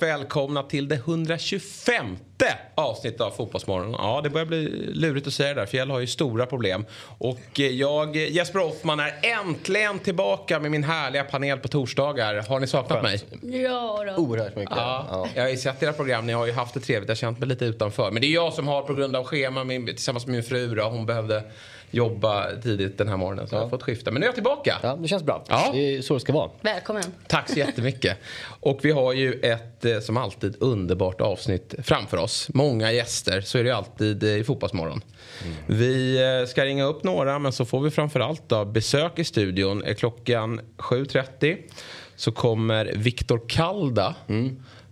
Välkomna till det 125 avsnittet av Fotbollsmorgon. Ja, det börjar bli lurigt att säga det där. Fjäll har ju stora problem. Och eh, jag, Jesper Hoffman, är äntligen tillbaka med min härliga panel på torsdagar. Har ni saknat mig? Ja då. Oerhört mycket. Ja, Ja. jag har ju sett era program, ni har ju haft det trevligt, jag har känt mig lite utanför. Men det är jag som har på grund av schema med, tillsammans med min fru då. Hon behövde jobba tidigt den här morgonen så jag har fått skifta. Men nu är jag tillbaka. Ja, det känns bra. Ja. Det är så det ska vara. Välkommen. Tack så jättemycket. Och vi har ju ett, eh, som alltid, underbart avsnitt framför oss. Många gäster, så är det ju alltid eh, i Fotbollsmorgon. Vi eh, ska ringa upp några, men så får vi framförallt då besök i studion. Är klockan 7.30 så kommer Viktor Kalda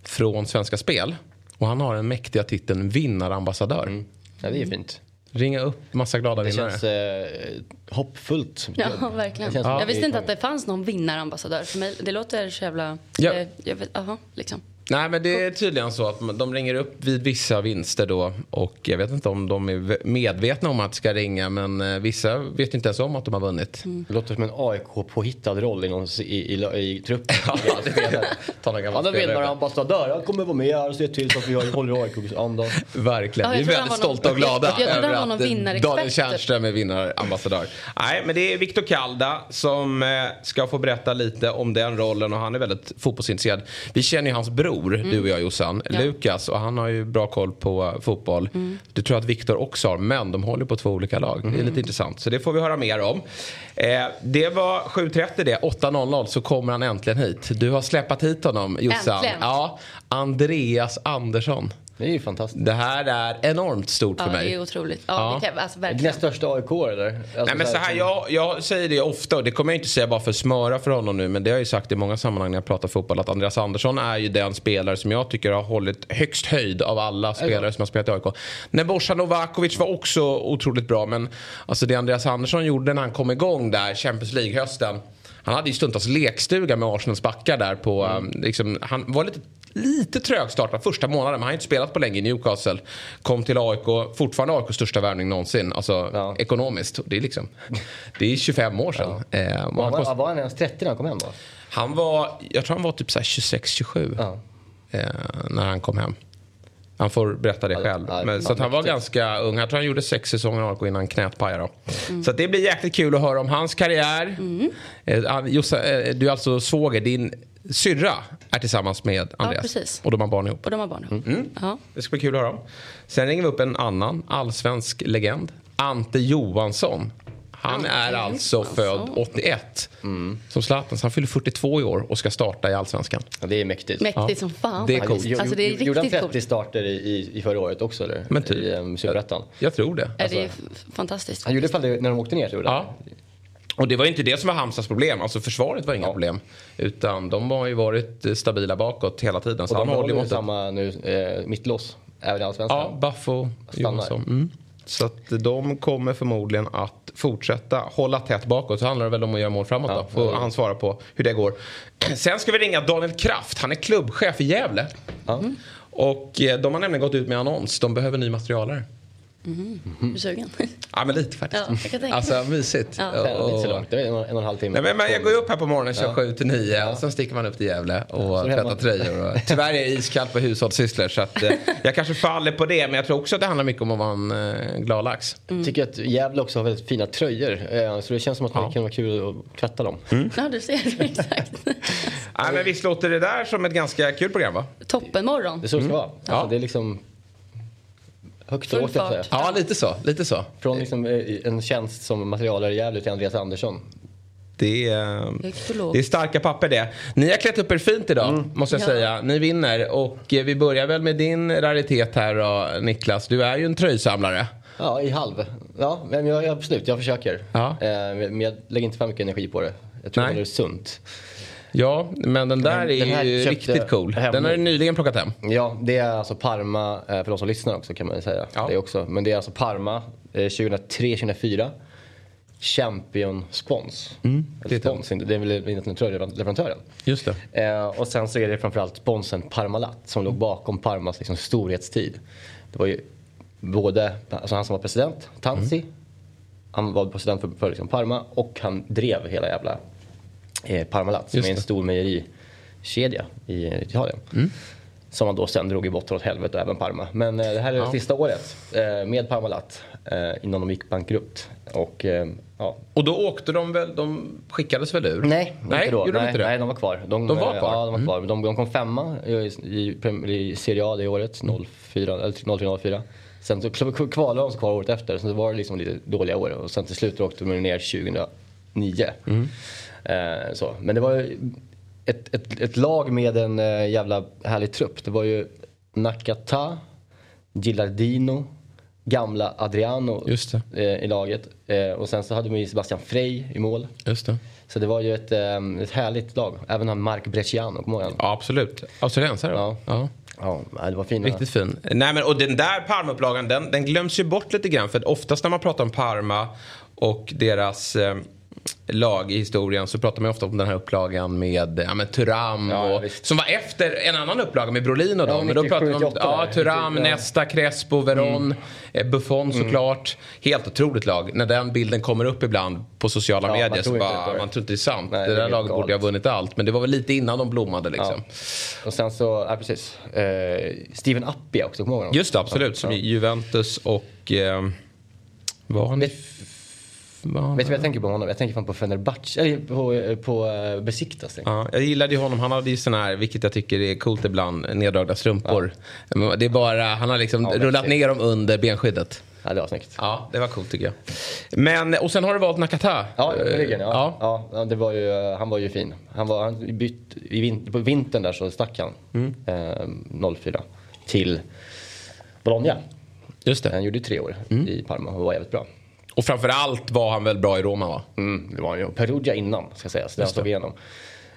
från Svenska Spel. Och han har den mäktiga titeln vinnarambassadör. Ja, det är fint. Ringa upp massa glada Det vinnare. känns eh, hoppfullt. Ja, verkligen. Det Jag visste det inte att det fanns någon vinnarambassadör. För mig, det låter så jävla... Ja. eh, Jag vet, aha, liksom. Nej men det är tydligen så att de ringer upp vid vissa vinster då och jag vet inte om de är medvetna om att ska ringa men eh, vissa vet inte ens om att de har vunnit. Det låter som en AIK-påhittad roll i, någon, i, i, i truppen. Ja, det Ta någon gammal Han är spelare. vinnarambassadör. Han kommer vara med här och se till så att vi håller AIKs anda. Verkligen, Ja, jag vi är väldigt var någon- stolta och glada Jag han över någon att eh, vinnarexpert. Daniel Tjärnström är vinnarambassadör. Nej men det är Viktor Kalda som eh, ska få berätta lite om den rollen och han är väldigt fotbollsintresserad. Vi känner ju hans bror, du och jag Jossan, Mm. Ja. Mm. Lukas och han har ju bra koll på eh, fotboll. Det tror jag att Viktor också har men de håller på två olika lag. Det är Mm. lite intressant så det får vi höra mer om. Eh, det var 7.30 det, 8.00 så kommer han äntligen hit. Du har släpat hit honom Jossan. Äntligen. Ja, Andreas Andersson. Det är ju fantastiskt. Det här är enormt stort Ja, för mig. det är otroligt. Ja, Ja. Det kan, alltså, Näst verkligen. största AIK eller? Alltså, Nej men så här, jag, jag säger det ofta och det kommer jag inte säga bara för att smöra för honom nu men det har jag ju sagt i många sammanhang när jag pratar fotboll att Andreas Andersson är ju den spelare som jag tycker har hållit högst höjd av alla spelare som har spelat i AIK. Nebojsa Novakovic var också otroligt bra men alltså det Andreas Andersson gjorde när han kom igång där Champions League-hösten han hade ju stundtals lekstuga med Arsenals backar där på, um, liksom, han var lite Lite trögstartad första månaden, men han har inte spelat på länge i Newcastle. Kom till AIK, fortfarande AIKs största värvning någonsin, alltså Ja. ekonomiskt. Det är, liksom, det är 25 år sedan. Eh, och Var, han, var, kost, var han ens 30 när han kom hem då? han var, jag tror han var typ så här 26-27 Ja. eh, när han kom hem. Han får berätta det Ja, själv. ja, Men, så att han var ganska ung. Jag tror han gjorde sex säsonger i AIK innan knät pajade. Mm. Så att det blir jäkligt kul att höra om hans karriär. Eh, han- Jossa, eh, du är alltså svåger. Din syrra är tillsammans med Andreas. precis. Och de har barn ihop. Och de har barn ihop. Mm. Ja. Det ska bli kul att höra om. Sen ringer vi upp en annan allsvensk legend. Ante Johansson. Han Ante är alltså Johansson. född 81. Som Zlatan. Så han fyller 42 i år och ska starta i Allsvenskan. Ja, det är mäktigt. Mäktigt Ja. som fan. Det är coolt. Alltså, det är Gjorde han riktigt 30 coolt. starter i, i, i förra året också eller? Men typ. I um, Superettan. Jag tror det. Ja, det är Alltså. fantastiskt. Han gjorde det när de åkte ner tror jag. Ja. Och det var inte det som var Halmstads problem. Alltså försvaret var inga Ja. problem. Utan de har ju varit eh, stabila bakåt hela tiden. Så Och de håller ju samma nu, eh, mittlås. Även i Allsvenskan. Ja, Stannar. Johansson. Mm. Så att de kommer förmodligen att fortsätta hålla tätt bakåt. Så handlar det väl om att göra mål framåt Ja, då. Får han svara på hur det går. Sen ska vi ringa Daniel Kraft. Han är klubbchef i Gävle. Ja. Och eh, de har nämligen gått ut med annons. De behöver ny materialare. Är du sugen? Ja men lite faktiskt. Ja, jag kan tänka alltså mysigt. Ja. Det är inte så Och- långt. Det är en, och- en och en halv timme. Nej, men, men jag går upp här på morgonen, kör Ja. 7 till 9 och sen sticker man upp till Gävle och tvättar hemma. tröjor. Och, tyvärr är det iskallt på hushållssysslor så att, eh, jag kanske faller på det men jag tror också att det handlar mycket om att vara en eh, glad lax. Mm. Jag tycker att Gävle också har väldigt fina tröjor. eh, Så det känns som att det kan vara kul att tvätta dem. Mm. Ja, du ser. Exakt. Nej, men visst låter det där som ett ganska kul program va? Toppenmorgon. Det är så det ska vara. Alltså, Ja. Det är liksom högt lågt jag säga. Ja lite så, lite så. Från liksom eh, en tjänst som materialare i Gävle till Andreas Andersson. Det är, det är starka papper det. Ni har klätt upp er fint idag måste jag Ja. säga. Ni vinner och eh, vi börjar väl med din raritet här då Niklas. Du är ju en tröjsamlare. Ja, i halv. Ja, men jag, jag, absolut, jag försöker. Ja. Eh, men jag lägger inte för mycket energi på det. Jag tror Nej. det är sunt. Ja, men den där Men är den ju köpte riktigt cool. hem Den har du nyligen plockat hem. Ja, det är alltså Parma, eh, för de som lyssnar också kan man ju säga. Ja. Det också. Men det är alltså Parma eh, 2003-2004. Champion Spons. Mm, det är Spons, det är väl tröjleverantören. Just det. Eh, och sen så är det framförallt sponsen Parmalat som låg bakom Parmas liksom, storhetstid. Det var ju både alltså han som var president, Tansi, Mm. han var president för, för liksom Parma och han drev hela jävla eh, Parmalat som är en det. stor mejerikedja i Italien. Mm. Som man då sen drog i botten åt helvete, och även Parma. Men eh, det här är det sista året eh, med Parmalat eh, innan de gick bankrutt. Och eh, ja, Och då åkte de väl, de skickades väl ur? Nej, nej inte då. Gjorde de nej, inte det? nej, de var kvar. De, De var eh, kvar? Ja, de var kvar. De, de kom femma i, i, i Serie A det året, 04, eller 03-04. Sen så kvalade de så kvar året efter, så det var liksom lite dåliga år. Och sen till slut åkte de ner 2009. Eh, så. Men det var ju ett, ett, ett lag med en eh, jävla härlig trupp. Det var ju Nakata, Gilardino, gamla Adriano eh, i laget. Eh, och sen så hade man ju Sebastian Frey i mål. Just det. Så det var ju ett, ett härligt lag. Även han Mark Bresciano, kommer du? Ja, absolut. Australiensare Ja. ja. Ja, det var fina. Riktigt fin. Nej, men, och den där Parma-upplagan den, den glöms ju bort lite grann. För att oftast när man pratar om Parma och deras eh, lag i historien så pratar man ofta om den här upplagan med ja, men Turam. Ja, och, som var efter en annan upplaga med Brolin och dem. Ja, men då pratar man om 78 ja. Turam, Ja. Nesta, Crespo, Veron, eh, Buffon såklart. Helt otroligt lag. När den bilden kommer upp ibland på sociala Ja, medier så bara, det. man tror inte det är sant. Nej, det det är där laget borde ha vunnit allt. Men det var väl lite innan de blommade liksom. Och sen så, ja precis. Eh, Steven Appia också, kommer du ihåg honom? Just det, absolut. Som Juventus och... Eh, var han i... Vet- du vad jag tänker på honom? Jag tänker fan på Fenerbahce, eller på, eh, på uh, Besiktas. Ja, jag gillade ju honom. Han hade ju sån här, vilket jag tycker är coolt ibland, neddragna strumpor. Men Det är bara, han har liksom Ja, rullat verkligen. ner dem under benskyddet. Ja, det var snyggt. Ja, det var coolt tycker jag. Men, och sen har du valt Nakata. Ja, Eh, Ryggen, ja. ja. ja. det var ju, eh, han var ju fin. Han var, han bytt, på vintern där så stack han. Mm. Eh, 04 till Bologna. Just det. Han gjorde tre år Mm. i Parma och var jävligt bra. Och framförallt var han väl bra i Roma va? Mm, det var han ju. Perugia innan ska sägas, det han slog igenom.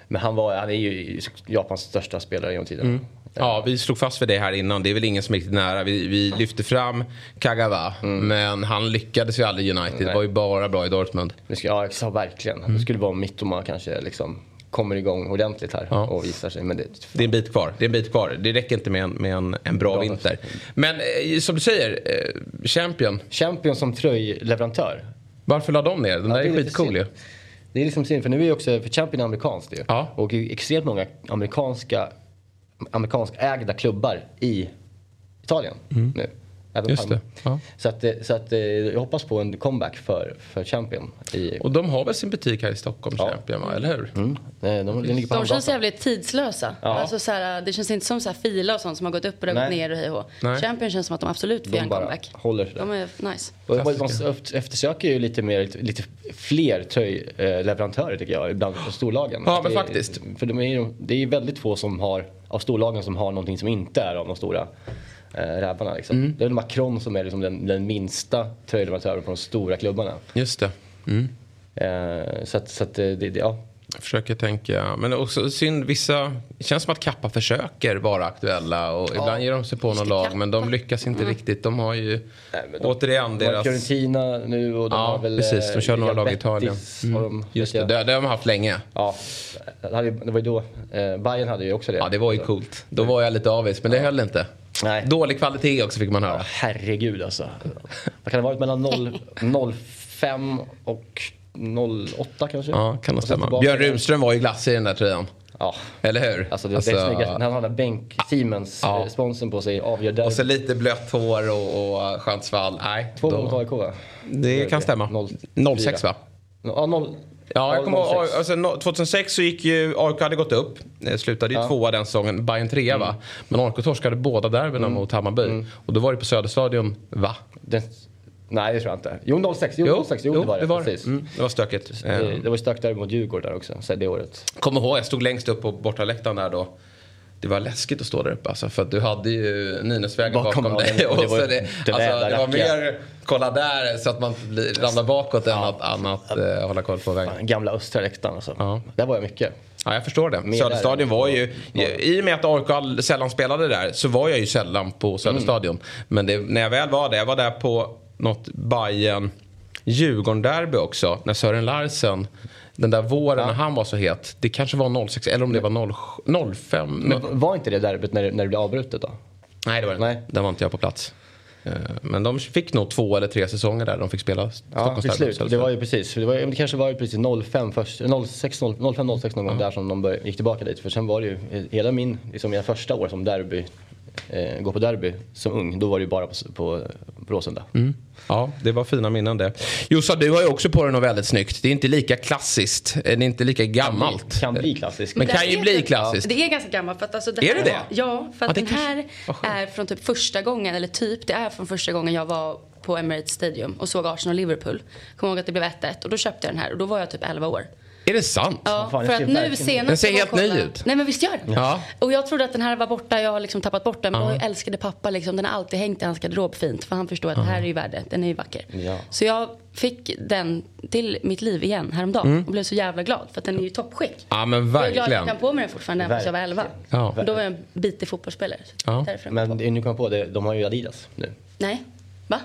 Men han, var, han är ju Japans största spelare genom tiden. Mm. Ja, vi slog fast för det här innan. Det är väl ingen som är riktigt nära. Vi, vi lyfte fram Kagawa, men han lyckades ju aldrig i United. Det var ju bara bra i Dortmund. Ja, exakt, verkligen. Mm. Det skulle vara om Mittoma kanske liksom kommer igång ordentligt här Ja. och visar sig. Men det, Det är en bit kvar. Det är en bit kvar. Det räcker inte med en, med en, en bra Bra. vinter. Men eh, som du säger, eh, Champion. Champion som tröjleverantör. Varför la de ner? Den där det är, är skitcool ju. Det är liksom synd, för nu är ju också, för Champion är amerikanskt ju. Ja. Och extremt många amerikanska, amerikanskägda klubbar i Italien nu. Även. Just det, ja. Så, att, det- så att, eh, jag hoppas på en comeback för, för Champion. I, Och de har väl sin butik här i Stockholm, Ja. Champion, va? eller hur? mm, de, de, ligger på De känns jävligt tidslösa. Ja. Alltså, så här, det känns inte som så här fila och sånt som har gått upp och gått ner och hej och. Champion känns som att de absolut får De göra en comeback. håller sig där. De är nice. Och man eftersöker ju lite, mer, lite, lite fler tröjleverantörer tycker jag, bland storlagen. Ja, men det, är- faktiskt. För de är, ju- det är väldigt få som har, av storlagen som har någonting som inte är av de stora eh, rävarna. Liksom. Mm. Det är väl Macron som är liksom den, den minsta tröjleverantören på de stora klubbarna. Just det. Mm. Eh, så att, så att eh, det, det, ja. Jag försöker tänka. Men också synd, vissa... Det känns som att Kappa försöker vara aktuella. Och ibland ger de sig på det, lag. Men de Kappa. lyckas inte riktigt. De har ju... Nej, de- återigen De har deras... Fiorentina nu och de Ja, har väl... precis. De eh, kör några lag i Italien. De, Just det, det, det har de haft länge. Ja, det, hade, det var ju då, eh, Bayern hade ju också det. Ja, det var ju coolt. Då var jag lite avis, men det höll inte. Nej. Dålig kvalitet också fick man höra. Ja, herregud alltså. Vad kan det ha varit mellan 0, 05 och 08 kanske? Ja, kan det sen stämma. Björn igen. Rumström var ju glassig i den där tröjan. Ja. Eller hur? Alltså det, det är snyggast. När han har den bänk Siemens Ja. eh, sponsorn på sig avgör där. och så lite blött hår och, och skönt svall. Nej, Två då- mot AIK va? Det kan stämma. Noll- 06 va? Ja, noll. Ja, jag kommer ihåg, 06. alltså, no- 2006 så gick ju AIK hade gått upp. Eh, Slutade ju Ja. tvåa den säsongen. Bayern trea va? Men AIK torskade båda derbyna mot Hammarby. Och då var det på Söderstadion, va? Den, nej det tror jag inte. Jo 06, jo, 06, jo, det var det. det var, precis. mm, det var stökigt. Det, Eh, det var ju stök där mot Djurgården där också, så det året. Kommer ihåg, jag stod längst upp på bortaläktaren där då. Det var läskigt att stå där uppe alltså, för att du hade ju Nynäsvägen Bakom, bakom, ja, dig. och det var det, det alltså, det var mer kolla där så att man blir, ramlar bakåt än att annat eh, hålla koll på vägen. Fan, Gamla östra läktaren alltså. Ja. Där var jag mycket. Ja, jag förstår det. Söderstadion var ju... I och med att AIK sällan spelade där så var jag ju sällan på Söderstadion. Men det, när jag väl var där, jag var där på något Bayern Djurgården-derby också. När Sören Larsen, den där våren när han var så het. Det kanske var 06 eller om det var 0, 05. Men var inte det derbyt när, när det blev avbrutet då? Nej, det var det Nej. inte. Där var inte jag på plats. Eh, Men de fick nog två eller tre säsonger där de fick spela Ja, Stockholms till derby. slut. Det var ju precis. Det, var, det kanske var ju precis 05 först, 06, 05, 06 någon gång där som de gick tillbaka dit. För sen var det ju hela min, liksom mina första år som derby, eh, gå på derby som ung, då var det ju bara på, på, på Råsunda. Mm. Ja, det var fina minnen det. Jossa, du har ju också på dig något väldigt snyggt. Det är inte lika klassiskt. Det är inte lika gammalt. Kan bli klassiskt. Men det kan ju är bli klassiskt. Det är ganska gammalt. För att alltså det Är här, det det? Ja, för att det den kanske- här skönt. är från typ första gången, eller typ, det är från första gången jag var på Emirates Stadium och såg Arsenal och Liverpool. Kommer ihåg att det blev 1-1 och då köpte jag den här och då var jag typ 11 år. Är det sant? Ja, fan, för jag att ser nu verkligen- senast... Den ser jag helt ny ut. Nej men visst gör den? Ja. Och jag trodde att den här var borta, jag har liksom tappat bort den. Men Ja. då älskade pappa liksom, den har alltid hängt i hans garderob fint. För han förstår att det här är ju värde, den är ju vacker. Ja. Så jag fick den till mitt liv igen häromdagen och blev så jävla glad. För att den är ju i toppskick. Ja, men Jag är glad att jag verkligen. kan på mig den fortfarande även fast jag var 11. Ja. Då var jag en bitig fotbollsspelare. Så Ja. Men det- nu kom jag på det, de har ju Adidas nu. Nej. Va?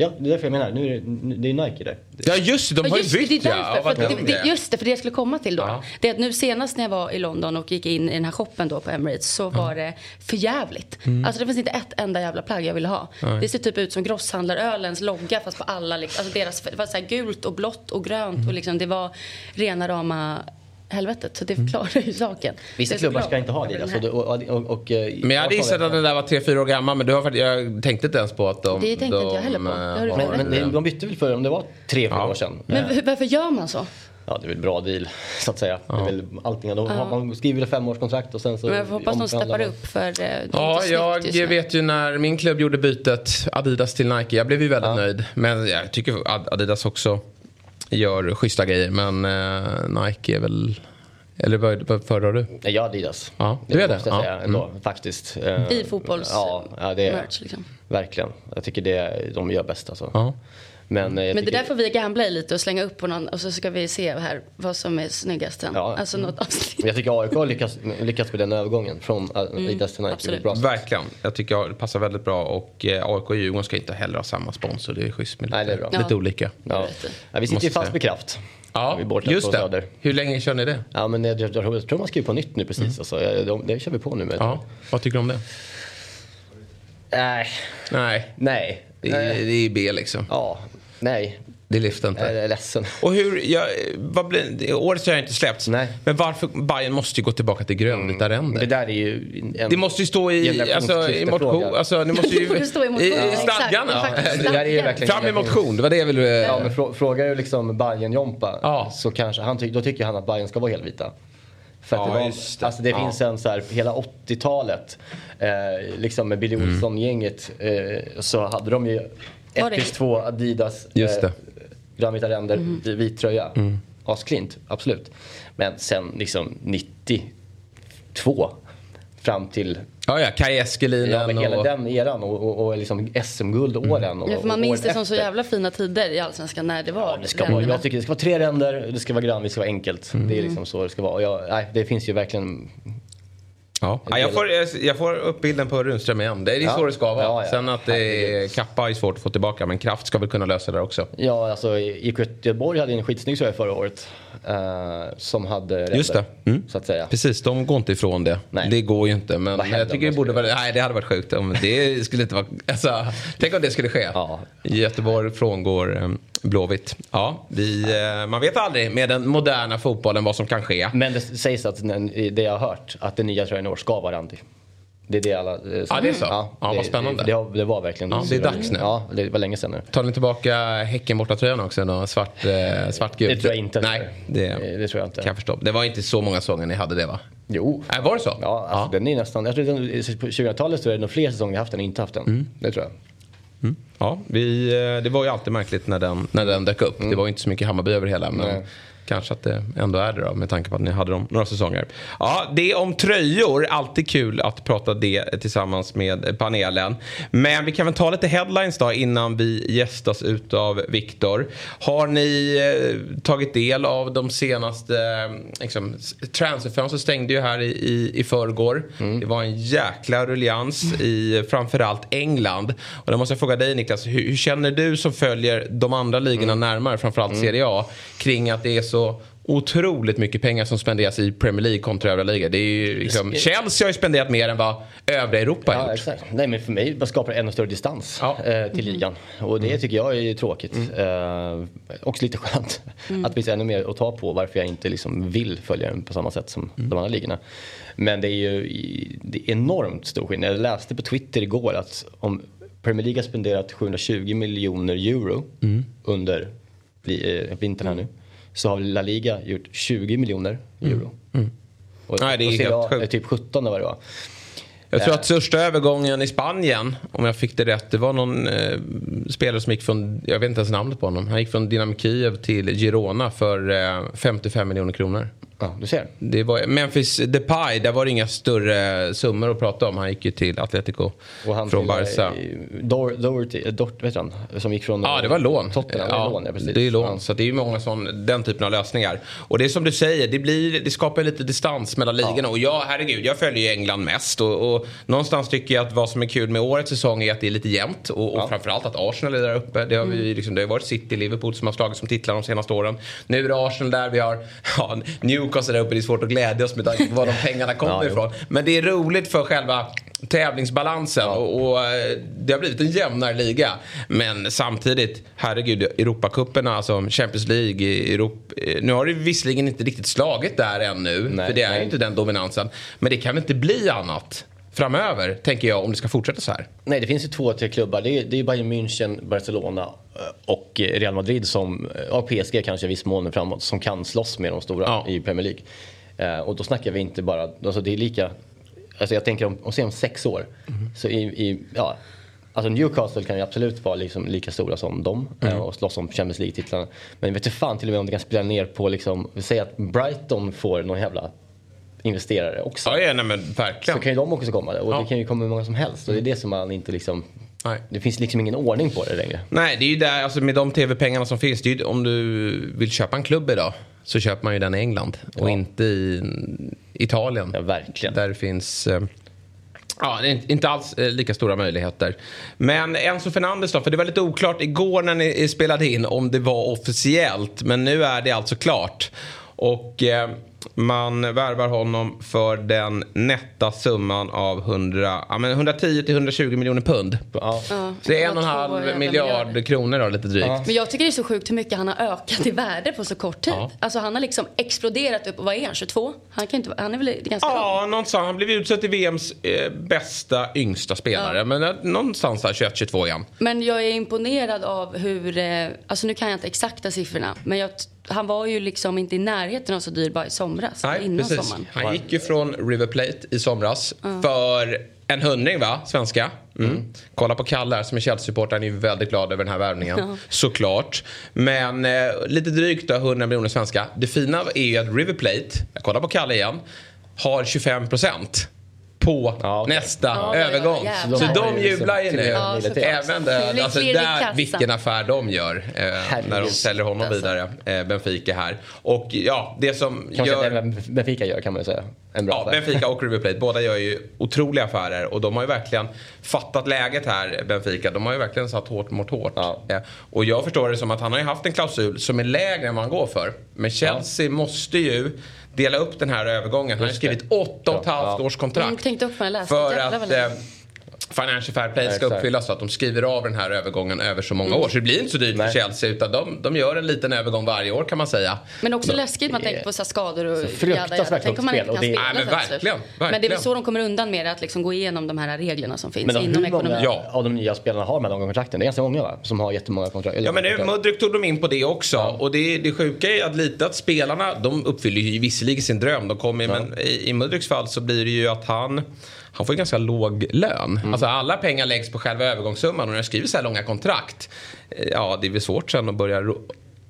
Ja, det är därför jag menar. Nu är det, nu- det är Nike där. Ja, just det. De Ja, har ju just det, bytt det är ja. därför. Ja, för det, det, just det, för det jag skulle komma till då. Ja. Det är att nu senast när jag var i London och gick in i den här shoppen då på Emirates så var det för jävligt. Mm. Alltså det fanns inte ett enda jävla plagg jag ville ha. Det ser typ ut som grosshandlarölens logga fast på alla liksom, alltså deras, det var så här gult och blått och grönt Mm. och liksom det var rena rama helvetet. Så det förklarar ju saken. Vissa klubbar ska inte ha Adidas. den Och, och, och, och, eh, Men jag hade gissat att den där var tre fyra år gammal. Men du har, faktiskt- jag tänkte inte ens på att de... Det tänkte inte jag de, heller på. Eh, rätt Men, men de bytte väl för om det var tre, fyra Ja. år sedan. Men varför gör man så? Ja, det är väl bra deal så att säga. Det är väl allting. De, Man skriver väl femårskontrakt och sen så Men jag hoppas de steppar upp för eh, det Ja, jag nu. vet ju när min klubb gjorde bytet Adidas till Nike. Jag blev ju väldigt nöjd. Men jag tycker Ad- Adidas också gör schyssta grejer. Men eh, Nike är väl... Eller vad, vad föredrar du? Jag har Adidas. Ja, det du är det? måste jag Ja, säga ändå, faktiskt. Eh, I fotbolls- ja, ja, det är, merch, liksom. Verkligen. Jag tycker det är, de gör bäst alltså. Ja. Men, eh, Men det där får vi gambla i lite och slänga upp på någon och så ska vi se här vad som är snyggast sen. Ja. Alltså något avsnitt. Jag tycker AIK har lyckats, lyckats med den övergången från Adidas till Nike. absolut. Bra. Verkligen. Jag tycker det passar väldigt bra. Och eh, AIK och Djurgården ska inte heller ha samma sponsor. Det är schysst med lite, Nej, det är bra. lite Ja. olika. Ja. Ja, vi sitter ju fast med kraft. Ja, just det. Söder. Hur länge kör ni det? Ja, men jag, jag, jag tror man skriver på nytt nu precis. Alltså, jag, de, det kör vi på nu med. Ja. Vad tycker du om det? Nej. Nej, Nej. det är, det är B liksom. Ja. Nej. Det lyfter inte. Jag är ledsen. Och hur, ja, vad blir, årets har jag inte släppts. Nej. Men varför, Bayern måste ju gå tillbaka till grönvita ränder. Det där är ju... En, Det måste ju stå i, alltså, i motion, alltså, det måste ju, Det stå i motion, i, ja, i är Ja. faktiskt Det där är ju verkligen- Fram i motion, det var det jag ville... Ja, men frå, frågar du liksom Bayern Jompa Ja. så kanske han ty, då tycker han att Bayern ska vara helvita. För att Ja, det, var, det. Alltså det Ja. finns en så här, hela 80-talet, eh, liksom med Billy Mm. Olsson-gänget, eh, så hade de ju 1 det- plus 2 Adidas, Just det. eh, grönvita ränder, Mm. vit tröja. Mm. Asklint, absolut. Men sen liksom 92 fram till Ja, ja, Kaj ja, Eskelinen men hela och... den eran och, och, och liksom SM-guldåren. Och, Ja, för man minns det som så efter. jävla fina tider i Allsvenskan när det var Det ska vara, jag tycker det ska vara tre ränder, det ska vara grönvitt, det ska vara enkelt. Det är liksom så det ska vara. Och jag, nej, det finns ju verkligen... Ja. Ja, jag, får, jag får upp bilden på Runström igen. Det är Ja. så det ska vara. Ja, ja. Sen att det är, Kappa är svårt att få tillbaka, men Kraft ska väl kunna lösa det också. Ja, alltså IK Göteborg hade en skitsnygg tröja förra året. Eh, som hade ränder, Just det. Mm. Så att säga. Precis, de går inte ifrån det. Nej. Det går ju inte. Men jag tycker det de borde vara... Nej, det hade varit sjukt om det skulle inte vara... Alltså, tänk om det skulle ske. Ja. Göteborg frångår um, Blåvitt. Ja, vi, eh, man vet aldrig med den moderna fotbollen vad som kan ske. Men det sägs att det jag har hört, att den nya tröjan i år ska vara randig. Det är det alla... eh, Ja, det är så? Ja, vad det, spännande. Det, det, det var verkligen... Ja, det är dags nu. Ja, det var länge sedan nu. Tar ni tillbaka Häcken borta tröjan också? Då? Svart, eh, svartgult? Det tror jag inte. Nej, det, Det- tror jag inte. kan jag förstå. Det var inte så många säsonger ni hade det va? Jo. Nej, var det så? Ja, alltså den är nästan... Jag tror den, på 2000-talet så är det nog fler säsonger vi haft den än inte haft den. Mm. Det tror jag. Ja, vi, eh, det var ju alltid märkligt när den, när den dök upp. Det var ju inte så mycket Hammarby över hela. Men Nej. Kanske att det ändå är det då med tanke på att ni hade dem några säsonger. Ja, det om tröjor. Alltid kul att prata det tillsammans med panelen. Men vi kan väl ta lite headlines då innan vi gästas utav Viktor. Har ni eh, tagit del av de senaste eh, liksom, transferfönstret stängde ju här i, i, i förrgår. Mm. Det var en jäkla ruljans i framförallt England. Och då måste jag fråga dig Niklas, hur, hur känner du som följer de andra ligorna mm. närmare, framförallt mm. Serie A, kring att det är så otroligt mycket pengar som spenderas i Premier League kontra övriga ligor. Det är ju liksom, Chelsea har ju spenderat mer än vad övriga Europa har ja, gjort. Exakt. Nej men för mig skapar det ännu större distans ja. eh, till ligan. Och det tycker jag är tråkigt. Mm. Eh, också lite skönt mm. att det finns ännu mer att ta på varför jag inte liksom vill följa den på samma sätt som mm. de andra ligorna. Men det är ju det är enormt stor skillnad. Jag läste på Twitter igår att om Premier League har spenderat 720 miljoner euro mm. under eh, vintern här nu så har La Liga gjort 20 miljoner euro. Mm. Mm. Och, Nej, det är helt sjukt. typ 17 eller vad det var. Jag tror att största övergången i Spanien, om jag fick det rätt, det var någon eh, spelare som gick från, jag vet inte ens namnet på honom, han gick från Dynamo Kiev till Girona för eh, 55 miljoner kronor. Ja, du ser. Det var, Memphis Depay, där var det inga större summor att prata om. Han gick ju till Atletico och han från Barca. Doherty, Dort, vet han, som gick från Ja, det var lån. Tottenham. Ja, lån, ja, precis. Det är lån, ja. så det är många sån, den typen av lösningar. Och det är som du säger, det, blir, det skapar lite distans mellan ligorna. Ja. Och jag, herregud, jag följer ju England mest. Och, och, någonstans tycker jag att vad som är kul med årets säsong är att det är lite jämnt. Och, och ja. framförallt att Arsenal är där uppe. Det har, vi, mm. liksom, det har varit City, Liverpool som har slagit som titlar de senaste åren. Nu är det Arsenal där, vi har ja, Newcastle där uppe. Det är svårt att glädja oss med tanke på var de pengarna kommer ja, ifrån. Men det är roligt för själva tävlingsbalansen ja. och, och, eh, det har blivit en jämnare liga. Men samtidigt, herregud, Europacuperna, alltså Champions League, Europa, eh, nu har det visserligen inte riktigt slagit där ännu, nej, för det är ju inte den dominansen. Men det kan inte bli annat framöver, tänker jag, om det ska fortsätta så här? Nej, det finns ju två, tre klubbar. Det är, det är Bayern München, Barcelona eh, och Real Madrid som, och PSG kanske i viss mån framåt, som kan slåss med de stora ja. i Premier League. Eh, och då snackar vi inte bara, alltså det är lika, alltså jag tänker om, om, om sex år. Mm. Så i, i, ja, Alltså Newcastle kan ju absolut vara liksom lika stora som dem mm. och slåss om Champions League-titlarna. Men vet du fan till och med om det kan spela ner på liksom, säger att Brighton får någon jävla investerare också. Ja, ja nej, men verkligen. Så kan ju de också komma och ja. det kan ju komma hur många som helst och det är det som man inte liksom Nej. Det finns liksom ingen ordning på det längre. Nej, det är ju där, alltså med de tv-pengarna som finns. Det är ju, om du vill köpa en klubb idag så köper man ju den i England och inte i Italien. Ja, verkligen. Där finns... Eh, ja, det är inte alls eh, lika stora möjligheter. Men Enzo Fernandes då? För det var lite oklart igår när ni spelade in om det var officiellt. Men nu är det alltså klart. Och eh, man värvar honom för den nätta summan av 100, ja, men 110 till 120 miljoner pund. Ja. Ja, det är en och en halv miljard kronor då, lite drygt. Ja. Men jag tycker det är så sjukt hur mycket han har ökat i värde på så kort tid. Ja. Alltså han har liksom exploderat upp, vad är han, 22? Han, kan inte, han är väl ganska Ja, lång. någonstans. Han blev utsedd till VMs eh, bästa yngsta spelare. Men eh, någonstans där 21-22 igen. Men jag är imponerad av hur, eh, alltså nu kan jag inte exakta siffrorna, men jag han var ju liksom inte i närheten av så dyr bara i somras. Nej, innan precis. Sommaren. Han gick ju från River Plate i somras mm. för en hundring va, svenska. Mm. Mm. Kolla på Kalle här som är Chelsea-supporter, han är väldigt glad över den här värvningen. Ja. Såklart. Men eh, lite drygt då, 100 miljoner svenska. Det fina är ju att River Plate, jag kollar på Kalle igen, har 25 procent på ja, okay. nästa ja, övergång. Ja, så de jublar ju nu. Ja, Även det, alltså där, vilken affär de gör eh, när de säljer honom alltså. vidare, eh, Benfica här. Och ja, det som Kanske gör... Även Benfica gör kan man säga. En bra ja, affär. Benfica och River Plate, båda gör ju otroliga affärer och de har ju verkligen fattat läget här, Benfica. De har ju verkligen satt hårt mot hårt. Ja. Eh, och jag förstår det som att han har ju haft en klausul som är lägre än vad han går för. Men Chelsea måste ju dela upp den här övergången. Han har skrivit åtta och ett halvt års kontrakt. Mm, för att Financial Fair Play ska uppfyllas så att de skriver av den här övergången över så många mm. år. Så det blir inte så dyrt Nej. för Chelsea utan de, de gör en liten övergång varje år kan man säga. Men också så. läskigt man tänker på så skador och Fruktansvärt högt spel. Och det, Nej, men verkligen, verkligen, Men det är väl så de kommer undan med att liksom gå igenom de här reglerna som finns men inom ekonomin. Men ja. av de nya spelarna har med de kontrakten? Det är ganska många va? Som har jättemånga kontrakt. Ja men det, Mudryk tog de in på det också. Ja. Och det, det sjuka är att lite att spelarna, de uppfyller ju visserligen sin dröm. De kommer, ja. Men i, i Mudryks fall så blir det ju att han han får ju ganska låg lön. Mm. Alltså alla pengar läggs på själva övergångssumman och när jag skriver så här långa kontrakt. Eh, ja, det är väl svårt sen att börja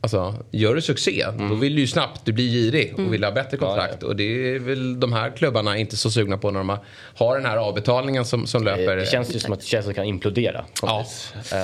Alltså, gör du succé, då vill du ju snabbt, du blir girig och vill ha bättre kontrakt. Och det är väl de här klubbarna inte så sugna på när de har, den här avbetalningen som, som löper. Det känns ju som att Chelsea kan implodera. Ja. Eh,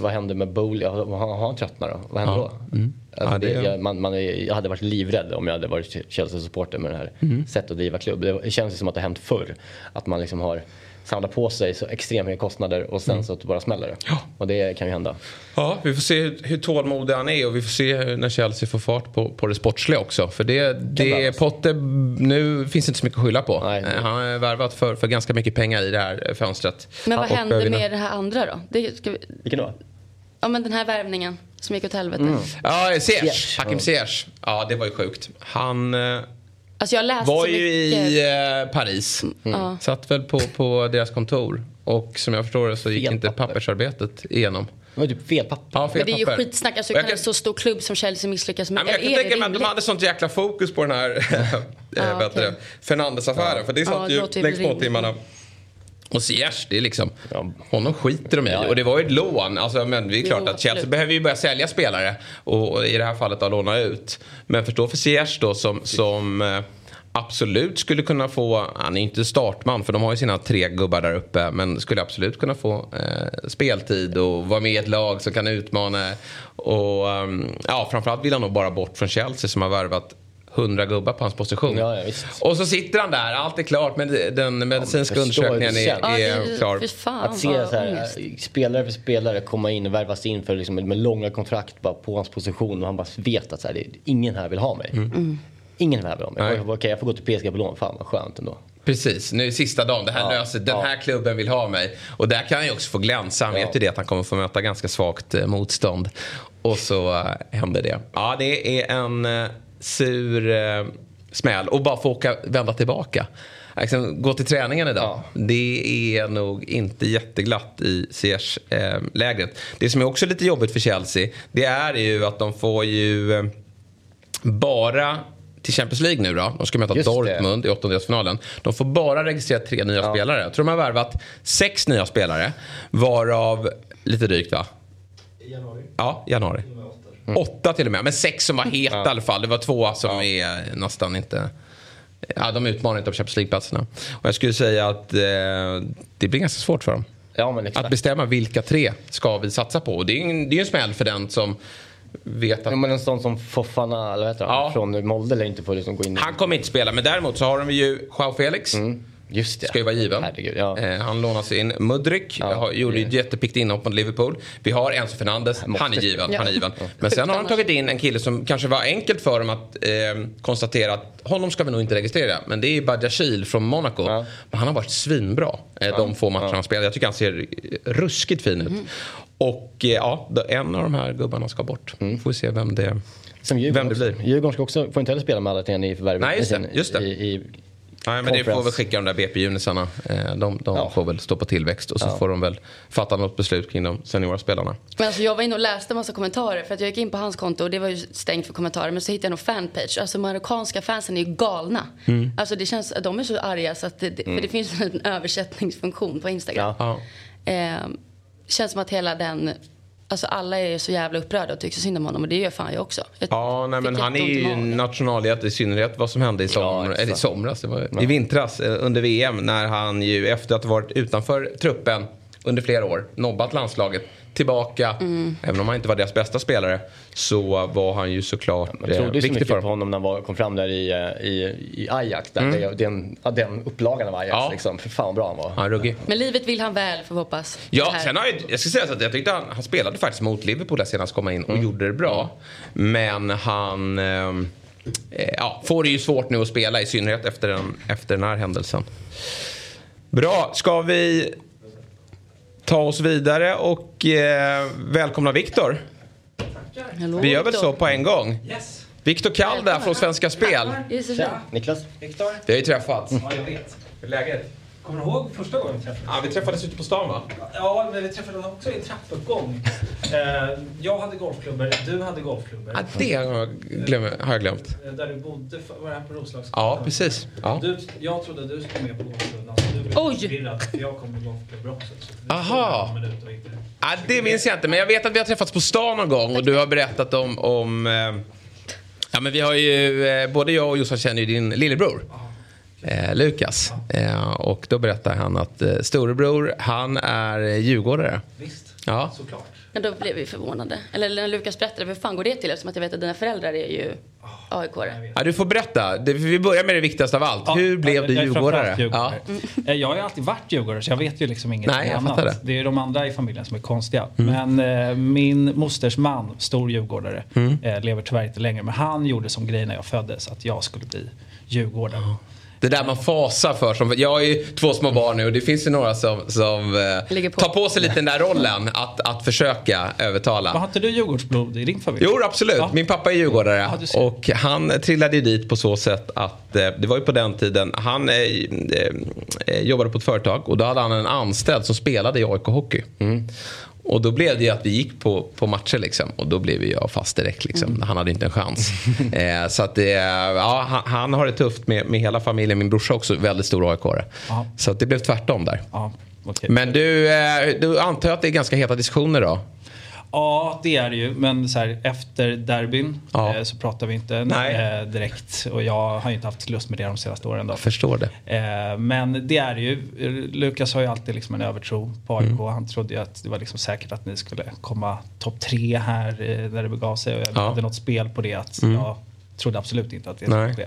vad händer med Bowley? Ja, Har han tröttnat då? Vad händer Ja. då? Mm. Alltså Ja, det- jag, man, man jag hade varit livrädd om jag hade varit Chelsea-supporter med det här Mm. sättet att driva klubb. Det känns ju som att det har hänt förr. Att man liksom har samlat på sig så extremt mycket kostnader och sen Mm. så att det bara smäller det. Och det kan ju hända. Ja, vi får se hur, hur tålmodig han är och vi får se när Chelsea får fart på, på det sportsliga också. För det, det. Potter, nu finns det inte så mycket att skylla på. Nej. Eh, Han har värvat för, för ganska mycket pengar i det här eh, fönstret. Men vad Och hände med det här andra då? Det ska vi... Vilken då? Ja men den här värvningen som gick åt helvete. Mm. Ja. Ziyech. Hakim Ziyech. Ja, det var ju sjukt. Han eh, Alltså jag har läst var så ju mycket. i eh, Paris. Ja. Satt väl på, på deras kontor. Och som jag förstår det så gick Fel inte papper. pappersarbetet igenom. Det var typ fel papper. Ja, fel Men det är ju papper. skitsnack. Alltså, kan en kan- så stor klubb som Chelsea misslyckas med? Ja, men jag kan tänka mig att de hade sånt jäkla fokus på den här Ja, äh, okej. Fernandes-affären. För det Ja, satt det ju låter ju längs rimligt. småtimmarna. Och Ziyech, det är liksom, Ja. honom skiter de i. Och det var ju ett lån. Alltså, men det är klart Jo, att Chelsea absolut. behöver ju börja sälja spelare. Och, och i det här fallet då låna ut. Men förstå för Ziyech då som, som eh, absolut skulle kunna få, han är inte startman för de har ju sina tre gubbar där uppe. Men skulle absolut kunna få eh, speltid och vara med i ett lag som kan utmana. Och um, ja, framförallt vill han nog bara bort från Chelsea som har värvat 100 gubbar på hans position. Ja, ja, visst. och så sitter han där, allt är klart. Men den medicinska förstår undersökningen är. Ja, är det, klar. Fan Att se så här, ångest. spelare för spelare komma in och värvas in för liksom, med långa kontrakt bara på hans position och han bara vet att så här, det, ingen här vill ha mig. Ingen här vill ha mig. Mm. Nej. Okej, jag får gå till PSG på lån. Fan vad skönt ändå. Precis, nu är sista dagen. Det här Ja, löser, den ja. här klubben vill ha mig. Och där kan han ju också få glänsa. Han Ja. vet ju det att han kommer få möta ganska svagt eh, motstånd. Och så eh, händer det. Ja, det är en eh, sur eh, smäll. Och bara få åka, vända tillbaka. Liksom, gå till träningen idag. Ja. Det är nog inte jätteglatt i Ziyech-lägret. det som är också lite jobbigt för Chelsea, det är ju att de får ju eh, bara till Champions League nu då. De ska möta Just det. Dortmund i åttondelsfinalen. De får bara registrera tre nya spelare. Jag tror de har värvat sex nya spelare. Varav lite drygt va? januari. Ja, januari. Åtta till och med. Men sex som var heta i alla fall. Det var två som är nästan inte... Ja, de utmanar inte om Champions League-platserna. Och jag skulle säga att eh, det blir ganska svårt för dem. Ja. Att bestämma vilka tre ska vi satsa på. Och det är ju en, det är en smäll för den som vet att Ja, men en sån som Fofana, eller vad heter han, Ja. från Molde lär inte få liksom gå in i... han kommer inte spela. Men däremot så har de ju Joao Felix. Just det. Ska ju vara given. Herregud, ja. eh, han lånas in. Mudryk Ja, har, gjorde ju ett jättepickt inhopp mot Liverpool. Vi har Enzo Fernandes. Han är given. Ja. Han är given. Men sen har de tagit in en kille som kanske var enkelt för dem att eh, konstatera att honom ska vi nog inte registrera. Men det är Badiashil från Monaco. Ja. Men han har varit svinbra eh, de få matcherna han spelat. Jag tycker han ser ruskigt fin ut. Mm. Och eh, ja, en av de här gubbarna ska bort. Mm. Får vi se vem det, vem det blir. Djurgården ska också, får inte heller spela med alla i förvärvet. Nej, just det, just det. I, i, Nej, men det får Conference. väl skicka de där BP-junisarna. Eh, De, de Ja. får väl stå på tillväxt och så Ja. får de väl fatta något beslut kring de seniora spelarna. Men alltså jag var inne och läste en massa kommentarer för att jag gick in på hans konto och det var ju stängt för kommentarer men så hittade jag en fanpage. Alltså marockanska fansen är ju galna. Mm. Alltså det känns, de är så arga så att det, det- för det finns en översättningsfunktion på Instagram. Ja. Eh, känns som att hela den, alltså alla är så jävla upprörda och tycker så synd om honom och det gör fan jag också. Jag Ja, nej, men han är ju nationalhjälte i synnerhet vad som hände i, exakt. eller i somras, det var, i vintras eh, under VM när han ju efter att ha varit utanför truppen under flera år, nobbat landslaget, tillbaka, Mm. även om han inte var deras bästa spelare, så var han ju såklart Man eh, trodde så viktig mycket för på honom när han var, kom fram där i, eh, i, i Ajax. Där, det, den, ja, den upplagan av Ajax. Ja. Liksom. För fan vad bra han var. Är ruggig. Men livet vill han väl får vi hoppas. Ja, sen har jag, jag ska säga så att jag tyckte han, han spelade faktiskt mot Liverpool där senast komma in och gjorde det bra. Men han ehm, eh, ja, får det ju svårt nu att spela i synnerhet efter den, efter den här händelsen. Bra, ska vi ta oss vidare och eh, välkomna Viktor. Hallå, Vi gör väl så på en gång. Yes! Viktor Kall där från Svenska Spel. Det är så Tja. Niklas. Viktor? Vi har ju träffats. Ja, jag vet. Hur är läget? Kommer du ihåg första gången vi träffades? Ja, vi träffades ute på stan va? Ja, men vi träffades också i en trappuppgång. Eh, jag hade golfklubbor, du hade golfklubbor. Ja, det har jag, glöm, har jag glömt. Eh, Där du bodde, var det här på Roslagsgatan? Ja, precis. Ja. Du, jag trodde du skulle med på golfklubben, Oj! jag kommer Aha. Ja, det minns jag inte, men jag vet att vi har träffats på stan någon gång och du har berättat om... om eh, ja, men vi har ju, eh, både jag och Jossan känner ju din lillebror. Eh, Lukas. Eh, och då berättar han att eh, storebror, han är eh, djurgårdare. Visst, Ja. såklart. Men då blev vi förvånade. Eller när Lukas berättade, hur fan går det till? Eftersom att jag vet att dina föräldrar är ju AIK-are. Ja, du får berätta. Vi börjar med det viktigaste av allt. Ja, Hur blev jag- du jag är djurgårdare? framförallt Ja. djurgårdare. Eh, Jag har ju alltid varit djurgårdare så jag vet ju liksom inget Nej, jag annat. det. Mm. Det är de andra i familjen som är konstiga. Men eh, min mosters man, stor djurgårdare, eh, lever tyvärr inte längre. Men han gjorde som grej när jag föddes att jag skulle bli djurgårdare. Det där man fasar för. Som, jag har ju två små barn nu och det finns ju några som, som eh, på. tar på sig lite den där rollen att, att försöka övertala. Men har inte du Djurgårdsblod i din familj? Jo, absolut. Ja. Min pappa är djurgårdare. Ja, och han trillade ju dit på så sätt att eh, det var ju på den tiden. Han eh, eh, jobbade på ett företag och då hade han en anställd som spelade i AIK Hockey. Och då blev det ju att vi gick på, på matcher liksom. Och då blev jag fast direkt liksom. Han hade inte en chans. eh, så att det, ja, han, han har det tufft med, med hela familjen. Min brorsa också väldigt stor AIK-are. Så att det blev tvärtom där. Ja, okej. Men du, eh, du antar att det är ganska heta diskussioner då? Ja, det är det ju. Men så här, efter derbyn Ja. eh, så pratar vi inte eh, direkt. Och jag har ju inte haft lust med det de senaste åren. Då. Jag förstår det. Eh, men det är det ju. Lukas har ju alltid liksom en övertro på AIK. Mm. Han trodde ju att det var liksom säkert att ni skulle komma topp tre här eh, när det begav sig. Och jag Ja. Mm. hade något spel på det. att Jag trodde absolut inte att det skulle ske.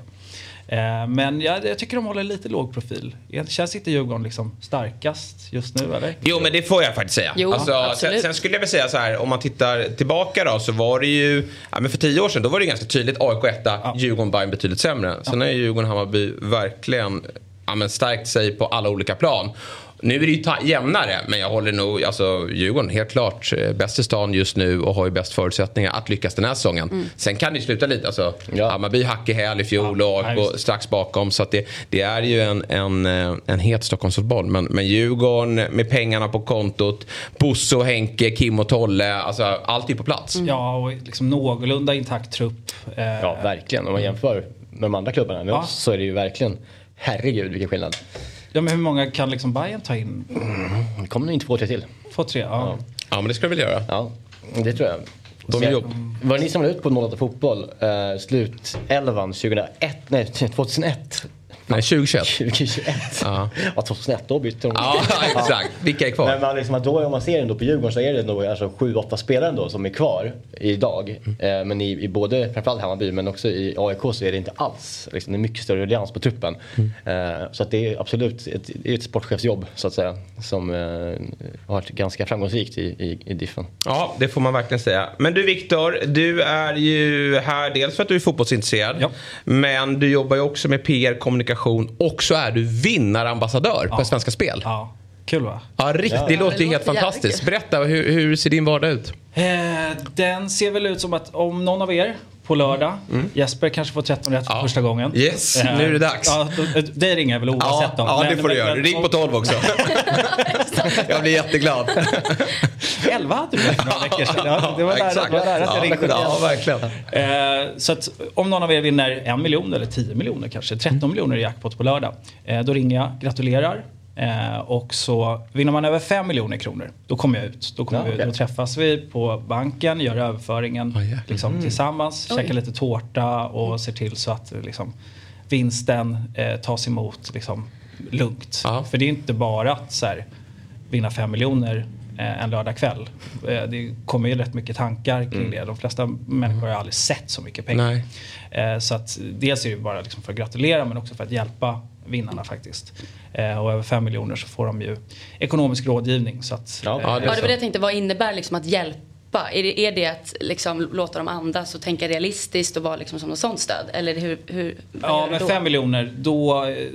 Eh, men jag, jag tycker de håller lite låg profil. Känns inte Djurgården liksom starkast just nu eller? Jo men det får jag faktiskt säga. Jo, alltså, sen, absolut. sen skulle jag väl säga så här, om man tittar tillbaka då så var det ju, ja, men för tio år sedan då var det ganska tydligt AIK etta, Djurgården Bayern betydligt sämre. Sen har ju Djurgården Hammarby verkligen ja, men stärkt sig på alla olika plan. Nu är det ju jämnare, men jag håller nog, alltså Djurgården helt klart eh, bäst i stan just nu och har ju bäst förutsättningar att lyckas den här säsongen. Mm. Sen kan det ju sluta lite, alltså Ja. Hammarby hack i häl i fjol och Ja, AIK strax bakom. Så att det, det är ju en, en, eh, en het Stockholmsfotboll. Men, men Djurgården med pengarna på kontot, Bosse och Henke, Kim och Tolle. Alltså allt är på plats. Ja, och liksom någorlunda intakt trupp. Eh, Ja, verkligen. Om man jämför med de andra klubbarna med Ja. oss så är det ju verkligen, herregud vilken skillnad. Ja, men hur många kan liksom Bayern ta in? Det kommer nog inte två, tre till. Två, tre? Ja. Ja men det ska vi väl göra. Ja, det tror jag. De jobb. Var det ni som la ut på 08 Fotboll, eh, slutelvan 2001, nej 2001? Nej, 2021. 2021? Ja. ja 2001, då bytte de. Ja, exakt. Vilka är kvar? Men man, liksom, då, om man ser ändå på Djurgården så är det nog alltså, 7-8 spelare ändå som är kvar idag. Mm. Eh, men i, i både, framförallt Hammarby, men också i AIK så är det inte alls. Liksom, det är mycket större ruljans på truppen. Mm. Eh, så att det är absolut ett, ett sportchefsjobb så att säga. Som eh, har varit ganska framgångsrikt i, i, i Diffen. Ja, det får man verkligen säga. Men du Viktor, du är ju här dels för att du är fotbollsintresserad. Ja. Men du jobbar ju också med PR, kommunikation och så är du vinnarambassadör på Ja. Svenska Spel. Ja. Kul va? riktigt. Ja. Det Ja, låter det ju helt låter fantastiskt. Berätta, hur, hur ser din vardag ut? Eh, den ser väl ut som att om någon av er på lördag, Jesper kanske får 13 rätt för Ja. första gången. Eh, Yes, nu är det dags. Ja, då, dig ringer jag väl oavsett Ja, om. ja Men- det får du men- göra. men- Ring på 12 också. jag blir jätteglad. 11 hade du för några veckor sedan. Ja, det var nära, det var nära att jag ja, ringde. ja, verkligen. Eh, så att om någon av er vinner en miljon eller 10 miljoner kanske, 13 miljoner i jackpot på lördag. Eh, då ringer jag, gratulerar. Eh, och så vinner man över 5 miljoner kronor, då kommer jag ut. Då, kommer Ja, vi, okej. då träffas vi på banken, gör överföringen Ja, jäklar. liksom, tillsammans, Oj. käkar lite tårta och ser till så att liksom, vinsten eh, tas emot liksom, lugnt. Ja. För det är inte bara att så här, vinna 5 miljoner eh, en lördagkväll. Eh, det kommer ju rätt mycket tankar kring det. De flesta människor har aldrig sett så mycket pengar. Eh, så att dels är det bara liksom för att gratulera men också för att hjälpa vinnarna faktiskt. Eh, och över 5 miljoner så får de ju ekonomisk rådgivning. Så att, Ja, eh, ja, det var det jag tänkte. Vad innebär liksom att hjälpa? Är det, är det att liksom låta dem andas och tänka realistiskt och vara liksom som något sånt stöd? Eller hur, hur Ja, med då? 5 miljoner då, eh,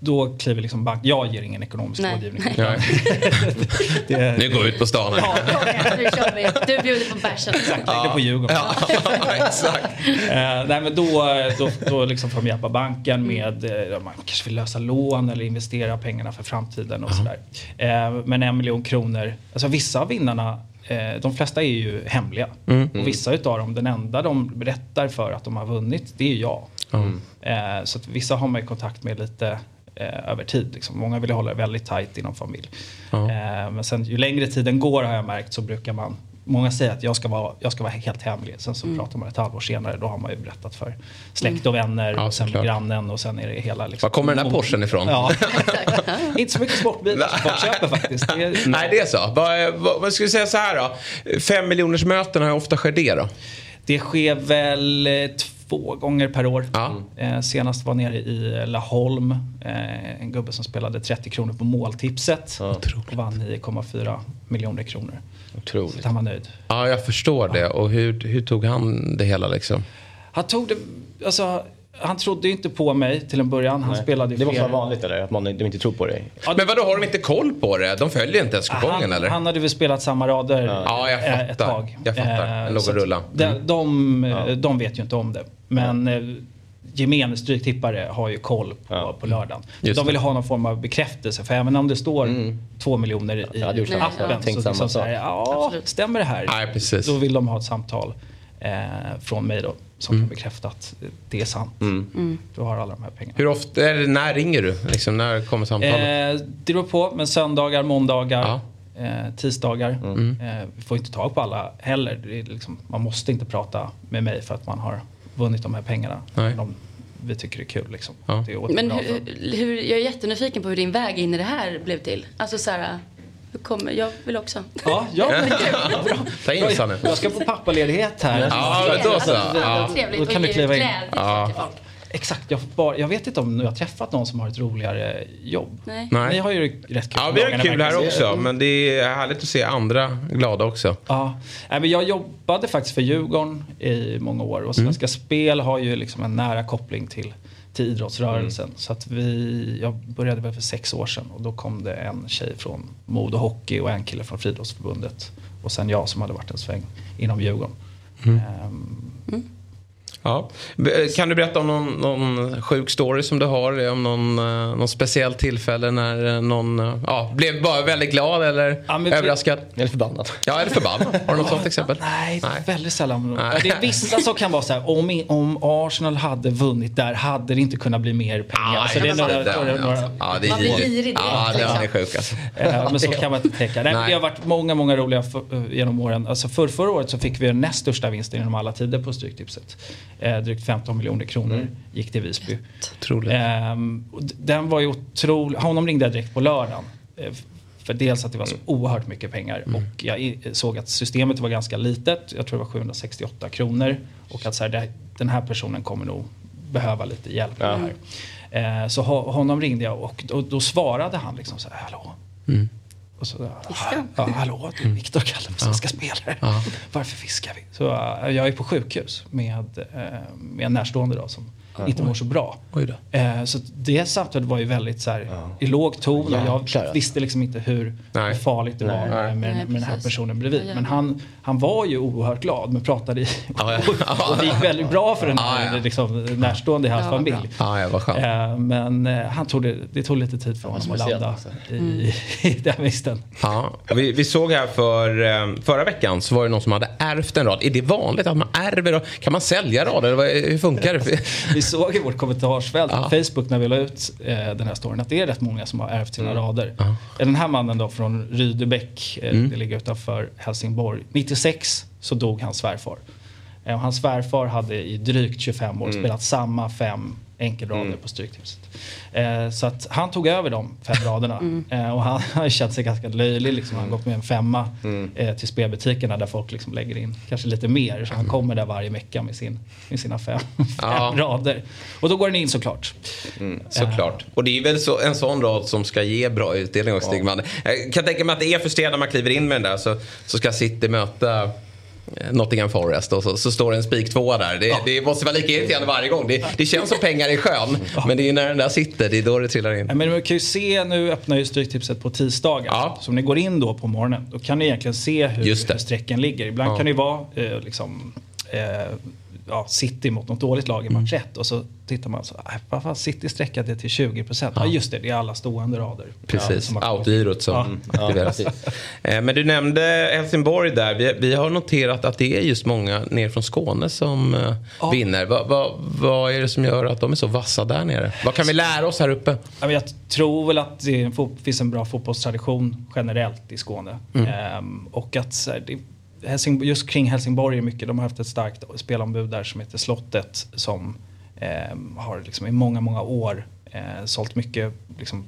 då kliver liksom bank... Jag ger ingen ekonomisk Nej. rådgivning. Nej. Det, Nu går vi ut på stan igen, nu kör vi. Du bjuder på bärsen. Lägg det på Djurgården. Ja, exakt. Eh, nej men då, då, då liksom får de hjälpa banken med, eh, man kanske vill lösa lån eller investera pengarna för framtiden och sådär. Eh, men en miljon kronor, alltså vissa av vinnarna, de flesta är ju hemliga. Och vissa utav dem, den enda de berättar för att de har vunnit, det är jag. Eh, så att vissa har man ju kontakt med lite eh, över tid. Liksom. Många vill hålla det väldigt tajt inom familj. Eh, men sen ju längre tiden går har jag märkt så brukar man Många säger att jag ska vara, jag ska vara helt hemlig. Sen så Mm. pratar man ett halvår senare. Då har man ju berättat för släkt och vänner. Ja, och sen såklart. grannen och sen är det hela. Liksom, Var kommer den här Porschen ifrån? Ja. Inte så mycket sportbilar som folk köper faktiskt. Det är, Nej, det är så. Vad, vad, vad ska vi säga så här då? Fem miljoners möten, hur ofta sker det då? Det sker väl två gånger per år. Ja. Eh, senast var nere i Laholm. Eh, en gubbe som spelade 30 kronor på måltipset. Och vann 9,4 miljoner kronor. Otroligt. Så han var nöjd. Ja, jag förstår det. Och hur, hur tog han det hela liksom? Han tog det, alltså, han trodde ju inte på mig till en början. Han spelade ju Det måste fel. vara vanligt eller? Att man, de inte tror på dig? Ja, Men vadå, har de inte koll på det? De följer inte ens kupongen han, eller? han hade väl spelat samma rader Ja, jag eh, ett fattar. tag. Jag fattar. Den låg så och rullade. De, Mm. de, eh, de vet ju inte om det. Men eh, gemene stryktippare har ju koll på, Ja. på lördagen. Just de vill det. ha någon form av bekräftelse. För även om det står två miljoner i appen så liksom så här, ja, stämmer det här? Nej, precis. Då vill de ha ett samtal eh, från mig då som Mm. kan bekräfta att det är sant. Du har alla de här pengarna. Hur ofta, eller när ringer du? Liksom, när kommer samtalet? Eh, det beror på, men söndagar, måndagar, Ja. eh, tisdagar. Eh, vi får inte tag på alla heller. Det är liksom, man måste inte prata med mig för att man har vunnit de här pengarna. Nej. De, vi tycker det är kul liksom. Ja. Det är Men hur, hur, jag är jättenyfiken på hur din väg in i det här blev till. Alltså så här, kommer, jag vill också. Ja, ja. Bra. Ta in Sanne. Jag ska på pappaledighet här. Ja, men då så. Ja. Trevligt Då kan du kliva in. Ja. Exakt, jag, bara, jag vet inte om jag har träffat någon som har ett roligare jobb. Nej. Nej. Ni har ju rätt kul Ja, vi har kul här också. Men det är härligt att se andra glada också. Ja, Nej, men jag jobbade faktiskt för Djurgården i många år och Svenska Spel har ju liksom en nära koppling till, till idrottsrörelsen. Så att vi, jag började väl för sex år sedan och då kom det en tjej från Modo Hockey och en kille från Friidrottsförbundet. Och sen jag som hade varit en sväng inom Djurgården. Ehm, Ja. Kan du berätta om någon, någon sjuk story som du har? Om någon, eh, någon speciell tillfälle när eh, någon eh, ja, blev bara väldigt glad eller Ja, men- överraskad? Eller förbannad. Ja, eller förbannad. Har du något sånt exempel? Nej, väldigt sällan. Nej. Det är vissa som kan vara så här, om, om Arsenal hade vunnit där hade det inte kunnat bli mer pengar. Det är några, det, några, några, ja, det är Man blir girig direkt, Ja, den liksom. är sjuk alltså. Eh, Men så kan man inte tänka. Nej, Nej. det har varit många, många roliga för, eh, genom åren. Alltså för, förra året så fick vi den näst största vinsten genom alla tider på Stryktipset. Eh, drygt 15 miljoner kronor gick till Visby. Otroligt. Och d- den var ju otrolig. Honom ringde jag direkt på lördagen. Eh, För dels att det var så oerhört mycket pengar och jag såg att systemet var ganska litet. Jag tror det var 768 kronor. Och att så här, det, den här personen kommer nog behöva lite hjälp med det här. Eh, Så ho- honom ringde jag och då, då svarade han liksom så här, hallå. Och så, ja, hallå, det är Viktor kallar på Svenska Spelare. Varför fiskar vi? Så eh, jag är på sjukhus med, eh, med en närstående då, som inte mår så bra. Oj då. Eh, så det samtalet var ju väldigt så här, i låg ton och jag Jäklar. visste liksom inte hur Nej. farligt det var med, med, Nej, med den här personen bredvid. Ja, Men han, han var ju oerhört glad men pratade i Ja, ja. och det gick väldigt bra för den Ja, här ja. liksom, närstående i hans Ja, familj. Ja, ja, vad skönt. Eh, men eh, han tog det, det tog lite tid för honom att landa i, i den. Ja, och vi, vi såg här för eh, förra veckan så var det någon som hade ärvt en rad. Är det vanligt att man ärver? Kan man sälja rader? Hur funkar det? Såg i vårt kommentarsfält på Facebook när vi la ut eh, den här storyn att det är rätt många som har ärvt sina rader. Ja. Den här mannen då från Rydebäck, eh, Mm. det ligger utanför Helsingborg. 96 så dog hans svärfar. Eh, och hans svärfar hade i drygt 25 år spelat samma fem enkelrader på Stryktipset. Eh, så att han tog över de fem raderna. Eh, och han har känt sig ganska löjlig. Liksom. Han har gått med en femma eh, till spelbutikerna där folk liksom lägger in kanske lite mer. Så han kommer där varje vecka med, sin, med sina fem, Ja. fem rader. Och då går den in såklart. Såklart. Och det är väl så, en sån rad som ska ge bra utdelning också, man. Jag kan tänka mig att det är frustrerande när man kliver in med den där så, så ska City möta eh, Nottingham Forest och så, så står det en spik tvåa där. Det, det måste vara lika irriterande varje gång. Det, det känns som pengar i sjön. Men det är när den där sitter, det är då det trillar in. Ja, Men man kan ju se, nu öppnar ju Stryktipset på tisdagar. Ja. Så om ni går in då på morgonen, då kan ni egentligen se hur, hur strecken ligger. Ibland Ja. kan det ju vara eh, liksom, eh, ja, City mot något dåligt lag i match 1 och så tittar man så, nej, vad fan, City sträckade till 20 procent. Ja. just det, det är alla stående rader. Precis, Ja, outgirot som aktiveras. Eh, Men du nämnde Helsingborg där. Vi, vi har noterat att det är just många ner från Skåne som eh, Ja. vinner. Vad vad- vad är det som gör att de är så vassa där nere? Vad kan vi lära oss här uppe? Ja, Jag tror väl att det finns en bra fotbollstradition generellt i Skåne. Mm. Ehm, och att det, Helsing, just kring Helsingborg är mycket, de har haft ett starkt spelombud där som heter Slottet som ehm, har liksom i många, många år eh, sålt mycket liksom,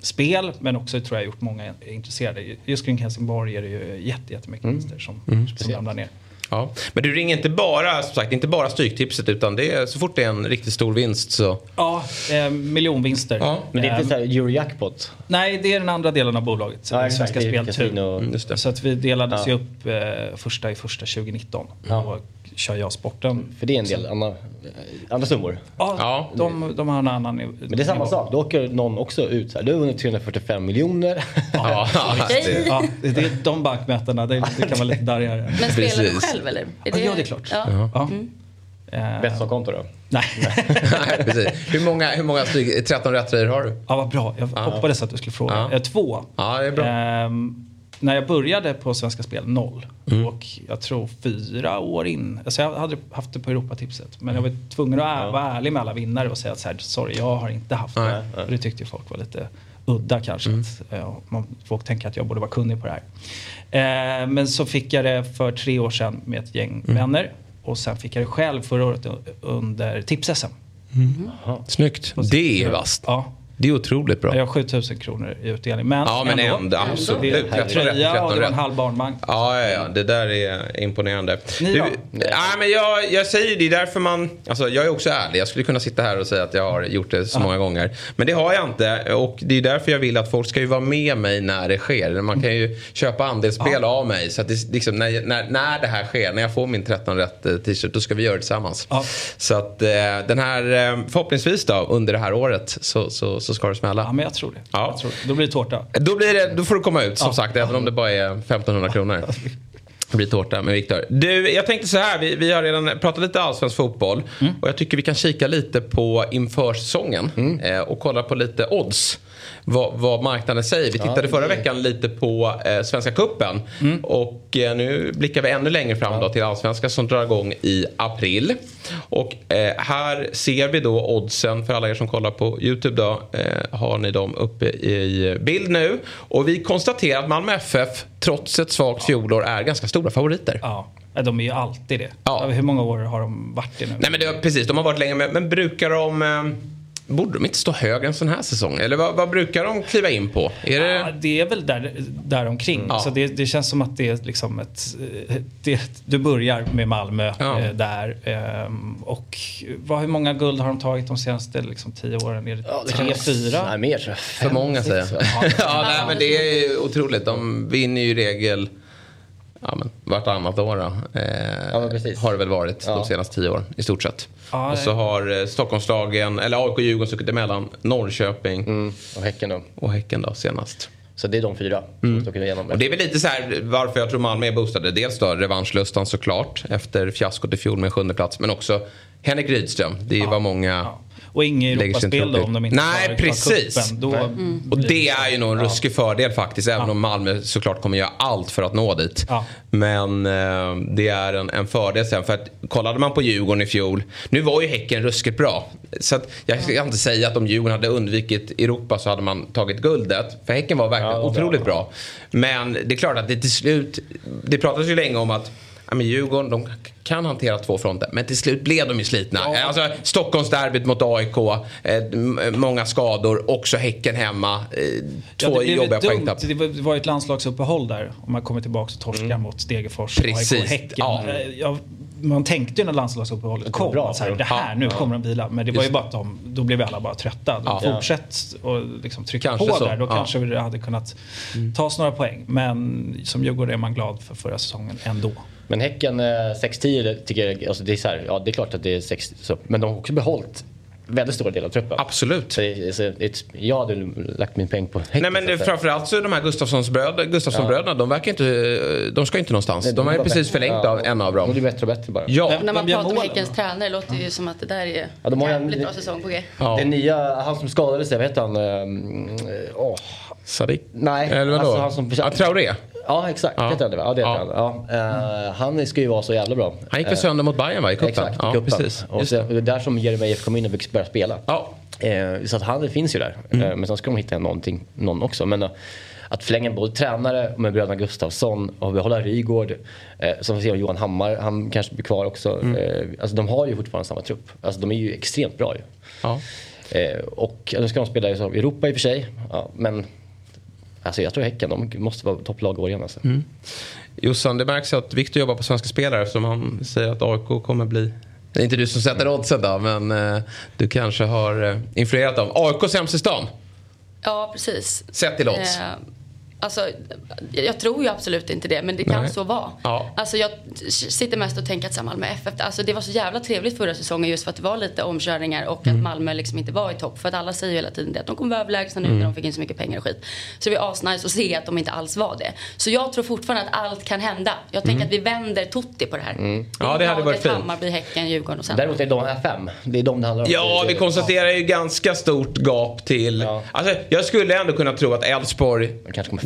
spel men också tror jag gjort många intresserade. Just kring Helsingborg är det ju jätte, jättemycket vinster som, som ramlar ner. Ja. Men du ringer inte bara, som sagt, inte bara Stryktipset utan det är, så fort det är en riktigt stor vinst så... Ja, eh, miljonvinster. Ja, Men det är inte så här Eurojackpot? Nej, det är den andra delen av bolaget. Ja, exakt. Svenska Speltur. Mm. Så att vi delades Ja. ju upp eh, första i första 2019. Ja. Då kör jag sporten. För det är en del andra, andra summor. Ja, Ja. De, de har en annan nivå. Men det är samma sak, då åker någon också ut så här. Du har vunnit 345 miljoner. Ja, Okej. Ja, det det är de bankmötena, det, det kan vara lite darrigare. Men spelar du själv eller? Är Ja, ja, det är klart. Ja. Ja. Eh, Betsson-konto då? nej. Nej, precis. Hur många, hur många stryk, 13 rätter har du? ja, vad bra. Jag hoppades att du skulle fråga. Ja. Eh, två. Ja, det är bra. Ehm, när jag började på Svenska Spel, noll. Mm. Och jag tror fyra år in, alltså jag hade haft det på Europatipset. Men jag var tvungen att ä- vara ärlig med alla vinnare och säga att så här, sorry, jag har inte haft Nej, det. Och det tyckte ju folk var lite udda kanske. Mm. Att, eh, man, folk tänker att jag borde vara kunnig på det här. Eh, men så fick jag det för tre år sedan med ett gäng Mm. vänner. Och sen fick jag det själv förra året under tips-SM. Snyggt. Det är vasst. Ja. Det är otroligt bra. Jag har 7000 kronor i utdelning. Men Ja, men ändå, absolut. Det är 13 rätt, tröja 13 och det var en halv barnbank. Ja, ja, ja, det där är imponerande. Ni då? nej, men jag, jag säger det är därför man... Alltså, jag är också ärlig. Jag skulle kunna sitta här och säga att jag har gjort det så många gånger. Men det har jag inte. Och det är därför jag vill att folk ska ju vara med mig när det sker. Man kan ju köpa andelsspel av mig. Så att det, liksom, när, när, när det här sker, när jag får min 13 rätt eh, t-shirt, då ska vi göra det tillsammans. Ja. Så att eh, den här, eh, förhoppningsvis då, under det här året så, så, så ska det smälla. Ja, men jag tror det. Ja. Jag tror det. Då blir det tårta. Då, blir det, då får du komma ut som Ja. sagt, även om det bara är 1500 kronor. Det blir tårta med Viktor. Du, jag tänkte så här, vi, vi har redan pratat lite allsvensk fotboll. Och jag tycker vi kan kika lite på inför säsongen. Eh, och kolla på lite odds. Vad, vad marknaden säger. Vi tittade det- förra veckan lite på eh, Svenska Kuppen Och eh, nu blickar vi ännu längre fram då till Allsvenskan som drar igång i april. Och eh, här ser vi då oddsen för alla er som kollar på YouTube då. Eh, har ni dem uppe i bild nu. Och vi konstaterar att Malmö FF trots ett svagt fjolår är ganska stora favoriter. Ja, Ja, de är ju alltid det. Ja. Hur många år har de varit det nu? Nej men det, precis, de har varit länge med. Men brukar de... Borde de inte stå högre än sån här säsong? Eller vad, vad brukar de kliva in på? Är det... Ja, det är väl där, där omkring. Ja. Så det, det känns som att det är liksom ett... Det, du börjar med Malmö Ja. eh, där. ehm, och vad, hur många guld har de tagit de senaste liksom, tio åren? Är det tre, fyra? Nej, mer tror jag. För många säger jag. ja, nej, men det är otroligt. De vinner ju i regel ja, men, vartannat år. Då. Eh, Ja, men precis. har det väl varit de Ja. senaste tio åren i stort sett. Ja, och så det- har eh, Stockholmslagen, eller AIK och Djurgården stuckit emellan. Norrköping Mm, och Häcken då. och Häcken då senast. Så det är de fyra som står igenom. Och det är väl lite så här varför jag tror Malmö är boostade. Dels då revanschlustan såklart efter fiaskot i fjol med sjunde plats Men också Henrik Rydström. Det är vad många Ja. Och inget Europaspel då om de inte Nej, tar, precis. tar kuppen. Då Och det är ju nog en ruskig fördel faktiskt. Även om Malmö såklart kommer göra allt för att nå dit. Ja. Men eh, det är en, en fördel sen. För att kollade man på Djurgården i fjol. Nu var ju Häcken ruskigt bra. Så att jag ska inte säga att om Djurgården hade undvikit Europa så hade man tagit guldet. För Häcken var verkligen Ja, otroligt bra. bra. Men det är klart att det till slut. Det pratas ju länge om att Ja, men Djurgården de kan hantera två fronter. Men till slut blev de ju slitna. Ja. Alltså, Stockholmsderbyt mot AIK. Eh, m- många skador. Också Häcken hemma. Eh, Ja, två det blev jobbiga poängtapp. Det var, det ju ett landslagsuppehåll där. Om man kommer tillbaka och torskar mot Degerfors, Mm. Precis. AIK och Häcken. Ja. Eh, Ja, man tänkte ju när landslagsuppehållet kom bra att så här, för det här, Ja. nu Ja. kommer de vila. Men det var ju bara att de, då blev vi alla bara trötta. De Ja. Fortsätt och liksom trycka Kanske på så. där. Då Ja. kanske vi hade kunnat ta oss några poäng. Men som Djurgårdare är man glad för förra säsongen ändå. Men Häcken eh, 6-10 tycker jag, alltså det är så här, ja det är klart att det är 6 så, men de har också behållit väldigt stor del av truppen. Absolut. Så, så, jag hade lagt min peng på Häcken. Nej men det, framförallt så är de här Gustafssons bröd, Gustafsson-bröderna, de verkar inte, de ska inte någonstans. Nej, de har ju precis bättre. förlängt Ja, av en av De dem. blir bättre och bättre bara. Ja, När man pratar om Häckens tränare låter det ju som att det där är Ja, de har en- jävligt bra säsong på G. ja. Det nya, han som skadade sig, vad heter han? Ehm, Åh, Sadik? nej, Eller vadå? alltså han som- ja, Traoré? Ja exakt, Ja. heter han det va? Ja det heter Ja. han. Ja. Eh, han ska ju vara så jävla bra. Han gick väl sönder mot Bayern va, i cupen? Exakt, ja, kuppen. precis. Och så, det. är där som Jeremejeff kom in och fick börja spela. Ja. Eh, så att han finns ju där. Mm. Eh, men sen ska de hitta någonting, någon också. Men eh, att förlänga både tränare med bröderna Gustafsson och behålla Rygård. Eh, som vi ser Johan Hammar, han kanske blir kvar också. Mm. Eh, alltså de har ju fortfarande samma trupp. Alltså de är ju extremt bra ju. Ja. Eh, och nu ska de spela i Europa i och för sig. Ja, men alltså jag tror Häcken, de måste vara topplag i år igen alltså. Mm. Jossan, det märks att Victor jobbar på svenska spelare eftersom han säger att AIK kommer bli... Det är inte du som sätter oddsen då, men eh, du kanske har eh, influerat dem. AIK sämst i stan, Ja, precis. sett till odds. Eh, alltså, jag tror ju absolut inte det, men det kan Nej. så vara. Ja. Alltså, jag sitter mest och tänker att så här, Malmö FF, alltså, det var så jävla trevligt förra säsongen just för att det var lite omkörningar och Mm. att Malmö liksom inte var i topp. För att alla säger ju hela tiden det, att de kommer vara överlägsna nu Mm. när de fick in så mycket pengar och skit. Så det var asnice att se att de inte alls var det. Så jag tror fortfarande att allt kan hända. Jag tänker att vi vänder Totti på det här. Mm. Ja, det hade varit fint. Hammarby, Häcken, Djurgården och sen. Däremot är de här fem, det är de det handlar om. Ja, vi konstaterar ju ganska stort gap till... Ja. Alltså, jag skulle ändå kunna tro att Elfsborg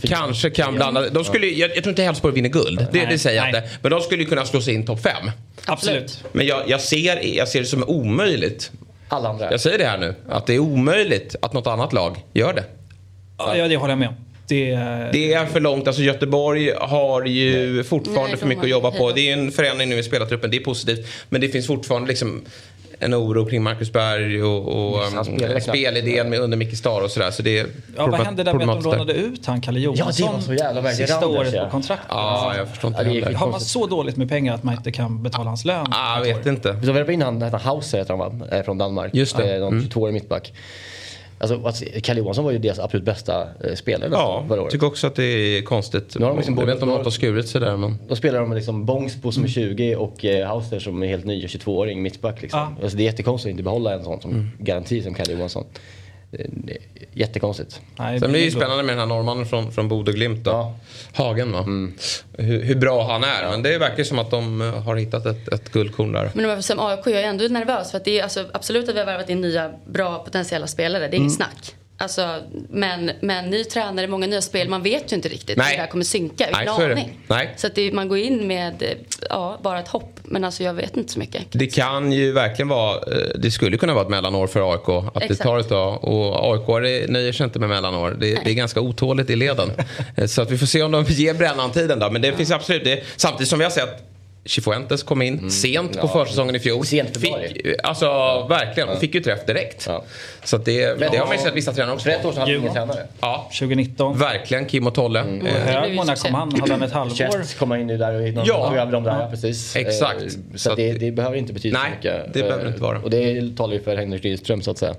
kanske kan blanda... De skulle, jag, jag tror inte Elfsborg vinner guld, det, Nej, det säger jag inte. Men de skulle ju kunna slå sig in topp fem. Absolut. Men jag, jag, ser, jag ser det som omöjligt. Alla andra. Jag säger det här nu, att det är omöjligt att något annat lag gör det. Ja, det håller jag med om. Det, Det är för långt. Alltså Göteborg har ju fortfarande Nej, för mycket att jobba på. Det är en förändring nu i spelartruppen, det är positivt. Men det finns fortfarande liksom en oro kring Marcus Berg och, och um, spelidén med under Micke Star och sådär. Så det är ja, vad hände där med att de lånade ut han Kalle Ja, det Johansson var så jävla märkligt. sista Randers, året ja. på kontraktet? Ja, jag förstår inte Ja, heller. Har man så dåligt med pengar att man inte kan betala hans lön? Ah, jag vet år? inte. Så värvade in han, Hauser heter han va? Eh, Från Danmark. Just det. Eh, Någon Mm. 22-årig mittback. Alltså, alltså, Kalle Johansson var ju deras absolut bästa eh, spelare Ja, jag tycker också att det är konstigt. Nu har de liksom jag vet både- inte om något har skurit sig där men... Då spelar de liksom Bångsbo som är 20 och eh, Hauser som är helt ny, 22-åring mittback. Liksom. Ja. Alltså, det är jättekonstigt att inte behålla en sån som Mm. garanti som Kalle Johansson. Är Jättekonstigt. Nej, Sen blir det ju spännande med den här norrmannen från, från Bodö Glimt då. Ja. Hagen va? Hur, hur bra han är. Men det verkar som att de eh, har hittat ett, ett guldkorn där. Men om jag får säga om AIK, jag är ändå nervös för att det är alltså, absolut att vi har värvat in nya bra potentiella spelare, det är Mm. inget snack. Alltså, men, men ny tränare, många nya spel, man vet ju inte riktigt Nej. hur det här kommer synka. Nej, så det. aning. Nej. Så att det, man går in med ja, bara ett hopp. Men alltså jag vet inte så mycket. Det kan ju verkligen vara, eh, det skulle kunna vara ett mellanår för AIK. Att det Exakt. tar ett tag. Och AIK nöjer sig inte med mellanår. Det, det är ganska otåligt i leden. Eh, Så att vi får se om de ger brännantiden då. Men det finns absolut, det, samtidigt som vi har sett Chifuentes kom in sent på Ja. försäsongen i fjol. Sent. Fick, alltså verkligen, de fick ju träff direkt. Ja. Så att det, det har man ju sett vissa tränare också. För ett år sedan hade ingen tränare. Ja, 2019. verkligen Kim och Tolle. Och Eh, Högmo, när succé. kom han? Hade han ett halvår? Chess kommer in där och Ja. ja. tog över dem där, ja. precis. Exakt. Eh, Så Så, att- det, det behöver inte betyda Nej, så mycket. det behöver Eh, inte vara. Och det talar ju för Henrik Rydström så att säga. Ett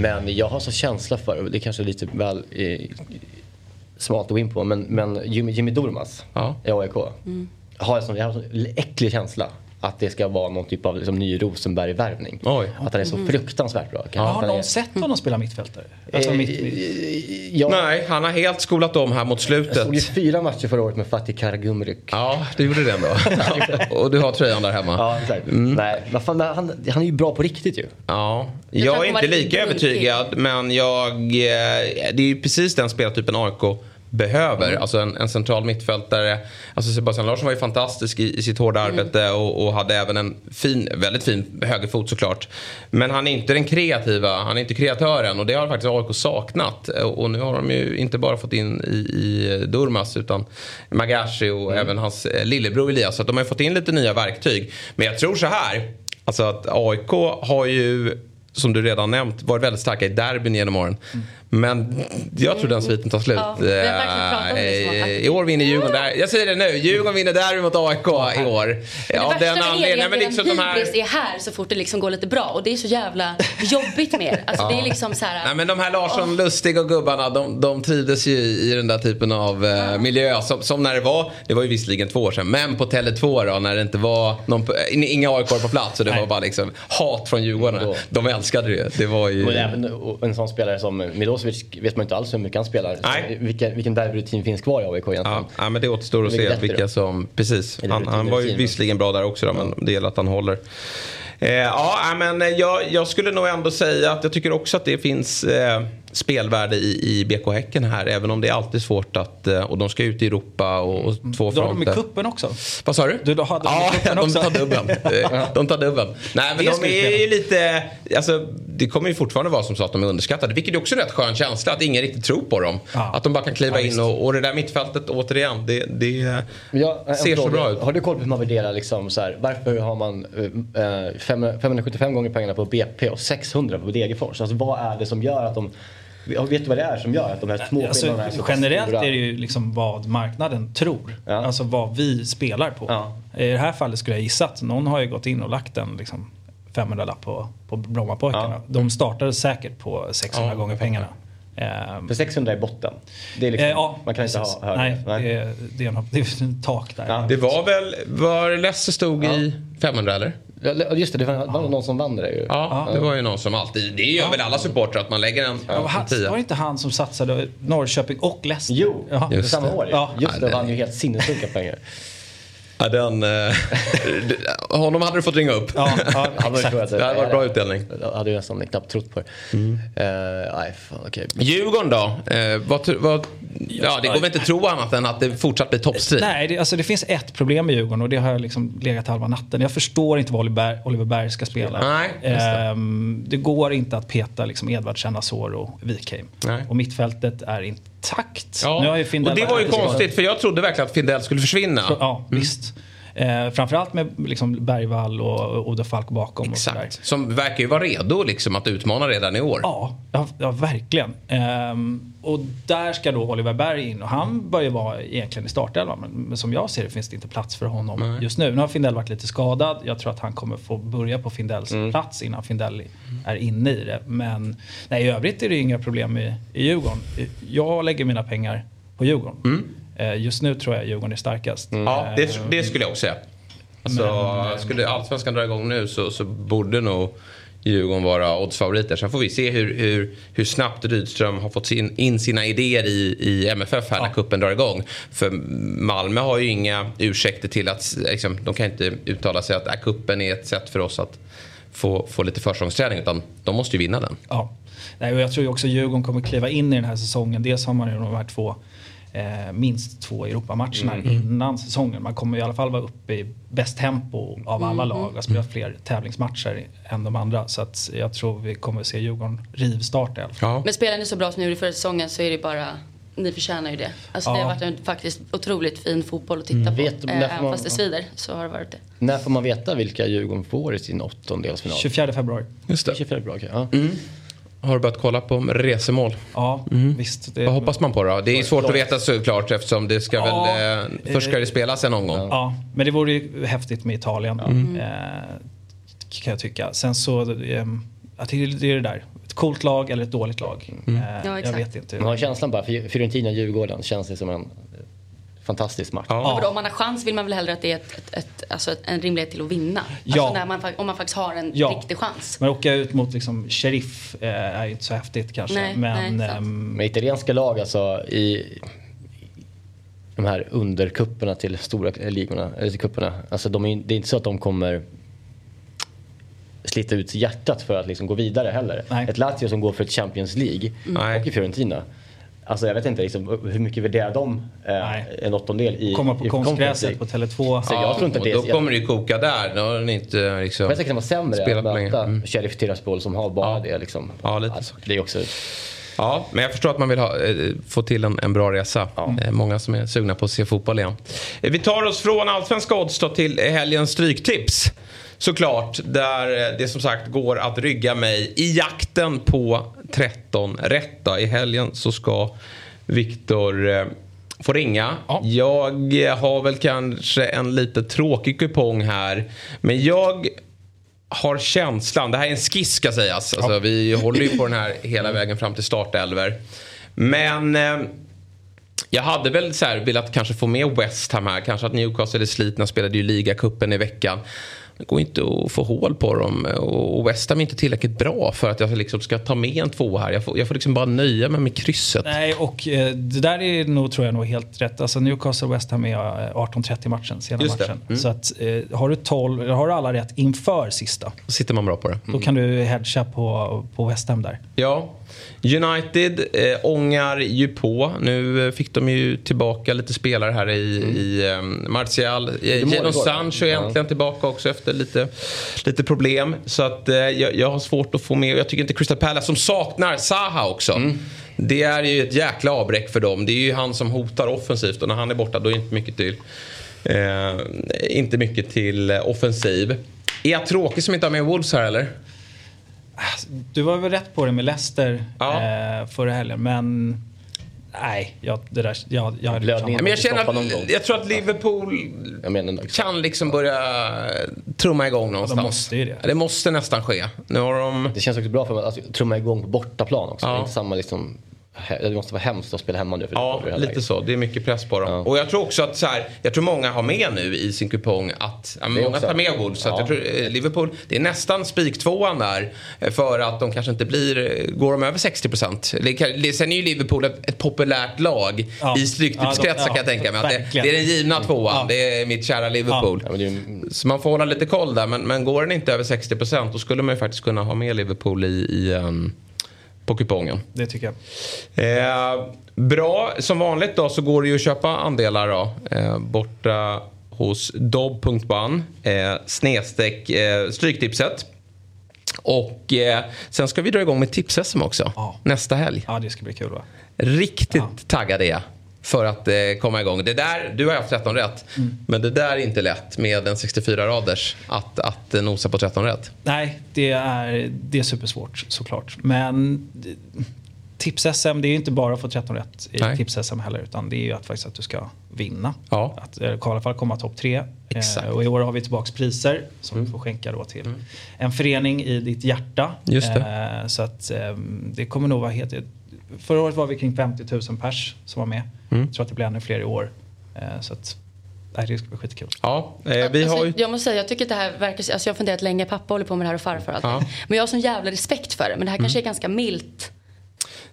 Men jag har så känsla för, och det är kanske lite väl eh, smalt att gå in på, men, men Jimmy, Jimmy Durmaz Ja. i AIK har en sån, jag har en äcklig känsla att det ska vara någon typ av liksom, ny Rosenberg-värvning. Att han är så fruktansvärt bra. Att Har någon är- sett honom spela mittfältare? Alltså Eh, mitt, mitt. Jag Nej, han har helt skolat om här mot jag såg ju slutet. fyra matcher förra året med Fatih Karagumruk. Ja, du gjorde det ändå. och du har tröjan där hemma. Ja, exakt. Nej, vad fan, han, han är ju bra på riktigt ju. Ja, Jag är inte lika övertygad men jag, eh, det är ju precis den spelartypen AIK behöver. Alltså en, en central mittfältare. Alltså Sebastian Larsson var ju fantastisk i, i sitt hårda arbete och, och hade även en fin, väldigt fin högerfot såklart. Men han är inte den kreativa, han är inte kreatören och det har faktiskt AIK saknat. Och nu har de ju inte bara fått in i, i Durmas utan Magashi och även hans eh, lillebror Elias. Så att de har ju fått in lite nya verktyg. Men jag tror så här, alltså att AIK har ju som du redan nämnt, varit väldigt starka i derbyn genom åren. Men jag tror den sviten tar slut. Ja. Eh, I år vinner Djurgården där. Jag säger det nu, Djurgården vinner derby mot AIK i år. Det Av värsta den med er är anledningen. att Men liksom de här... är här så fort det liksom går lite bra. Och det är så jävla jobbigt med er. Alltså det är liksom så här... Nej men de här Larsson, Lustig och gubbarna de, de trivdes ju i den där typen av eh, miljö. Som, som när det var, det var ju visserligen två år sedan, men på Tele2 då när det inte var någon, inga AIK på plats och det var bara liksom hat från Djurgården. De älskade det. Det var ju... Men även en sån spelare som Milosevic vet man inte alls hur mycket han spelar. Nej. Vilken, vilken derbyrutin finns kvar i AIK egentligen? Ja, ja, men det återstår att se vilka då. som... Precis. Han, han var ju visserligen bra där också då, men det gäller att han håller. Eh, ja, men jag, jag skulle nog ändå säga att jag tycker också att det finns eh, spelvärde i, i BK Häcken här. Även om det är alltid svårt att... Eh, och de ska ut i Europa och, och två Då har de i fronter. kuppen också. Vad sa du? Du, då hade de i ja, kuppen de också. tar dubbeln. Eh, de tar dubbeln. Nej, men Det de är ju lite... Alltså, det kommer ju fortfarande vara som så att de är underskattade. Vilket är också en rätt skön känsla att ingen riktigt tror på dem. Ja. Att de bara kan kliva Ja, in och, och det där mittfältet återigen. Det, det jag- ser så bra ut. Har du koll på hur man värderar liksom så här, varför har man eh, fem- 575 gånger pengarna på BP och 600 på Degerfors? Alltså vad är det som gör att de... Vet du vad det är som gör att de här små Alltså, är så generellt stora? är det ju liksom vad marknaden tror. Ja. Alltså vad vi spelar på. Ja. I det här fallet skulle jag gissa att någon har ju gått in och lagt en liksom 500-lapp på, på Brommapojkarna. Ja. De startade säkert på 600 Ja. gånger pengarna. Ehm, För 600 är botten. Det är liksom, eh, ja, man kan inte precis. ha högre. Nej, Det, är, det, är en, det är en tak där. Ja. Det var väl, var Leicester stod i 500 eller? Ja, Just det, det var, någon som vann det ju. Ja, det var ju någon som alltid, det gör väl alla supportrar att man lägger en, Ja, en tia. var det inte han som satsade Norrköping och Leicester? Jo, Ja. samma det. år. Ja. Just det, Ja, vann ju helt sinnessjuka pengar. Ja, den, eh, honom hade du fått ringa upp. Ja, ja, Han jag Det hade varit bra utdelning. Jag hade ju nästan knappt trott på det. Mm. Eh, nej, fan okej. Djurgården då? Eh, vad, vad, ja, det går väl inte att tro annat än att det fortsatt blir toppstrid? Nej, det, alltså det finns ett problem med Djurgården och det har liksom legat halva natten. Jag förstår inte vad Oliver Oliver Berg ska spela. Nej, det. Ehm, det går inte att peta liksom Edvard Chenazor och Wikheim. Nej. Och mittfältet är intakt. Ja. Nu har ju Findell och det var ju konstigt för jag trodde verkligen att Findell skulle försvinna. Ja, visst. Eh, framförallt med liksom Bergvall och Oda Falk bakom. Exakt. Som verkar ju vara redo liksom att utmana redan i år. Ja, ja, ja verkligen. Ehm, och där ska då Oliver Berg in och han bör ju vara egentligen i startelvan. Men, men som jag ser det finns det inte plats för honom just nu. Nu har Findell varit lite skadad. Jag tror att han kommer få börja på Findells plats innan Findell är inne i det. Men nej, i övrigt är det inga problem i, i Djurgården. Jag lägger mina pengar på Djurgården. Eh, just nu tror jag Djurgården är starkast. Ja, det, det skulle jag också säga. Alltså, Men, skulle allsvenskan dra igång nu så, så borde nog Djurgården vara oddsfavoriter. Sen får vi se hur, hur, hur snabbt Rydström har fått sin, in sina idéer i, i MFF här när kuppen drar igång. För Malmö har ju inga ursäkter till att, liksom, de kan inte uttala sig att äh, kuppen är ett sätt för oss att få, få lite försäsongsträning. Utan de måste ju vinna den. Ja. Nej, och jag tror också Djurgården kommer kliva in i den här säsongen. Dels har man ju de här två, eh, minst två Europamatcherna innan säsongen. Man kommer i alla fall vara uppe i bäst tempo av alla lag och spela fler tävlingsmatcher än de andra. Så att jag tror vi kommer se Djurgården rivstarta i alla fall. Ja. Men spelar ni så bra som ni gjorde förra säsongen så är det bara ni förtjänar ju det. Alltså det Ja. har varit en faktiskt otroligt fin fotboll att titta på. Vet Eh, när får Även man- fast det svider så har det varit det. När får man veta vilka Djurgården får i sin åttondelsfinal? 24 februari. Just det. 24 bra, okej. Ja. Har du börjat kolla på resemål? Ja, visst. Det, Vad hoppas man på då? Det är svårt att veta såklart eftersom det ska Ja, väl... Eh, först ska det spelas en omgång. Ja, men det vore ju häftigt med Italien. Eh, kan jag tycka. Sen så, eh, att det, är- det är det där. Ett coolt lag eller ett dåligt lag. Eh, Ja, jag exakt. vet inte. Man har känslan bara, för Fiorentina-Djurgården känns det som en eh, fantastisk match. Ja. Men vadå, om man har chans vill man väl hellre att det är ett, ett, ett, alltså en rimlighet till att vinna? Ja. Alltså när man, om man faktiskt har en Ja. riktig chans. Men åka ut mot liksom sheriff eh, är ju inte så häftigt kanske. Nej, men nej, sant. ehm, Med italienska lag alltså i de här underkupperna till stora ligorna, eller till kupperna. Alltså de är, det är inte så att de kommer slita ut hjärtat för att liksom gå vidare heller. Nej. Ett Lazio som går för ett Champions League Nej. och i Fiorentina Alltså jag vet inte liksom, hur mycket värderar de eh, en åttondel i Komma på i konstgräset på League? Tele2. Så jag tror inte det då kommer det ju koka där. Då har den inte liksom Jag kan vara sämre spelat att möta Mm. Sheriff Tiraspol som har bara Ja. det liksom. Ja, lite så. Det är också... Ja, men jag förstår att man vill ha, eh, få till en, en bra resa. Eh, många som är sugna på att se fotboll igen. Eh, vi tar oss från allsvenska odds till helgens stryktips. Såklart, där eh, det som sagt går att rygga mig i jakten på 13 rätt. då. I helgen så ska Viktor eh, få ringa. Jag eh, har väl kanske en lite tråkig kupong här. Men jag har känslan, det här är en skiss ska sägas. Alltså, Vi håller ju på den här hela vägen fram till startelver. Men eh, jag hade väl så här velat kanske få med West Ham här. Kanske att Newcastle är slitna, spelade ju ligacupen i veckan. Det går inte att få hål på dem och West Ham är inte tillräckligt bra för att jag liksom ska ta med en två här. Jag får, jag får liksom bara nöja mig med krysset. Nej, och eh, det där är nog, tror jag, nog helt rätt. Alltså Newcastle och West Ham är eh, 18-30 matchen, sena Just matchen. Mm. Så att, eh, har, du 12, eller har du alla rätt inför sista, sitter man bra på det. då kan du hedga på, på West Ham där. Ja. United eh, ångar ju på. Nu eh, fick de ju tillbaka lite spelare här i, i eh, Martial. Eh, Jadon. Sancho är Ja. äntligen tillbaka också efter lite, lite problem. Så att eh, jag, jag har svårt att få med. Jag tycker inte Crystal Palace som saknar Zaha också. Mm. Det är ju ett jäkla avbräck för dem. Det är ju han som hotar offensivt och när han är borta då är det inte mycket till, eh, inte mycket till offensiv. Är jag tråkig som inte har med Wolves här eller? Du var väl rätt på det med Leicester Ja. eh, förra helgen, men nej, jag, det där, jag, jag Blödningen. Men jag känner att, jag tror att Liverpool Jag menar, kan liksom börja trumma igång någonstans. måste ju det. Ja, det måste nästan ske. Nu har de... det känns också bra för mig att alltså, trumma igång på bortaplan också. Ja. Det är inte samma liksom... Det måste vara hemskt att spela hemma nu. För Ja, det lite läget. så. Det är mycket press på dem. Ja. Och jag tror också att så här, jag tror många har med nu i sin kupong att, ja, många också. tar med Wolves. Så Ja. jag tror, eh, Liverpool, det är nästan spiktvåan där. eh, För att de kanske inte blir, eh, går de över 60 procent? Sen är ju Liverpool ett, ett populärt lag Ja. i stryktipskretsar kan jag tänka mig. Att det, det är den givna tvåan. Ja. Det är mitt kära Liverpool. Är Så man får hålla lite koll där. Men, men går den inte över 60 procent då skulle man ju faktiskt kunna ha med Liverpool i, i, ehm, på kupongen. Det tycker jag. Eh, bra, som vanligt då så går det ju att köpa andelar då. Eh, borta hos dobb.ban eh, snedstreck eh, Stryktipset. Och eh, sen ska vi dra igång med tips också Ja. nästa helg. Ja, det ska bli kul va? Riktigt taggad är jag för att eh, komma igång. Det där, du har haft 13 rätt. Mm. Men det där är inte lätt med en 64-raders att, att eh, nosa på 13 rätt. Nej, det är, det är supersvårt såklart. Men eh, tips-SM, det är inte bara att få 13 rätt i tips-SM heller. Utan det är ju att, faktiskt att du ska vinna. Ja. Att eh, i alla fall komma topp tre. Exakt. Eh, och i år har vi tillbaks priser som du får skänka då till en förening i ditt hjärta. Just det. Eh, så att eh, det kommer nog vara helt... Förra året var vi kring 50 000 pers som var med. Jag tror att det blir ännu fler i år. Eh, så att nej, det ska bli skitkul. Ja, eh, vi har alltså, ju... Jag måste säga, jag tycker att det här verkar, alltså jag har funderat länge, pappa håller på med det här och farfar och. Ja. Men jag har sån jävla respekt för det. Men det här kanske är ganska milt.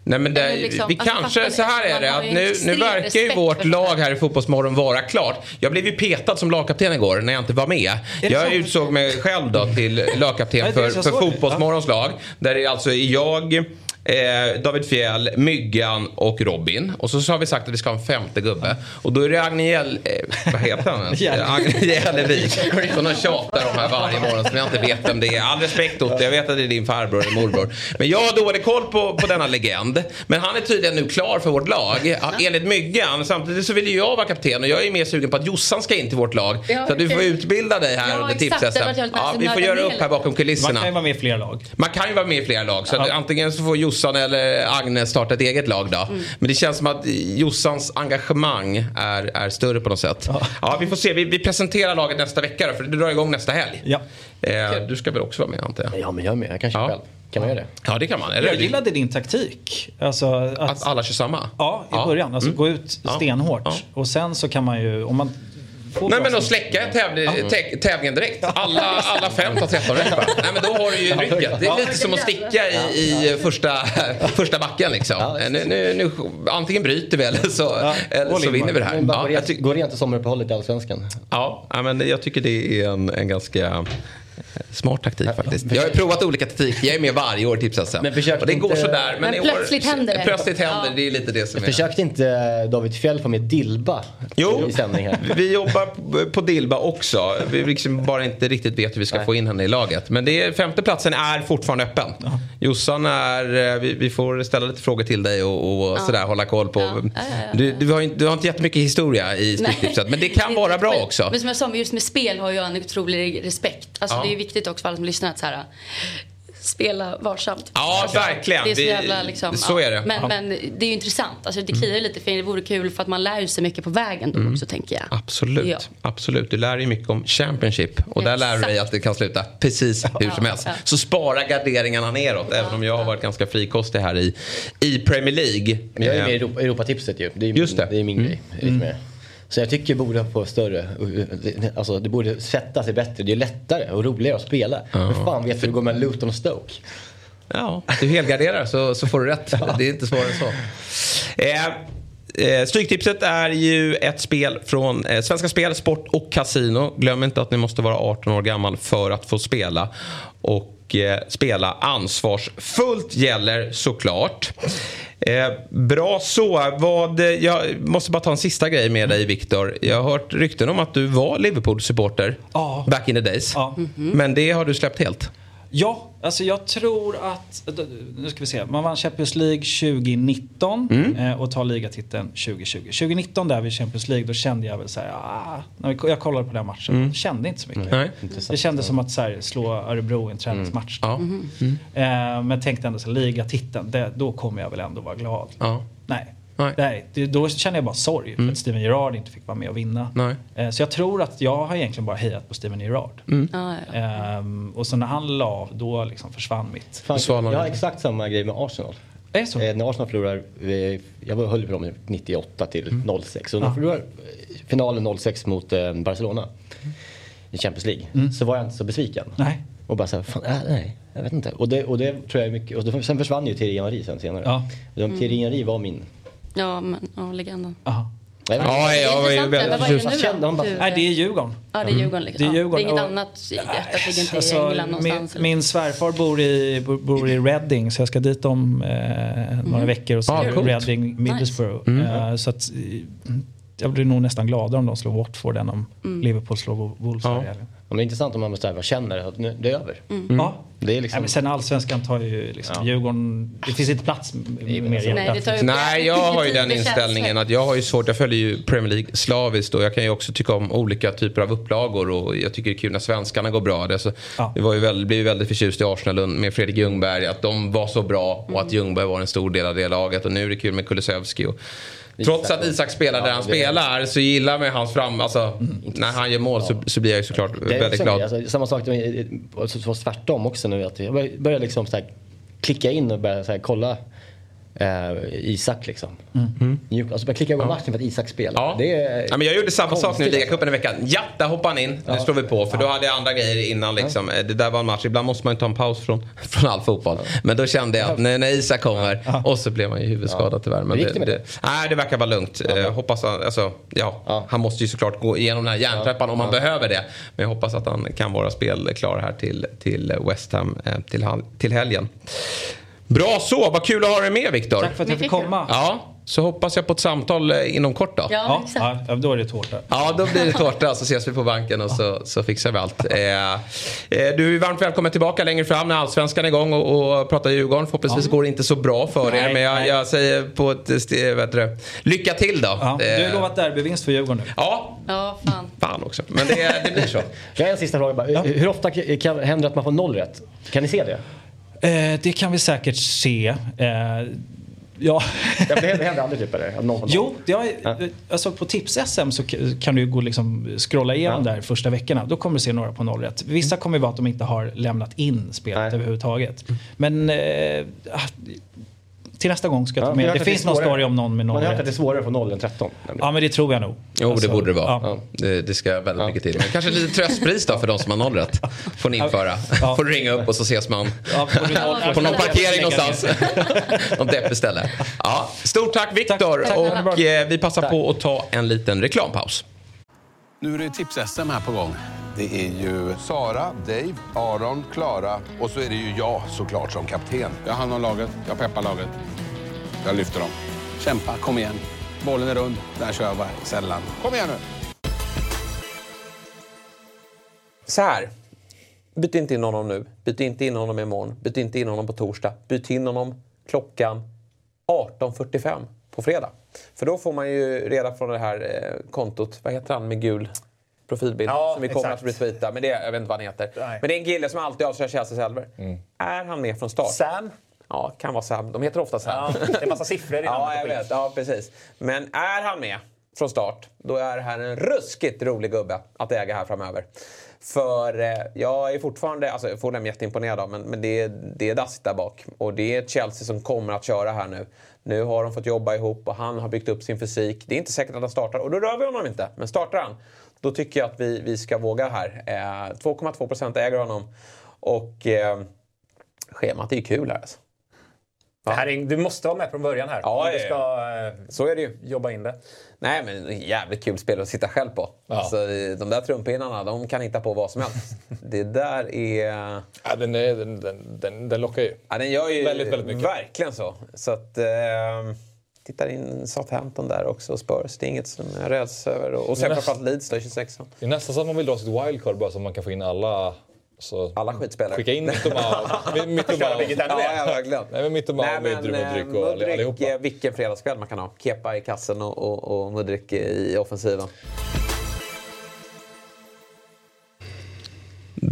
Nej men det, liksom, vi alltså, kanske, så här är det har att nu, nu verkar ju vårt lag här i Fotbollsmorgon vara klart. Jag blev ju petad som lagkapten igår när jag inte var med. Jag utsåg mig själv då till lagkapten för, för. Fotbollsmorgons lag. Där det alltså är jag, eh, David Fjell, Myggan och Robin. Och så, så har vi sagt att vi ska ha en femte gubbe. Och då är det Agnel, eh, vad heter han ens? Agnel Jälevik som de tjatar om här varje morgon som jag inte vet vem det är. All respekt Otto, jag vet att det är din farbror eller morbror. Men jag har dålig koll på, på denna legend. Men han är tydligen nu klar för vårt lag. Enligt Myggan. Samtidigt så vill ju jag vara kapten och jag är mer sugen på att Jossan ska in till vårt lag. Ja, så att du får utbilda dig här Ja, under jävligt Ja, vi får göra upp här bakom Man kulisserna. kan ju vara med i flera lag. Man kan ju vara med i flera lag. Så att Ja. antingen så får Jossan eller Agnes starta ett eget lag då. Mm. Men det känns som att Jossans engagemang är, är större på något sätt. Ja. vi får se. Vi, vi presenterar laget nästa vecka då, för det drar igång nästa helg. Ja. Eh, du ska väl också vara med antar jag? Ja, men jag är med. Jag kan köpa Ja. själv. Kan man göra det? Ja, det kan man. Eller Jag gillade din taktik. Alltså att, Att alla kör samma? Ja, i början. Alltså Mm. gå ut Ja. stenhårt. Ja. Och sen så kan man ju, om man Nej men att släcka tävling, tä- tävlingen direkt. Alla, alla fem tar 13 rätt. Nej men då har du ju rycket. Det är lite som att sticka i, i första, första backen liksom. Nu, nu, nu, antingen bryter vi eller så, eller så in vinner vi det här. Ja, gå jag, rent, i sommaruppehållet i Allsvenskan. ja, ja, men jag tycker det är en, en ganska Smart taktik faktiskt. Jag har ju provat olika taktik. Jag är med varje år i tips Men försökte Och det går inte- sådär. Men i plötsligt händer det. Plötsligt händer Ja. det. är lite det som är. Försökte inte David Fjell få med Dilba Jo, i sändning här? vi jobbar på- Dilba också. Vi liksom bara inte riktigt vet hur vi ska Nej. få in henne i laget. Men det är, femteplatsen är fortfarande öppen. Jossan är, eh, vi, vi får ställa lite frågor till dig och, och sådär hålla koll på. Ja. Ja, ja, ja. Du, du, har inte, du har inte jättemycket historia i Stryktipset. Men det kan vara bra Men- också. Men som jag sa, just med spel har jag en otrolig respekt. Alltså Ja. det är viktigt också för alla som lyssnar att så här, spela varsamt. Ja, Alltså, verkligen. Det är så jävla liksom, så är det. Men, Ja. Mm. men det är ju intressant. Alltså det kliar lite för det vore kul för att man lär sig mycket på vägen då också tänker jag. Absolut. Ja. Absolut. Du lär dig mycket om Championship. Och där lär du dig att det kan sluta precis hur som helst. Ja. Så spara garderingarna neråt. Även om jag har varit ganska frikostig här i, i Premier League. Men jag är med i Europa, Europatipset ju. Det är, Just det. det är min Mm. grej. Så jag tycker det borde få större, alltså det borde sätta sig bättre. Det är lättare och roligare att spela. Men fan vet du hur det går med Luton och Stoke? Ja, du helgarderar så, så får du rätt. Det är inte svårare än så. Eh, eh, Stryktipset är ju ett spel från eh, Svenska Spel, Sport och Casino. Glöm inte att ni måste vara 18 år gammal för att få spela. Och eh, spela ansvarsfullt gäller såklart. Eh, bra så. Vad, eh, jag måste bara ta en sista grej med dig Viktor. Jag har hört rykten om att du var Liverpool-supporter Ja. back in the days. Ja. Men det har du släppt helt. Ja, alltså jag tror att... Nu ska vi se. Man vann Champions League 2019 Mm. eh, och tar ligatiteln 2020. 2019 där vid Champions League då kände jag väl så här... Ah, när jag kollade på den matchen. Kände inte så mycket. Mm. Nej. Det kändes som att så här, slå Örebro i en träningsmatch. Ja. Eh, men tänkte ändå så här, ligatiteln, det, då kommer jag väl ändå vara glad. Ja. Nej. Nej. Mm. Nej, det, då känner jag bara sorg för att Steven Gerrard inte fick vara med och vinna. Nej. Eh, så jag tror att jag har egentligen bara hejat på Steven Gerrard. Mm. Ja, ja. Ehm, och så när han la av, då liksom försvann mitt. Fan, jag har exakt samma grej med Arsenal. Är så? Eh, när Arsenal förlorar, eh, jag var- höll på dem 98 till Mm. 06. Och när de förlorar eh, finalen 06 mot eh, Barcelona i Champions League så var jag inte så besviken. Mm. Nej. Och bara såhär, fan, äh, nej, jag vet inte. Och det, och det tror jag är mycket, och då, sen försvann ju Thierry Henry sen senare. Ja. De, Thierry Henry var min... Ja, men ja, legenden. Aha. Ja, jag var ju Intressant, väldigt men vad är det förtjust. nu Kände han då? bara- Nej, det är Djurgården. Ja, det är Djurgården. Liksom. Det är Ja, Djurgården det är inget annat. Hjärtat ligger inte i Alltså, England någonstans. min, eller? min svärfar bor i, bor, i Reading så jag ska dit om eh, några veckor och se Ah. Reading Middlesbrough. Eh, så att, eh, jag blir nog nästan gladare om de slår Watford än om Liverpool slår Wolves. Ja. Men det är intressant om man måste här, känner att nu, det är över. Ja. Det är liksom... Nej, men sen allsvenskan tar ju liksom Ja. Djurgården, det finns inte plats mer Nej, Nej, jag har ju den inställningen att jag har ju svårt, jag följer ju Premier League slaviskt och jag kan ju också tycka om olika typer av upplagor och jag tycker det är kul när svenskarna går bra. Det, så, Ja. det var ju väldigt, blev ju väldigt förtjust i Arsenal med Fredrik Ljungberg, att de var så bra och att Ljungberg var en stor del av det laget och nu är det kul med Kulusevski. Och, trots att Isak spelar där han spelar så gillar man hans fram, alltså när han gör mål så, så blir jag ju såklart Det väldigt glad. Alltså, samma sak, det var- så, så tvärtom också nu. Att jag bör- börjar liksom så här, klicka in och börja så här, kolla eh, Isak liksom. Mm. Alltså börja klicka igång matchen för att Isak spelar. Ja. Det är, ja, men jag gjorde samma sak nu i ligacupen i veckan. Ja, där hoppade han in. Nu slår vi på. För då hade jag andra grejer innan. Liksom. Det där var en match. Ibland måste man ju ta en paus från, från all fotboll. Men då kände jag att när, när Isak kommer och så blev man ju huvudskadad tyvärr. Men det, det det, nej, det verkar vara lugnt. Eh, hoppas han, alltså, ja, Ja. han måste ju såklart gå igenom den här järntrappan om han behöver det. Men jag hoppas att han kan vara spelklar här till, till West Ham eh, till, till helgen. Bra så, vad kul att ha dig med Viktor. Tack för att jag fick komma. Ja, så hoppas jag på ett samtal eh, inom kort då. Ja, Ja, exakt. ja, då är det tårta. Ja, då blir det tårta så ses vi på banken och så, så fixar vi allt. Eh, eh, du är varmt välkommen tillbaka längre fram när allsvenskan är igång och, och pratar Djurgården. Förhoppningsvis går det inte så bra för er. Nej, Men jag, jag säger på ett heter det, lycka till då. Ja, du har lovat derbyvinst för Djurgården nu. Ja, Ja, fan. fan också. Men det, det blir så. Jag har en sista fråga bara. Hur- Hur ofta kan, händer det att man får noll rätt? Kan ni se det? Eh, det kan vi säkert se. Eh, ja. Det händer aldrig typ eller? Någon noll? Jo, det har, alltså på tips-SM så kan du gå liksom scrolla igenom där första veckorna. Då kommer du se några på noll rätt. Vissa kommer vara att de inte har lämnat in spelet Nej. överhuvudtaget. Men eh, ah, till nästa gång ska jag Ja, ta jag med. har Det finns är någon story om någon med Man noll har hört att det är svårare att få noll än 13. nämligen. Ja, men det tror jag nog. Jo, Alltså, det borde det vara. ja. Det, det ska väldigt mycket till. Men kanske lite tröstpris då för de som har noll rätt. Får ni införa. Ja. Får du ringa upp och så ses man Ja, på någon parkering någonstans. Något deppigt ställe. Ja, stort tack Viktor. Tack, tack. Och eh, vi passar på att ta en liten reklampaus. Nu är det tips-SM här på gång. Det är ju Sara, Dave, Aron, Klara och så är det ju jag såklart som kapten. Jag har hand om laget, jag peppar laget. Jag lyfter dem. Kämpa, kom igen. Bollen är rund, där kör jag bara sällan. Kom igen nu! Så här. Byt inte in honom nu. Byt inte in honom imorgon. Byt inte in honom på torsdag. Byt in honom klockan 18.45 på fredag. För då får man ju reda från det här eh, kontot, vad heter han med gul profilbild? Ja, som vi kommer exakt. att retweeta. Men det, jag vet inte vad han heter. Nej. Men det är en kille som alltid avslöjar Chelseas elver. Är han med från start? Sam? Ja, kan vara Sam. De heter ofta Sam. Ja, det är en massa siffror i Ja, jag vet. Ja, precis. Men är han med från start, då är det här en ruskigt rolig gubbe att äga här framöver. För eh, jag är fortfarande, alltså Fulham är jätteimponerad av, men, men det, är, det är dassigt där bak. Och det är Chelsea som kommer att köra här nu. Nu har de fått jobba ihop och han har byggt upp sin fysik. Det är inte säkert att han startar och då rör vi honom inte. Men startar han, då tycker jag att vi, vi ska våga här. Eh, 2,2 procent äger honom. Och eh, schemat är ju kul här alltså. Det här är, du måste vara med från början här. Ja, du ja, ska eh, Så är det ju. jobba in det. Nej, men jävligt kul spel att sitta själv på. Alltså, de där trumpinnarna, de kan hitta på vad som helst. det där är... Ja, den, är, den, den, den, den lockar ju. Ja, den gör ju Väldigt, väldigt mycket. verkligen så. Så att... Eh, tittar in Southampton där också, Spurs. Det är inget som jag räds över. Och sen framförallt Leeds då, 26 Det är nästan så att man vill dra sitt wildcard bara så man kan få in alla... Så Alla skitspelare. Skicka in Mittoma. Mittoma. Vilket. Ja, verkligen. Nej, men eh, och Mudryk, allihopa. eh, vilken fredagskväll man kan ha. Kepa i kassen och, och, och Mudryk i offensiven.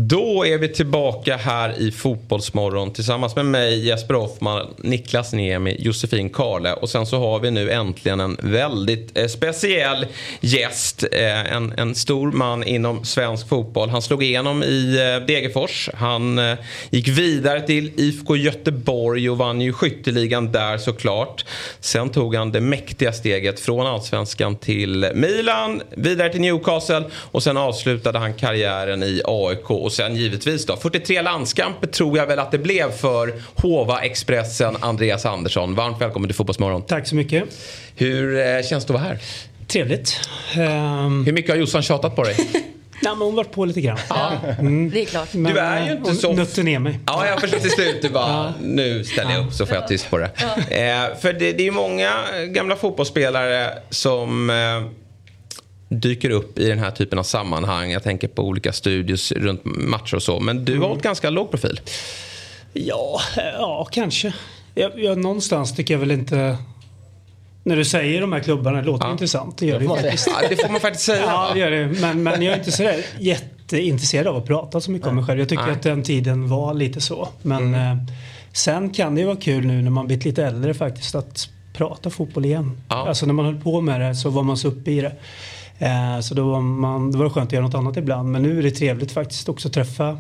Då är vi tillbaka här i Fotbollsmorgon tillsammans med mig, Jesper Hoffman, Niklas Niemi, Josefin Karle och sen så har vi nu äntligen en väldigt eh, speciell gäst. Eh, en, en stor man inom svensk fotboll. Han slog igenom i eh, Degerfors. Han eh, gick vidare till IFK Göteborg och vann ju skytteligan där såklart. Sen tog han det mäktiga steget från allsvenskan till Milan, vidare till Newcastle och sen avslutade han karriären i AIK och sen givetvis då 43 landskamper tror jag väl att det blev för Hova Expressen Andreas Andersson. Varmt välkommen till Fotbollsmorgon. Tack så mycket. Hur eh, känns det att vara här? Trevligt. Um, Hur mycket har Jossan tjatat på dig? nej, men hon var på lite grann. Mm. Det är klart. Men, Du är ju eh, inte hon så- Nötte ner mig. Ja, jag förstår till slut. Du bara, nu ställer jag upp så får jag tyst på det. Eh, för det, det är ju många gamla fotbollsspelare som eh, dyker upp i den här typen av sammanhang. Jag tänker på olika studios runt matcher och så. Men du har hållit ganska låg profil. Ja, ja kanske. Jag, jag, någonstans tycker jag väl inte... När du säger de här klubbarna, det låter intressant. Det gör det faktiskt. Ja, det får man faktiskt säga. Ja, det gör det. Men, men jag är inte sådär jätteintresserad av att prata så mycket om mig själv. Jag tycker Nej. att den tiden var lite så. Men eh, sen kan det ju vara kul nu när man blivit lite äldre faktiskt att prata fotboll igen. Ja. Alltså när man höll på med det så var man så uppe i det. Eh, så då var, man, då var det skönt att göra något annat ibland. Men nu är det trevligt faktiskt också att träffa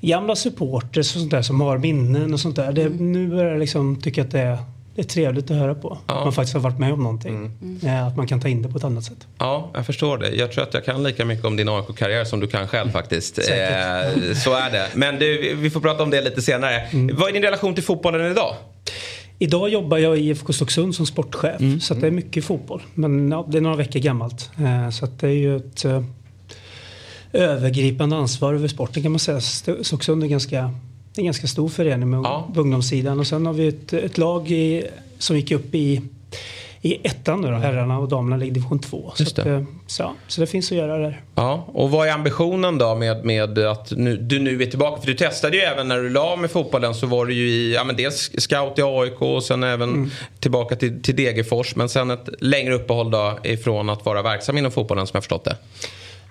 gamla supporters och sånt där som har minnen och sånt där. Det, nu börjar jag liksom tycka att det är, det är trevligt att höra på. Att man faktiskt har varit med om någonting. Eh, Att man kan ta in det på ett annat sätt. Ja, jag förstår det. Jag tror att jag kan lika mycket om din AIK-karriär som du kan själv faktiskt. Eh, Säkert. så är det. Men du, vi får prata om det lite senare. Vad är din relation till fotbollen idag? Idag jobbar jag i IFK Stocksund som sportchef. Så att det är mycket fotboll. Men ja, det är några veckor gammalt. Eh, Så det är ju ett eh, övergripande ansvar över sporten kan man säga. St- Stocksund är ganska, en ganska stor förening med Ja. ungdomssidan. Och sen har vi ett, ett lag i, som gick upp i, i ettan nu då. Herrarna och damerna ligger i division 2. Så, det. eh, så, ja, så det finns att göra där. Ja, och vad är ambitionen då med, med att nu, du nu är tillbaka? För du testade ju även när du la med fotbollen så var du ju i, ja men dels scout i AIK och sen även tillbaka till, till Degerfors. Men sen ett längre uppehåll då ifrån att vara verksam inom fotbollen som jag förstått det.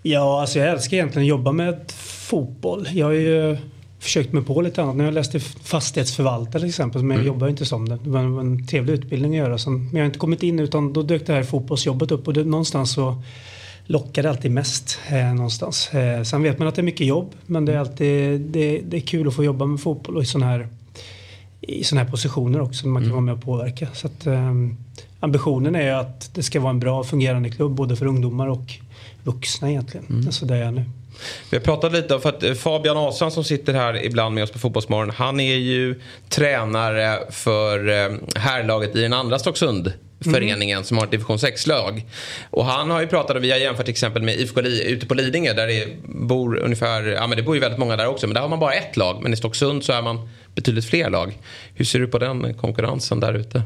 Ja, alltså jag älskar egentligen att jobba med fotboll. Jag har ju försökt mig på lite annat. När jag läste fastighetsförvaltare till exempel, men jag jobbar ju inte som det. Det var en, trevlig utbildning att göra. Som, men jag har inte kommit in utan då dök det här fotbollsjobbet upp och det, någonstans så lockar det alltid mest. Eh, någonstans. Eh, sen vet man att det är mycket jobb men det är alltid det, det är kul att få jobba med fotboll och i sådana här, i här positioner också. Där man kan vara med och påverka. Så att, eh, ambitionen är att det ska vara en bra fungerande klubb både för ungdomar och vuxna egentligen. Alltså det är jag nu. Vi har pratat lite om, för att eh, Fabian Asan som sitter här ibland med oss på Fotbollsmorgon. Han är ju tränare för eh, herrlaget i den andra Stocksund föreningen som har ett division 6-lag. Och han har ju pratat, och vi har jämfört till exempel med IFK Li- ute på Lidingö där det bor ungefär, ja men det bor ju väldigt många där också, men där har man bara ett lag. Men i Stocksund så är man betydligt fler lag. Hur ser du på den konkurrensen där ute?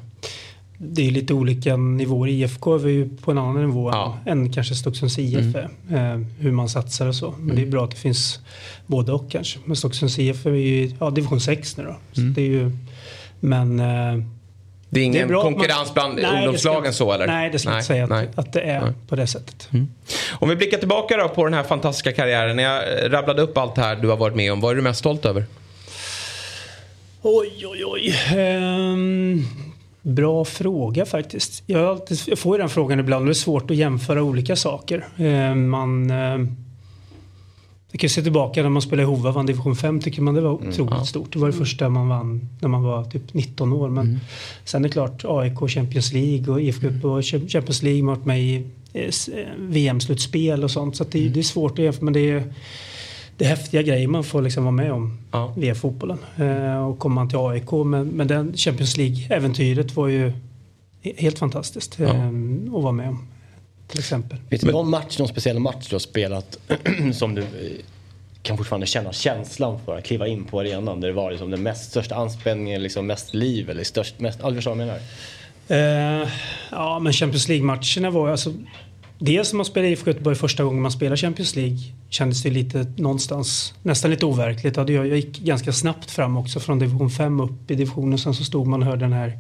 Det är lite olika nivåer. IFK är vi ju på en annan nivå än, än kanske Stocksunds IF är. Eh, hur man satsar och så. Men det är bra att det finns både och kanske. Men Stocksunds IF är ju ja, division 6 nu då. Så Mm. det är ju, men... Eh, Det är ingen att man- konkurrens bland Nej, det ungdomslagen så eller? Nej, det ska jag inte säga att, att det är på det sättet. Om vi blickar tillbaka då på den här fantastiska karriären. När jag eh, rabblade upp allt det här du har varit med om, vad är du mest stolt över? Oj, oj, oj. Ehm, bra fråga faktiskt. Jag, alltid, jag får den frågan ibland och det är svårt att jämföra olika saker. Ehm, man... ehm, jag kan se tillbaka när man spelade i Hova vann division 5 tycker man det var otroligt stort. Det var det första man vann när man var typ 19 år. Men sen är det klart AIK Champions League och IFK Cup och Champions League. Har varit med i eh, eh, VM-slutspel och sånt. Så det, det är svårt att jämföra men det är, det är häftiga grejer man får liksom vara med om via fotbollen. Eh, och kommer man till AIK, men, men den Champions League-äventyret var ju he- helt fantastiskt eh, att vara med om. Till exempel. Finns det någon match, någon speciell match du har spelat som du eh, kan fortfarande känna känslan för att kliva in på arenan där det var liksom den mest största anspänningen, liksom mest liv eller störst, mest, ja, du förstår vad jag menar? Eh, ja, men Champions League-matcherna var alltså... Dels när man spelade i IFK Göteborg första gången man spelade Champions League kändes det lite någonstans nästan lite overkligt. Jag jag gick ganska snabbt fram också från division 5 upp i divisionen. Sen så stod man och hörde den här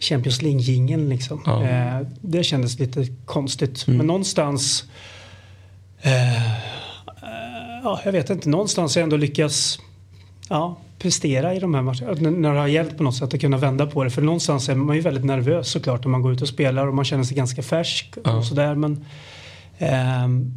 Champions League-jingeln liksom. Ja. Eh, det kändes lite konstigt. Mm. Men någonstans... Eh, eh, ja, jag vet inte. Någonstans har jag ändå lyckats ja, prestera i de här matcherna. När det har hjälpt på något sätt att kunna vända på det. För någonstans är man ju väldigt nervös såklart när man går ut och spelar och man känner sig ganska färsk Ja. och sådär. Men ehm,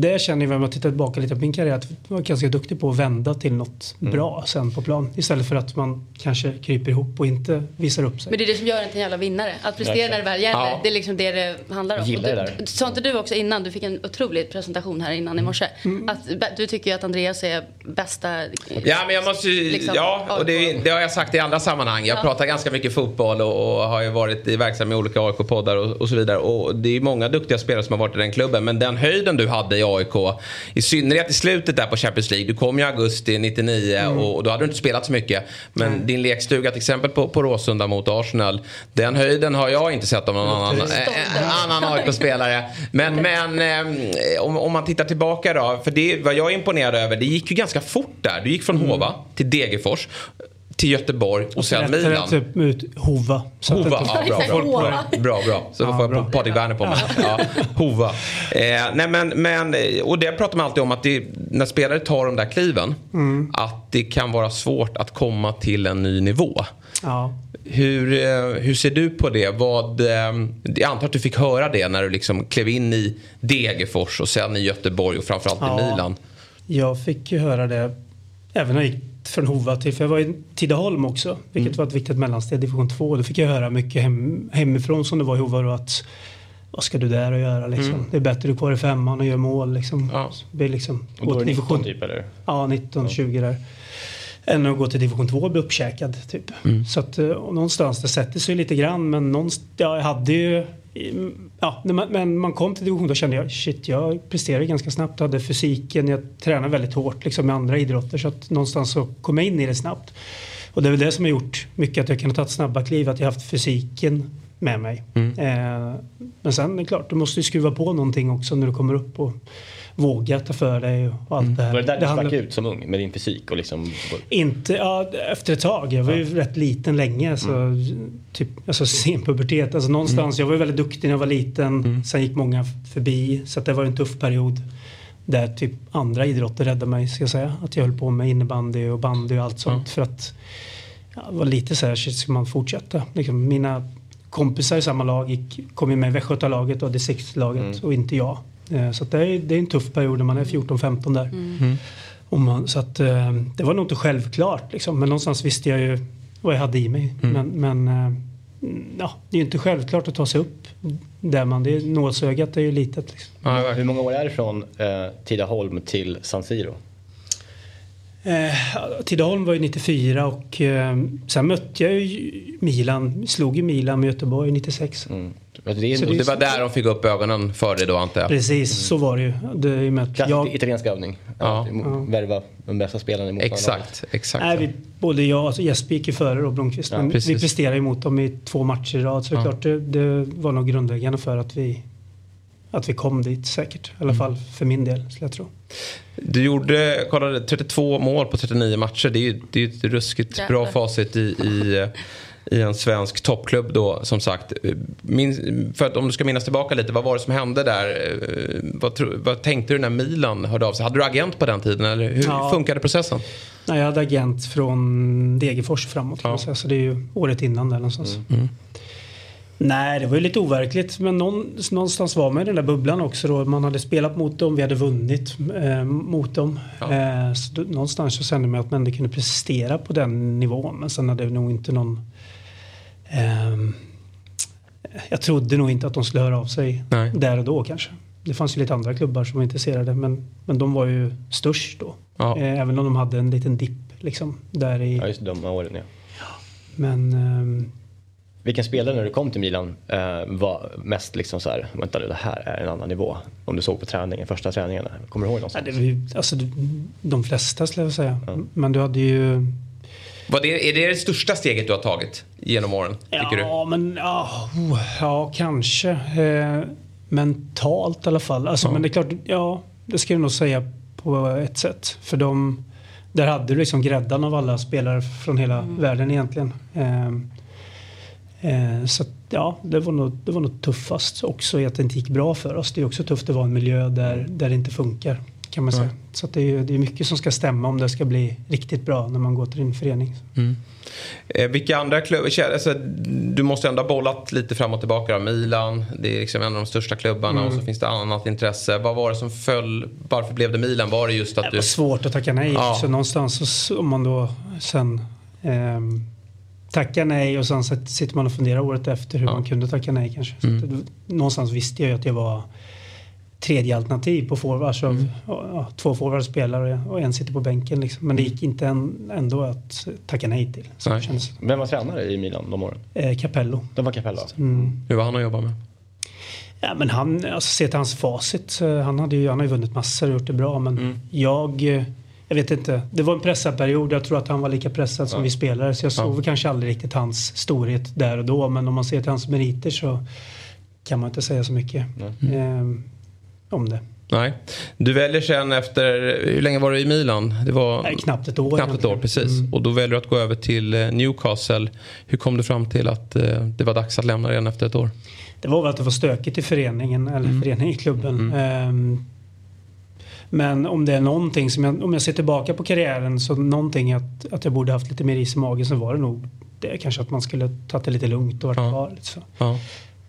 det känner jag när man tittar tillbaka lite på min karriär att jag var ganska duktig på att vända till något Mm. bra sen på plan. Istället för att man kanske kryper ihop och inte visar upp sig. Men det är det som gör en till en jävla vinnare. Att prestera när det väl gäller. Ja. Det är liksom det det handlar om. Jag gillar det du, Sa inte du också innan, du fick en otrolig presentation här innan i morse. Mm. Att du tycker ju att Andreas är bästa... Ja, men jag måste ju, Liksom, ja, och det, det har jag sagt i andra sammanhang. Jag Ja. pratar ganska mycket fotboll och, och har ju varit i verksam i olika AIK-poddar och, och så vidare. Och det är många duktiga spelare som har varit i den klubben. Men den höjden du hade i AIK, i synnerhet i slutet där på Champions League. Du kom ju i augusti 99 Mm. och, och då hade du inte spelat så mycket. Men din lekstuga till exempel på, på Råsunda mot Arsenal. Den höjden har jag inte sett av någon annan, eh, annan AIK-spelare. Men, men eh, om, om man tittar tillbaka då. För det vad jag är imponerad över, det gick ju ganska fort där. Du gick från Mm. Hova till Degerfors. Till Göteborg och, sen rättade Milan. typ ut Hova. Så att Hova, ja, bra, bra, det. bra, bra. Så Ja, får jag bra. Patrik Werner på mig. Ja, Hova. Eh, nej men, men, och det pratar man alltid om att det, när spelare tar de där kliven, Mm. att det kan vara svårt att komma till en ny nivå. Ja. Hur, eh, hur ser du på det? Vad, eh, jag antar att du fick höra det när du liksom klev in i Degerfors och sen i Göteborg och framförallt Ja. i Milan. Jag fick ju höra det även när jag gick från Hova till, för jag var i Tidaholm också, vilket var ett viktigt mellansteg, division 2. Då fick jag höra mycket hem, hemifrån som det var i Hova då att vad ska du där och göra liksom? Mm. Det är bättre du är kvar i femman och gör mål liksom. Det är liksom Och då är det 19 typ eller? Ja, 19, 20 där. Än att gå till division 2 och bli uppkäkad typ. Mm. Så att eh, någonstans, det sätter sig lite grann men någonstans, ja, jag hade ju mm, Ja, man, men man kom till division då kände jag shit, jag presterade ganska snabbt. hade fysiken, jag tränade väldigt hårt liksom med andra idrotter så att någonstans så kom jag in i det snabbt. Och det är väl det som har gjort mycket att jag kan ta ett snabba kliv, att jag haft fysiken med mig. Eh, men sen är det klart, du måste ju skruva på någonting också när du kommer upp och våga ta för dig och allt det här. Var det där du handlar- stack ut som ung med din fysik och liksom? inte, ja, efter ett tag. Jag var ju rätt liten länge. Så, typ, alltså senpubertet. Alltså någonstans, Jag var ju väldigt duktig när jag var liten. Sen gick många förbi. Så det var en tuff period. Där typ andra idrotter räddade mig, ska jag säga. Att jag höll på med innebandy och bandy och allt sånt. För att ja, det var lite så här, ska man fortsätta? Liksom, mina kompisar i samma lag gick, kom ju med i Västgötalaget och distriktslaget och inte jag. Eh, Så att det, är, det är en tuff period när man är 14-15 där. Och man, så att, eh, det var nog inte självklart liksom. Men någonstans visste jag ju vad jag hade i mig. Men, men eh, ja, det är ju inte självklart att ta sig upp där man, det är, nålsögat är ju litet. Liksom. Hur många år är det från eh, Tidaholm till San Siro? Eh, Tidaholm var ju 94 och eh, sen mötte jag ju Milan, slog ju Milan med Göteborg 96. Mm. Det, det, det var där de fick upp ögonen för dig då antar jag? Precis, så var det ju. Det är ju med att Klassisk jag, italiensk övning. Ja. Ja. Värva de bästa spelarna emot Exakt, exakt. nej, vi, både jag och Jesper gick ju före och Blomqvist. Ja, men precis. vi presterade ju mot dem i två matcher i rad. Så det är Ja. klart det, det var nog grundläggande för att vi, att vi kom dit säkert. I alla Mm. fall för min del, skulle jag tro. Du gjorde, kollade 32 mål på 39 matcher. Det är ju det är ett ruskigt Jävlar. bra facit i, i, i en svensk toppklubb då som sagt. Min, för att om du ska minnas tillbaka lite, vad var det som hände där? Eh, Vad, tro, vad tänkte du när Milan hörde av sig? Hade du agent på den tiden eller hur Ja. funkade processen? Nej, jag hade agent från Degerfors framåt kan säga. Så det är ju året innan där någonstans. Mm. Nej, det var ju lite overkligt. Men någon, någonstans var man i den där bubblan också då. Man hade spelat mot dem, vi hade vunnit eh, mot dem. Eh, så då, någonstans så kände man att man ändå kunde prestera på den nivån. Men sen hade det nog inte någon... ehm, jag trodde nog inte att de skulle höra av sig Nej. där och då kanske. Det fanns ju lite andra klubbar som var intresserade men, men de var ju störst då. Ja. Eh, även om de hade en liten dipp liksom. Där i, Ja, just de åren ja. Men ehm, Vilken spelare när du kom till Milan eh, var mest liksom så här, vänta nu det här är en annan nivå. Om du såg på träningen, första träningarna. Kommer du ihåg ja, någonstans? det var ju, alltså, de flesta skulle jag säga. Men du hade ju... Var det, är det det största steget du har tagit genom åren? Tycker du? Ja, men ja, oh, ja kanske. Eh, mentalt i alla fall. Alltså, Men det är klart, ja, det ska jag nog säga på ett sätt. För de, där hade du liksom gräddan av alla spelare från hela världen egentligen. Eh, eh, så att, ja, det var, nog, det var nog tuffast också i att det inte gick bra för oss. Det är också tufft att vara i en miljö där, där det inte funkar. Kan man säga. Nej. Så det, är, det är mycket som ska stämma om det ska bli riktigt bra när man går till din förening. Mm. Eh, vilka andra klubbar? Alltså, du måste ändå ha bollat lite fram och tillbaka. Då. Milan, det är liksom en av de största klubbarna Mm. och så finns det annat intresse. Vad var det som föll? Varför blev det Milan? Var det just att Det du... var svårt att tacka nej. Ja. Så någonstans så, om man då sen ehm, tackar nej och sen sitter man och funderar året efter hur man kunde tacka nej kanske. Så Mm. att någonstans visste jag ju att jag var tredje alternativ på forwards. Mm. ja, två forwardspelare och en sitter på bänken. Liksom. Men det gick inte en, ändå att tacka nej till. Så det kändes, Vem var tränare i Milan de åren? eh, Capello. Det var Capello? Mm. Hur var han att jobba med? Ja, men han, alltså se till hans facit. eh, Han, hade ju, han har ju vunnit massor och gjort det bra. Men Mm. jag, eh, jag vet inte. Det var en pressad period. Jag tror att han var lika pressad som Ja. vi spelare. Så jag såg Ja. kanske aldrig riktigt hans storhet där och då. Men om man ser till hans meriter så kan man inte säga så mycket eh, om det. Nej. Du väljer sen efter, hur länge var du i Milan? Det var Nej, knappt ett år knappt ett år, precis. Mm. Och då väljer du att gå över till eh, Newcastle. Hur kom du fram till att eh, det var dags att lämna redan efter ett år? Det var väl att det var stökigt i föreningen, eller Mm. föreningen i klubben. Ehm, men om det är någonting som jag, om jag ser tillbaka på karriären så någonting att, att jag borde haft lite mer is i magen så var det nog det kanske att man skulle tagit det lite lugnt och varit kvar. Lite så. Ja.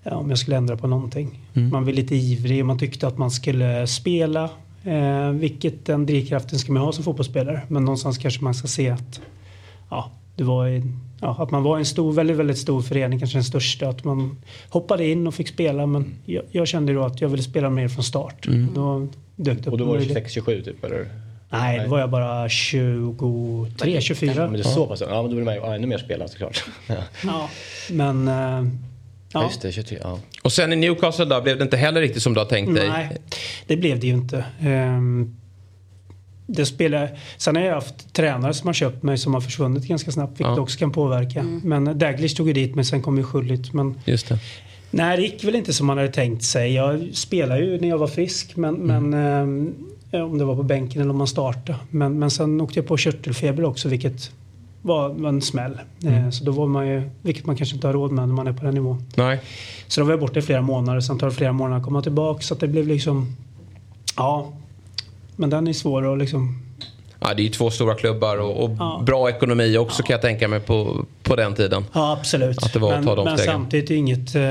Ja, om jag skulle ändra på någonting. Mm. Man var lite ivrig och man tyckte att man skulle spela. Eh, vilket den drivkraften ska man ha som fotbollsspelare. Men någonstans kanske man ska se att, ja, det var en, ja, att man var en stor, väldigt, väldigt stor förening, kanske den största. Att man hoppade in och fick spela. Men jag, jag kände då att jag ville spela mer från start. Mm. Då dök det upp Och då var du möjlighet. 26-27 typ eller? Nej, då var jag bara 23, 24. Ja, men det är så pass. Ja men då vill man ju ännu mer spela såklart. Ja, Ja, men... eh, ja. just det, 23. Ja. Och sen i Newcastle då, blev det inte heller riktigt som du har tänkt dig? Nej, det blev det ju inte. Ehm, det spelar, sen har jag haft tränare som har köpt mig som har försvunnit ganska snabbt vilket Ja. också kan påverka. Men Daglish tog ju dit men sen kom ju Schullit. Men Just det. nej, det gick väl inte som man hade tänkt sig. Jag spelade ju när jag var frisk men, men ehm, om det var på bänken eller om man startade. Men, men sen åkte jag på körtelfeber också vilket var, en smäll. Eh, så då var man ju, vilket man kanske inte har råd med när man är på den nivån. Nej. Så då var jag borta i flera månader. Sen tar det flera månader att komma tillbaka. Så det blev liksom... Ja. Men den är svår att liksom... Ja, det är ju två stora klubbar och, och Ja. bra ekonomi också kan jag tänka mig på, på den tiden. Ja, absolut. Att det var att men, ta de men stegen. samtidigt inget... Eh,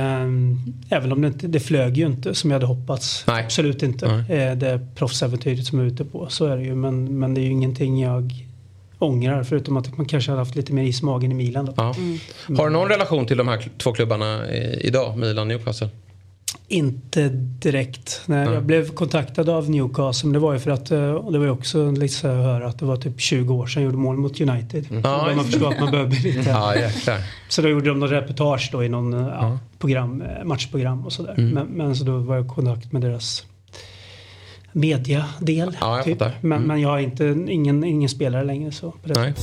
även om det inte... Det flög ju inte som jag hade hoppats. Nej. Absolut inte. Eh, det proffsäventyret som jag är ute på. Så är det ju. Men, men det är ju ingenting jag ångrar. Förutom att man kanske hade haft lite mer is i magen i Milan då. Ja. Har du någon relation till de här två klubbarna i, idag, Milan och Newcastle? Inte direkt. Nej, Jag blev kontaktad av Newcastle men det var ju för att, eh, och det var ju också lite så att höra att det var typ 20 år sedan jag gjorde mål mot United. Så då Ja, börjar man förstå att man behöver bli lite... Ja, jäklar. Så då gjorde de någon reportage då i någon eh, ja, program, eh, matchprogram och sådär. Mm. Men, men så då var jag i kontakt med deras mediadel. Ja, typ. fattar. Men, Mm. men jag är inte, ingen, ingen spelare längre så. På det.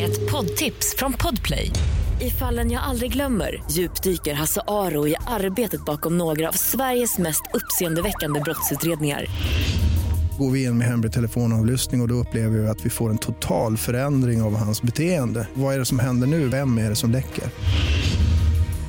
Ett poddtips från Podplay. I fallen jag aldrig glömmer djupdyker Hasse Aro i arbetet bakom några av Sveriges mest uppseendeväckande brottsutredningar. Går vi in med hemlig telefonavlyssning och, och då upplever vi att vi får en total förändring av hans beteende. Vad är det som händer nu? Vem är det som läcker?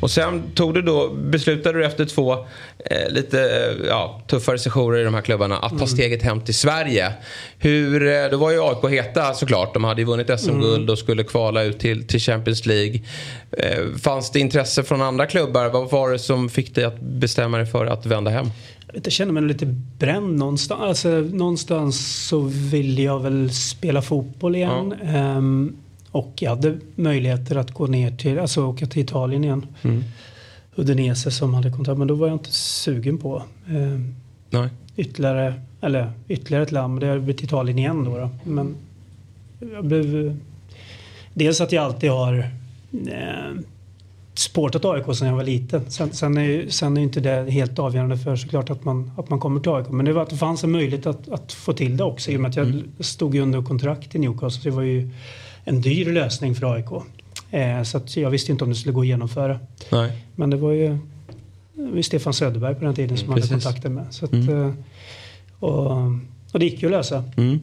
Och sen tog du då, beslutade du efter två eh, lite eh, ja, tuffare sessioner i de här klubbarna att ta Mm. steget hem till Sverige. Hur, eh, då var ju AIK heta såklart. De hade ju vunnit SM-guld Mm. och skulle kvala ut till, till Champions League. Eh, fanns det intresse från andra klubbar? Vad var det som fick dig att bestämma dig för att vända hem? Jag känner mig lite bränd någonstans. Alltså, någonstans så vill jag väl spela fotboll igen. Ehm, och jag hade möjligheter att gå ner till, alltså åka till Italien igen. Mm. Udinese som hade kontakt, men då var jag inte sugen på ehm, Nej. ytterligare, eller ytterligare ett land. Det har blivit Italien igen då. då. Men jag blev... eh, Dels att jag alltid har eh, supportat AIK sedan jag var liten. Sen, sen, är, ju- sen är inte det helt avgörande för såklart att man, att man kommer till AIK. Men det var att det fanns en möjlighet att, att få till det också i och med att jag stod ju under kontrakt i Newcastle. Så det var ju en dyr lösning för AIK. Eh, så att jag visste inte om det skulle gå att genomföra. Nej. Men det var ju, det Stefan Söderberg på den tiden som Mm, hade precis. kontakter med. Så att, Mm. eh, och, och det gick ju att lösa. Mm.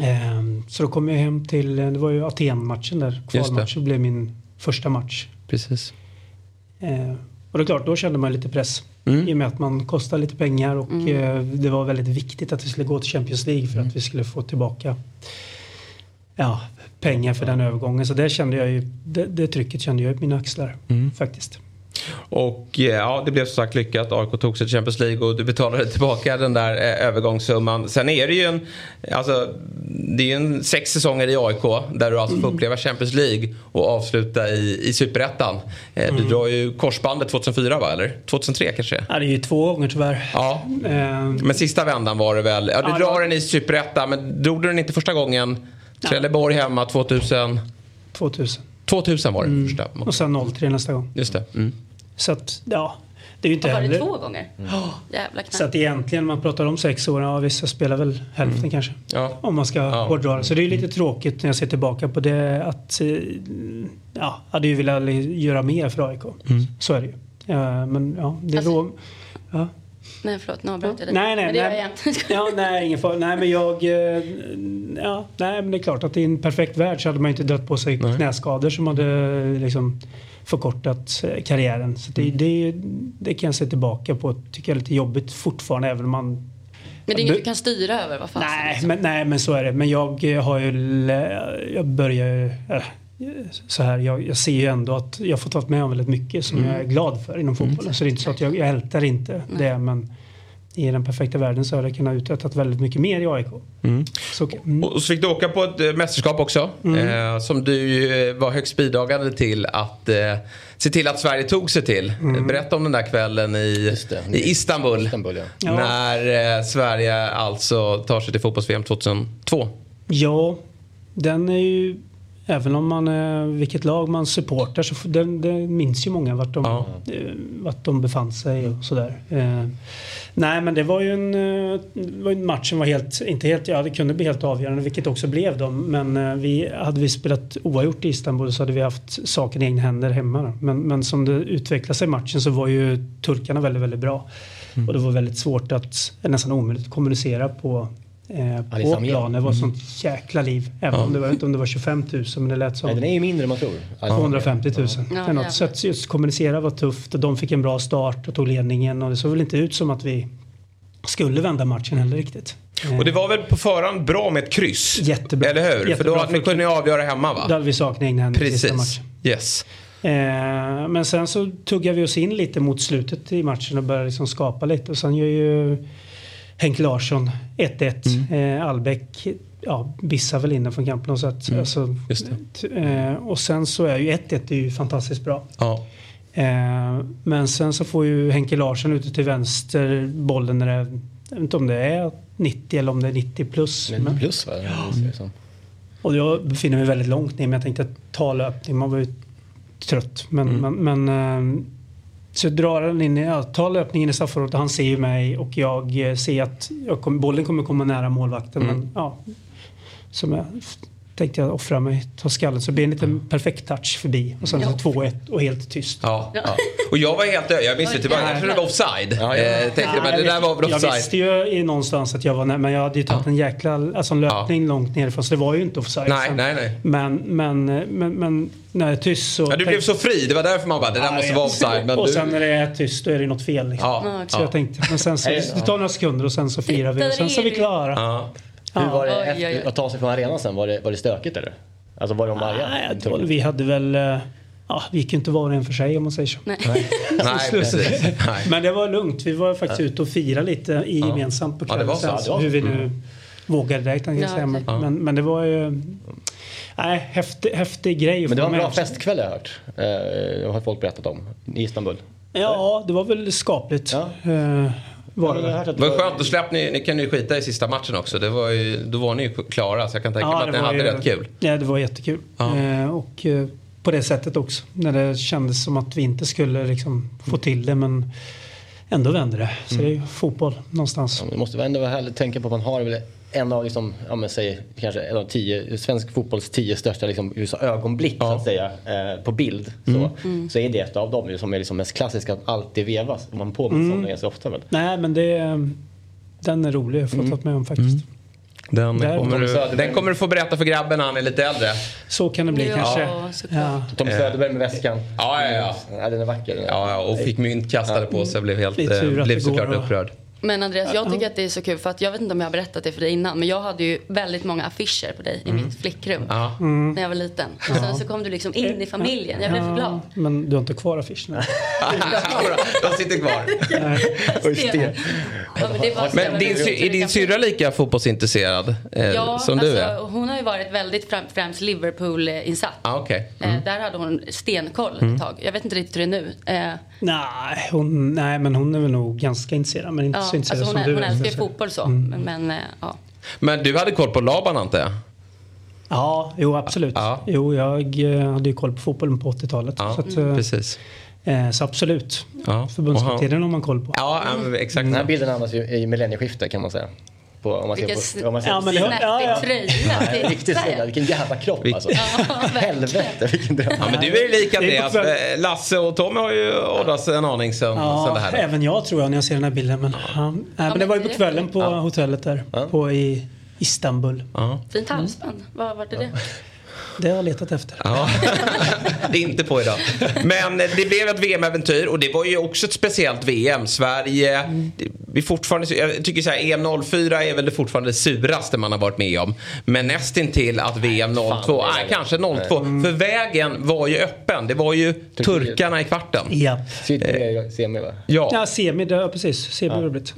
Ehm, så då kom jag hem till, det var ju Aten-matchen där. Kvalmatchen blev min första match. Precis. Och det är klart, då kände man lite press. Mm. I och med att man kostar lite pengar och Mm. eh, det var väldigt viktigt att vi skulle gå till Champions League för att vi skulle få tillbaka ja, pengar för den övergången. Så det kände jag ju, det, det trycket kände jag i mina axlar Mm. faktiskt. Och eh, ja, det blev som sagt lyckat. AIK tog sig till Champions League och du betalade tillbaka den där eh, övergångssumman. Sen är det ju en, alltså, det är ju en sex säsonger i AIK där du alltså får uppleva Champions League och avsluta i, i Superettan. Eh, Du Mm. drar ju korsbandet 2004 va, eller? 2003 kanske? Ja, det är ju två gånger tyvärr. Ja. Ehm, Men sista vändan var det väl. Ja, du Ja, drar den i Superettan men drog du den inte första gången? Trelleborg hemma 2000? 2000. 2000 var det Mm. första. Och sen 03 nästa gång. Just det. Mm. Så att, ja. Det är ju inte Och var det heller... två gånger? Jävla knappt. Så att egentligen, man pratar om sex år, ja vissa spelar väl hälften kanske. Ja. Om man ska hårdra det. Så det är lite tråkigt när jag ser tillbaka på det att, eh, ja, hade ju velat göra mer för AIK. Mm. Så är det ju. Ja, men ja, det är Alltså- då... Ja. Nej förlåt, nu avbröt jag dig. Nej, nej, Men det gör nej. jag igen. Ja, nej, ingen fara. Nej, men jag... eh, Ja, nej, men det är klart att i en perfekt värld så hade man inte dött på sig knäskador som hade liksom förkortat eh, karriären. Så det, det, det kan jag se tillbaka på. Tycker jag är lite jobbigt fortfarande även om man... Men det är inget du kan styra över, vad fasen. Nej, men, nej, men så är det. Men jag eh, har ju... Jag börjar ju... Så här, jag, jag ser ju ändå att jag har fått vara med om väldigt mycket som Mm. jag är glad för inom fotbollen. Så det är inte så att jag, jag ältar inte det men i den perfekta världen så hade jag kunnat uträttat väldigt mycket mer i AIK. Mm. Så, mm. Och så fick du åka på ett eh, mästerskap också. Mm. Eh, som du eh, var högst bidragande till att eh, se till att Sverige tog sig till. Mm. Berätta om den där kvällen i, i Istanbul. ja. Ja. När eh, Sverige alltså tar sig till fotbolls-VM 2002. Ja, den är ju... Även om man är vilket lag man supportar så den, det minns ju många vart de, eh, vart de befann sig och sådär. Eh, nej men det var ju en, eh, det var en match som var helt, inte helt, ja det kunde bli helt avgörande vilket också blev de. Men eh, vi, hade vi spelat oavgjort i Istanbul så hade vi haft saken i egna händer hemma. Då. Men, men som det utvecklade sig i matchen så var ju turkarna väldigt, väldigt bra. Och det var väldigt svårt att, nästan omöjligt att kommunicera på Eh, på igen. planen. Det var Mm. sånt jäkla liv. Även Ja. om det var, inte om det var 25 000 men det lät som Nej, den är ju mindre än man tror. Alltså, 250 000. Ja. eller något. Så att just kommunicera var tufft och de fick en bra start och tog ledningen och det såg väl inte ut som att vi skulle vända matchen heller riktigt. Och det var väl på förhand bra med ett kryss? Jättebra. Eller hur? För då Jättebra hade ni kunnat avgöra hemma va? Då hade vi saknat egna händer i sista Precis. matchen. Yes. Eh, men sen så tuggar vi oss in lite mot slutet i matchen och börjar liksom skapa lite. Och sen gör ju Henke Larsson 1-1. Eh, Albeck ja, bissar väl in den från kampen. Och, så att, Mm, alltså, eh, och sen så är ju 1-1 är ju fantastiskt bra. Ja. Eh, men sen så får ju Henke Larsson ute till vänster bollen när det jag vet inte om det är 90 eller om det är 90 plus. Men plus va? Ja. Och jag befinner mig väldigt långt ner men jag tänkte ta löpning. Man var ju trött. Men, Mm. men, men eh, så jag drar den in, i- ja, tar löpningen i straffområdet och han ser ju mig och jag eh, ser att jag kom, bollen kommer komma nära målvakten. Mm. Men ja, som jag tänkte jag offra mig, ta skallen. Så det blir en liten perfekt touch förbi. Och sen så 2-1 och helt tyst. Ja, ja. Och jag var helt Jag visste tillbaka. Jag trodde det var offside. Eh, tänkte, men jag det där var väl Jag offside. visste ju i någonstans att jag var men jag hade ju tagit en jäkla alltså en löpning långt nerifrån så det var ju inte offside. Nej, Sen- nej, nej. Men, men, men, men när det är tyst så... Ja, du blev så fri. Det var därför man bara, det där Ja, måste jag vara offside. Men och du... sen när det är tyst då är det något fel. Liksom. Ja, Så ja. jag tänkte, men sen så, det tar några sekunder och sen så firar vi och sen så är vi klara. Ja. Hur var det Oj, efter, oj, oj. att ta sig från arenan sen? Var det, var det stökigt eller? Alltså var de arga? Nej, vi hade väl... eh, Ja, vi gick ju inte var och en för sig om man säger så. Nej. Nej, precis. Nej. Men det var lugnt. Vi var faktiskt ute och firade lite i Ja. gemensamt på Ja, det var kvällen. så. sen, Ja, det var hur vi så. nu Mm. vågade jag Ja, säga. Men, okej. men, men det var ju... Nej, häftig, häftig grej. Men det var en bra festkväll har jag hört. Eh, Det har folk berättat om i Istanbul. Ja, det var väl skapligt. Eh, var det väl. Det var skönt, då slapp ni, ni kan ju skita i sista matchen också. Det var ju, då var ni ju klara så jag kan tänka mig att ni hade ju- rätt kul. Ja, det var jättekul. Ja. Eh, och eh, på det sättet också. När det kändes som att vi inte skulle liksom få till det men ändå vände det. Så Mm. det är ju fotboll någonstans. Ja, det måste ändå vara härligt att tänka på att man har väl en av, liksom, ja, men säg, kanske en av tio, svensk fotbolls tio största liksom, ögonblick så att säga, eh, på bild. Så, Mm. Mm. så är det ett av dem som är liksom mest klassiska, att alltid vevas. Man påminns Mm. om det ganska ofta väl. Nej men det, den är rolig att få Mm. ta med om faktiskt. Den Där- kommer, du, den kommer du få berätta för grabben när han är lite äldre. Så kan det bli Ja, kanske. Ja. Tom Söderberg med väskan. Ja, ja, ja. ja den är vacker. Den. Ja, ja, och fick mynt kastade på sig och blev, helt, eh, blev såklart upprörd. Men Andreas, jag tycker att det är så kul för att jag vet inte om jag har berättat det för dig innan men jag hade ju väldigt många affischer på dig i Mm. mitt flickrum Ja. när jag var liten. Och sen så kom du liksom in i familjen. Jag blev så glad. Men du har inte kvar affischerna? De sitter kvar. Usch, det. Ja, men det Men din, är din syrra lika fotbollsintresserad eh, Ja, som du är? alltså, hon har ju varit väldigt fram, främst Liverpool-insatt. Ah, okej. Eh, Mm. Där hade hon stenkoll Mm. ett tag. Jag vet inte riktigt hur det är nu. Eh, Nej, hon, nej, men hon är väl nog ganska intresserad. Men inte ja, så intresserad alltså hon, som är, du hon är. älskar ju fotboll så. Mm. Men eh, ja. Men du hade koll på Laban antar jag? Ja, jo absolut. Jo, jag eh, hade ju koll på fotbollen på 80-talet. Ja, så, att, eh, precis. eh, så absolut. Ja. Förbundskaptenen har man koll på. Ja, exakt. Den här bilden användas ju i millennieskiftet kan man säga. På, om man ser Vilken på, om man ser Ja, det- snärtig ja, ja. tröja. Riktigt snygg. Vilken jävla kropp alltså. Helvete vilken dröm. Ja, men du är ju lik Andreas. på Eh, Lasse och Tommy har ju åldrats en aning sen, sen Ja, det här. då. även jag tror jag när jag ser den här bilden. Men, ja, men det var ju på kvällen på hotellet där. På i Istanbul. Fint halsband. Vad var det det? Det har jag letat efter. Ja. det är inte på idag. Men det blev ett VM-äventyr och det var ju också ett speciellt VM. Sverige, det- vi fortfarande, jag tycker så här, EM 04 är väl det fortfarande det suraste man har varit med om. Men nästintill att VM 02, fan, det är nej det. kanske 02. För vägen var ju öppen. Det var ju turkarna i kvarten. Ja. Sydkorea semi va? Ja. Ja, semi, det, ja, precis. Semi har det blivit.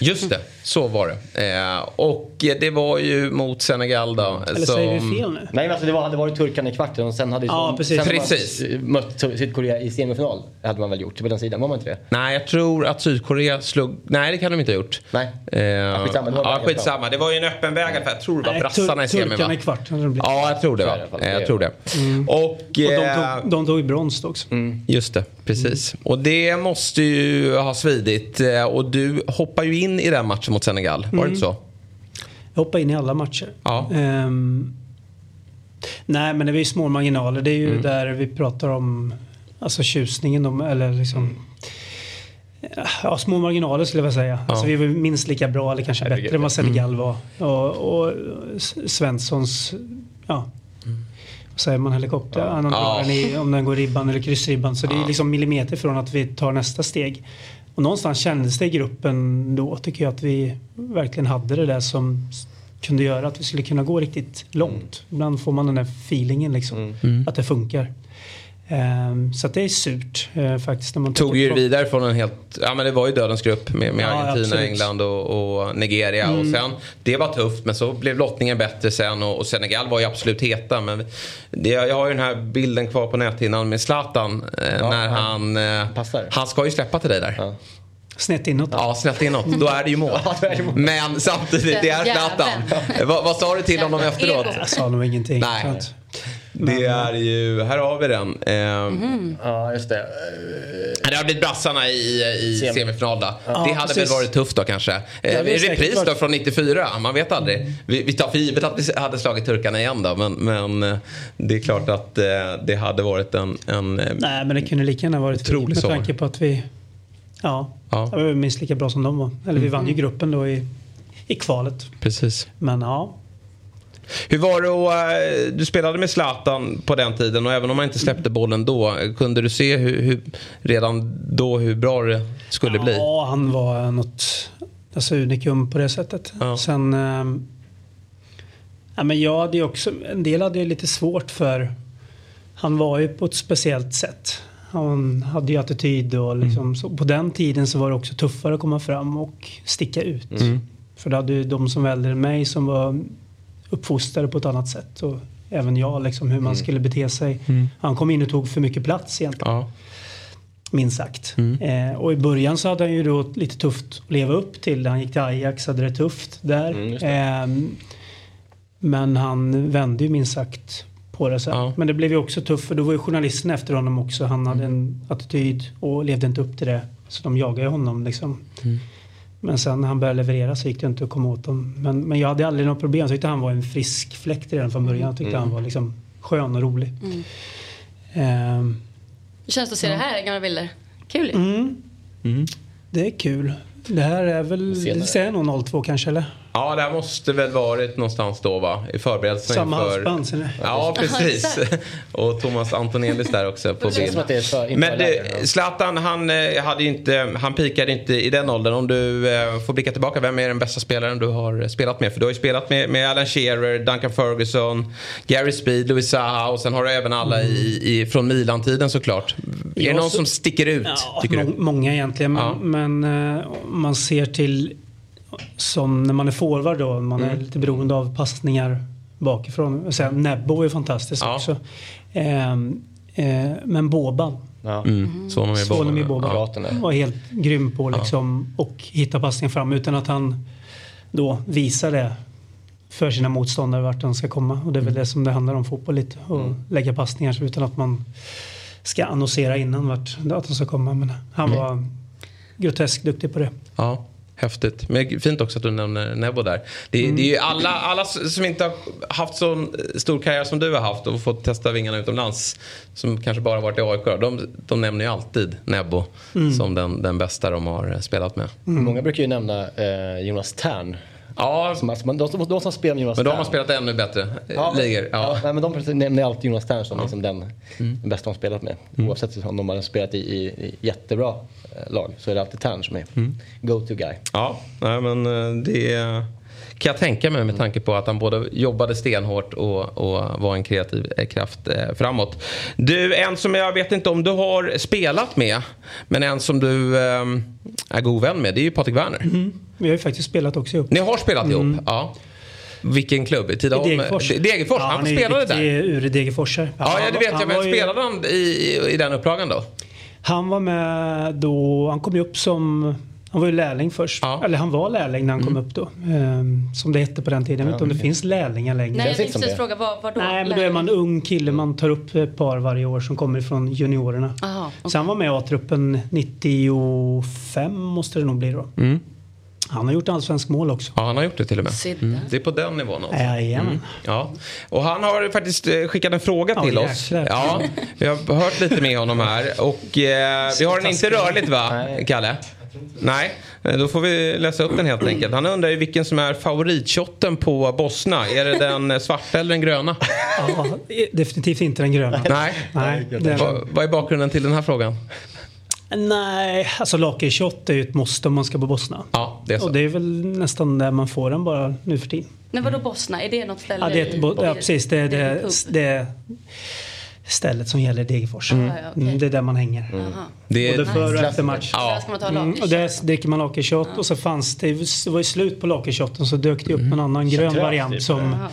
Just det, så var det. Eh, och det var ju mot Senegal då. Eller säger vi fel nu? Nej men alltså det var, hade varit turkarna i kvarten och sen hade ju Ja, precis. sen Precis. Mött Sydkorea i semifinal. hade man väl gjort på den sidan, var man inte det? Nej, jag tror att Sydkorea slog... Nej, det kan de inte ha gjort. Nej. Eh, skitsamma, det var ja, skitsamma. Det var ju en öppen väg. för Jag tror det var Nej, brassarna i semin? Turkarna i kvart hade det blivit. Ja, jag tror det. Så Va? det Det Jag tror det. Och... Och de eh, tog, de tog ju brons också. Just det, precis. Och det måste ju ha svidit. Eh, Och du hoppar ju in i den matchen mot Senegal. Var det Mm. inte så? Jag hoppade in i alla matcher. Ja. Ehm, nej, men det är ju små marginaler. Det är ju Mm. där vi pratar om alltså tjusningen. Om, eller liksom, Ja, små marginaler skulle jag vilja säga. Alltså, vi var minst lika bra eller kanske bättre än vad Senegal Mm. var. Och, och Svenssons, ja. Vad säger man? Helikopter? Ja. Ja. i, om den går ribban eller kryssribban. Så det är liksom millimeter från att vi tar nästa steg. Och någonstans kändes det i gruppen då tycker jag att vi verkligen hade det där som kunde göra att vi skulle kunna gå riktigt långt. Ibland får man den där feelingen liksom. Mm. Att det funkar. Ehm, så att det är surt eh, faktiskt. När man Tog ju vidare från en helt, ja men det var ju dödens grupp med, med Ja, Argentina, absolut. England och, och Nigeria. Och Mm. sen, det var tufft men så blev lottningen bättre sen och, och Senegal var ju absolut heta. Men det, jag har ju den här bilden kvar på näthinnan med Zlatan eh, när han, eh, han ska ju släppa till dig där. Snett inåt. Ja, snett inåt. Då är det ju mål. Men samtidigt, det är Zlatan. vad, vad sa du till honom efteråt? Jag sa nog ingenting. Nej. Det är ju, här har vi den. Eh, Ja, just det. Det har blivit brassarna i, i Semi. semifinal då. Ja, det hade precis. väl varit tufft då kanske. Eh, det är säkert repris då från 94, man vet aldrig. Vi, vi tar för givet att vi hade slagit turkarna igen då. Men, men eh, det är klart att eh, det hade varit en... en Nej, men det kunde lika gärna varit Otrolig med tanke på att vi ja, Ja. det var minst lika bra som de var. Eller vi vann ju gruppen då i, i kvalet. Precis. Men ja, Hur var det att, eh, du spelade med Zlatan på den tiden och även om man inte släppte bollen då. Kunde du se hur, hur, redan då hur bra det skulle bli? ja han var något alltså, unikum på det sättet. Sen ehm, ja, men jag hade ju också, en del hade ju lite svårt för han var ju på ett speciellt sätt. Han hade ju attityd och liksom, så på den tiden så var det också tuffare att komma fram och sticka ut. Mm. För då hade ju de som var äldre än mig som var uppfostrade på ett annat sätt. Och även jag, liksom, hur man Mm. skulle bete sig. Mm. Han kom in och tog för mycket plats egentligen. Ja. Minst sagt. Mm. Eh, och i början så hade han ju då lite tufft att leva upp till. Han gick till Ajax, hade det tufft där. Mm, det. Ehm, men han vände ju minst sagt på det sen. Men det blev ju också tufft för då var ju journalisten efter honom också. Han hade en attityd och levde inte upp till det. Så de jagade honom liksom. Mm. Men sen när han började leverera så gick det inte att komma åt dem. Men, men jag hade aldrig något problem. Jag tyckte han var en frisk fläkt redan från början. Jag tyckte Mm. han var liksom skön och rolig. Mm. Ehm, Hur känns det att se det här, gamla bilder? Kul ju. Mm. Det är kul. Det här är väl, det säger nog 02 kanske eller? Ja, det här måste väl varit någonstans då va? I förberedelserna Samma inför... halsband? Ja, precis. Och Thomas Antonelis där också på bild. Men det, Zlatan, han, eh, hade ju inte, han pikade inte i den åldern. Om du eh, får blicka tillbaka, vem är den bästa spelaren du har spelat med? För du har ju spelat med, med Alan Shearer, Duncan Ferguson, Gary Speed, Louis Zaha och sen har du även alla i, i, från Milan-tiden såklart. är det någon så- som sticker ut, Ja, tycker du? Många egentligen. Men, Ja. men eh, om man ser till som när man är forward då. Man är Mm. lite beroende av passningar bakifrån. Sen, Nebbo är fantastisk också. Ehm, eh, men Boban. Mm. Sonomir Boban. Sonomir Boban Ja. var helt grym på liksom och hitta passningen fram utan att han då visar det för sina motståndare vart de ska komma. Och det är väl det som det handlar om fotboll lite. Och lägga passningar så utan att man ska annonsera innan vart att de ska komma. Men han Mm. var groteskt duktig på det. Ja, häftigt. Men fint också att du nämner Nebo där. Det, Mm. det är ju alla, alla som inte har haft så stor karriär som du har haft och fått testa vingarna utomlands. Som kanske bara varit i AIK. De, de nämner ju alltid Nebo Mm. som den, den bästa de har spelat med. Många brukar ju nämna eh, Jonas Tern. Ja. Som, alltså, de, de, de som spelar med Jonas Men de har spelat ännu bättre eh, Ja, ligor. Ja. Ja, men de nämner alltid Jonas Tern som liksom den, den bästa de spelat med. Oavsett om de har spelat i, i, i jättebra eh, lag så är det alltid Tern som är go-to guy. Ja, nej, men eh, det kan jag tänka mig med tanke på att han både jobbade stenhårt och, och var en kreativ eh, kraft eh, framåt. Du, en som jag vet inte om du har spelat med, men en som du eh, är god vän med, det är ju Patrik Werner. Mm. Vi har ju faktiskt spelat också ihop. Ni har spelat ihop? Ja. Vilken klubb? I Tidaholm? Degerfors. Degerfors, Ja, han, är ju spelade där? ur Degerforsare. Ja, ja, det vet jag. han Men var ju- spelade han i, i, i den upplagan då? Han var med då, han kom ju upp som, han var ju lärling först. Eller han var lärling när han Mm. kom upp då. Ehm, som det hette på den tiden. Jag vet inte om det finns lärlingar längre. Nej, jag tänkte precis fråga, vad, vad då? Nej, men då är man ung kille. Man tar upp ett par varje år som kommer ifrån juniorerna. Aha, Så han var med i A-truppen 95 måste det nog bli då. Mm. Han har gjort allsvensk mål också. Ja, han har gjort det till och med. Mm. Det är på den nivån alltså. Jajamän. Ja. Och han har faktiskt eh, skickat en fråga Ja, till oss. Ja, vi har hört lite med honom här. Och eh, vi har den inte rörligt va, Kalle? Nej, eh, då får vi läsa upp den helt enkelt. Han undrar ju vilken som är favoritshotten på Bosna. Är det den eh, svarta eller den gröna? Ja, definitivt inte den gröna. Nej. Nej, den- Vad, vad är bakgrunden till den här frågan? Nej, alltså lakritsshot är ju ett måste om man ska på Bosna. Ja, det är så. Och det är väl nästan där man får den bara nu för tiden. Men vadå Bosna? Är det något ställe Ja, det är ett, i- bo- ja precis. Det är är det det, pub? det är stället som gäller Degerfors. Mm. Ja, ja. Mm, Det är där man hänger. Det är Både före och nice. efter match. Ta Mm, och där dricker man lakritsshot och så fanns det, det var ju slut på lakritsshoten så dök det upp en annan grön variant typ. som Jaha.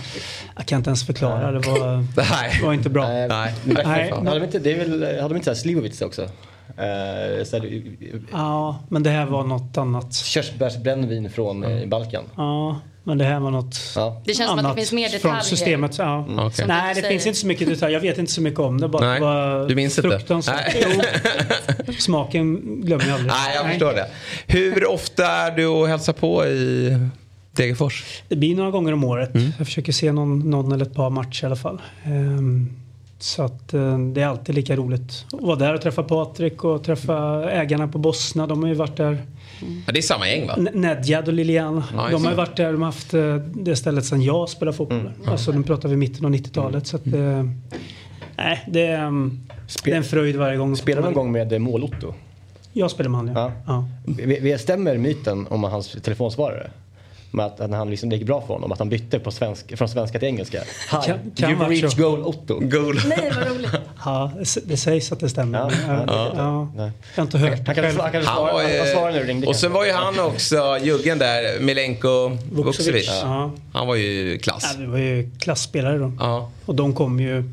jag kan inte ens förklara. Det var, Nej. var inte bra. Nej. Nej. Nej. Hade de inte, det är väl, hade de inte såhär Slivovitz också? Eh, så här, Ja, men det här var något annat. körsbärsbrännvin från eh, Balkan. Ja, men det här var något Ja. Det känns som att det annat finns mer från detaljer. systemet. Ja. Mm. Som Nej, det säger. finns inte så mycket detaljer. Jag vet inte så mycket om det. Bara Nej, var du minns inte? fruktansvärt. Nej. Jo, smaken glömmer jag aldrig. Nej, jag förstår det. Hur ofta är du och hälsar på i Degerfors? Det blir några gånger om året. Mm. Jag försöker se någon, någon eller ett par matcher i alla fall. Ehm, så att eh, det är alltid lika roligt att vara där och träffa Patrik och träffa ägarna på Bosna. De har ju varit där. Ja, det är samma gäng va? N- Nedjad och Lilian. Ja, de har ju varit där. De har haft eh, det stället sedan jag spelade fotboll. Mm. Alltså nu pratar vi mitten av 90-talet. Så att, eh, nej, det, är, mm, det är en fröjd varje gång. Spelar någon gång med eh, Mål-Otto? Jag spelar med han ja. ja. Vi- vi- Stämmer myten om hans telefonsvarare? Med att, att när han liksom, det gick bra för honom, att han bytte på svensk, från svenska till engelska. Hi, Kan- kan reached så. goal Otto. Goal. Nej, vad roligt. Ja, det sägs att det stämmer. Ja, men, ja, ja, det- ja. Jag har inte hört Han kan, han kan Han svara, var han, svarar nu, ringde Och sen var ju han också juggen där, Milenko Vukcevic. Ja. Han var ju klass. Ja, det var ju klassspelare då. Ja. Och de kom ju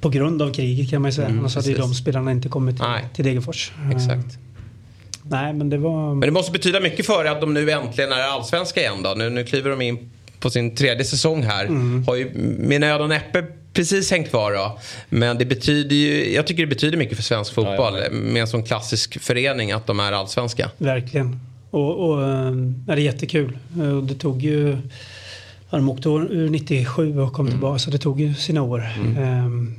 på grund av kriget kan man ju säga. Mm, Annars hade ju precis. de spelarna inte kommit till, Nej. till Degerfors. Exakt. Nej men det var... Men det måste betyda mycket för att de nu äntligen är allsvenska igen då. Nu, nu kliver de in på sin tredje säsong här. Mm. Har ju med nöd och näppe precis hängt kvar då. Men det betyder ju, jag tycker det betyder mycket för svensk fotboll med en sån klassisk förening att de är allsvenska. Verkligen. Och, och eh, ja, det är jättekul. Och det tog ju... Ja, de åkte år- ur 97 och kom Mm. tillbaka så det tog ju sina år. Ehm,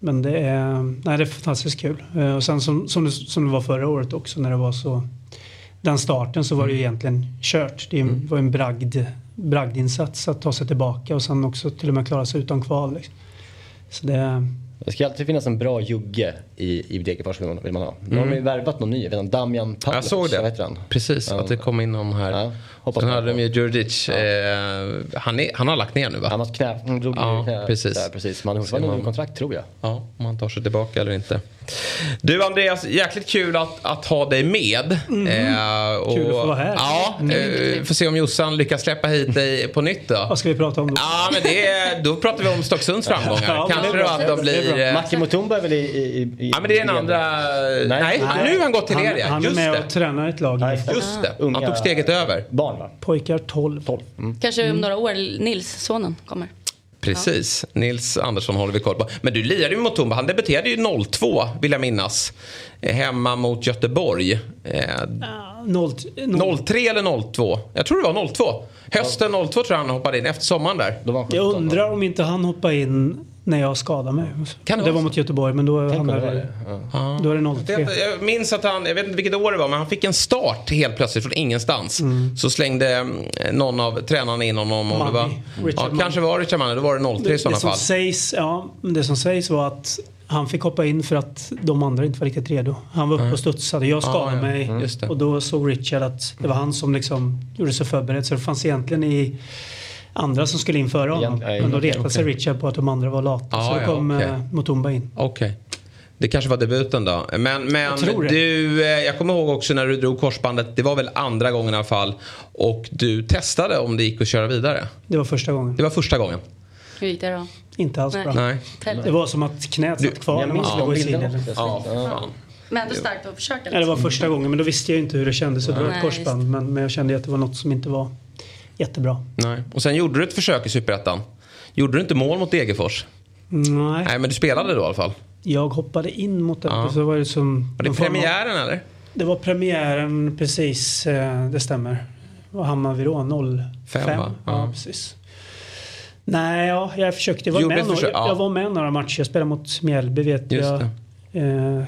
Men det är, nej, det är fantastiskt kul. Eh, Och sen som, som, det, som det var förra året också när det var så... Den starten så var det ju Mm. egentligen kört. Det var en bragd, bragdinsats att ta sig tillbaka och sen också till och med klara sig utan kval. Liksom. Så det, Det ska alltid finnas en bra jugge i, i Degerfors vill man, ha. De har Mm. ju värvat någon ny, jag vet inte, Damian Pavlovic. Jag såg det. Vad heter han? Precis, Ja. att det kom in någon här. Hoppas Sen hade de ju Djurdjic. Eh, han, är, han har lagt ner nu va? Han har knä, han drog Ja, knä, precis. Där, precis. Man har man- kontrakt tror jag. Ja, om han tar sig tillbaka eller inte. Du Andreas, jäkligt kul att, att ha dig med. Eh, och, Mm. Kul att få vara här. Ja, Mm. eh, får se om Jossan lyckas släppa hit dig på nytt då. vad ska vi prata om då? Ja, men det är, då pratar vi om Stocksunds framgångar. Ja, Kanske då att de blir... eh, Macke Mutumba är väl i... i, i Ja, men det är den i- andra... Nej, nu har han gått till han, er ja. han är med det. och tränar ett lag. Just det. Han tog steget över. Barn va? Pojkar 12. 12. Mm. Kanske om några år Nils, sonen, kommer. Precis. Nils Andersson håller vi koll på. Men du lirade ju mot Tumba. Han debuterade ju 02 vill jag minnas. Eh, Hemma mot Göteborg. Eh, Noll, 03 eller 02? Jag tror det var 02. Hösten 02 tror jag han hoppade in efter sommaren där. Jag undrar om inte han hoppade in när jag skadade mig. Kan det det var mot Göteborg men då hamnade det det, Ja. då är det Jag 03. vet- Jag minns att han, jag vet inte vilket år det var, men han fick en start helt plötsligt från ingenstans. Mm. Så slängde mm, någon av tränarna in honom. Om det var, ja, kanske var Richard Manny, då var det 03 i Det, sådana det, som fall. sägs, ja, det som sägs var att han fick hoppa in för att de andra inte var riktigt redo. Han var uppe och studsade. Jag skadade Ah, ja. mig Mm. Och då såg Richard att det var han som liksom gjorde sig förberedd. Så det fanns egentligen i andra som skulle in före honom. Ja, Men då retade sig okej. Richard på att de andra var lata. Ah, så då ja, kom okej. eh, Mutumba in. Okej. Det kanske var debuten då. Men, men Jag du, eh, jag kommer ihåg också när du drog korsbandet, det var väl andra gången i alla fall. Och du testade om det gick att köra vidare. Det var första gången. Det var första gången. Hur gick det då? Inte alls Nej. bra. Nej. Det var som att knät satt kvar. jag när minns man de slog i fan. Men ändå starkt att försöka. Ja, det var första gången men då visste jag inte hur det kändes att dra ett korsband. Men, men jag kände att det var något som inte var jättebra. Nej. Och sen gjorde du ett försök i Superettan. Gjorde du inte mål mot Degerfors? Nej, Nej, men du spelade då i alla fall. jag hoppade in mot det. Ja. Så var det som Var det form av- premiären eller? Det var premiären precis, eh, det stämmer. Vad hamnade vi då? 05? Fem, va? Ja, Ja. precis. Nej, ja, jag försökte. Jag var, med ett några, försök, ja. jag var med några matcher. Jag spelade mot Mjällby vet Just jag. Eh,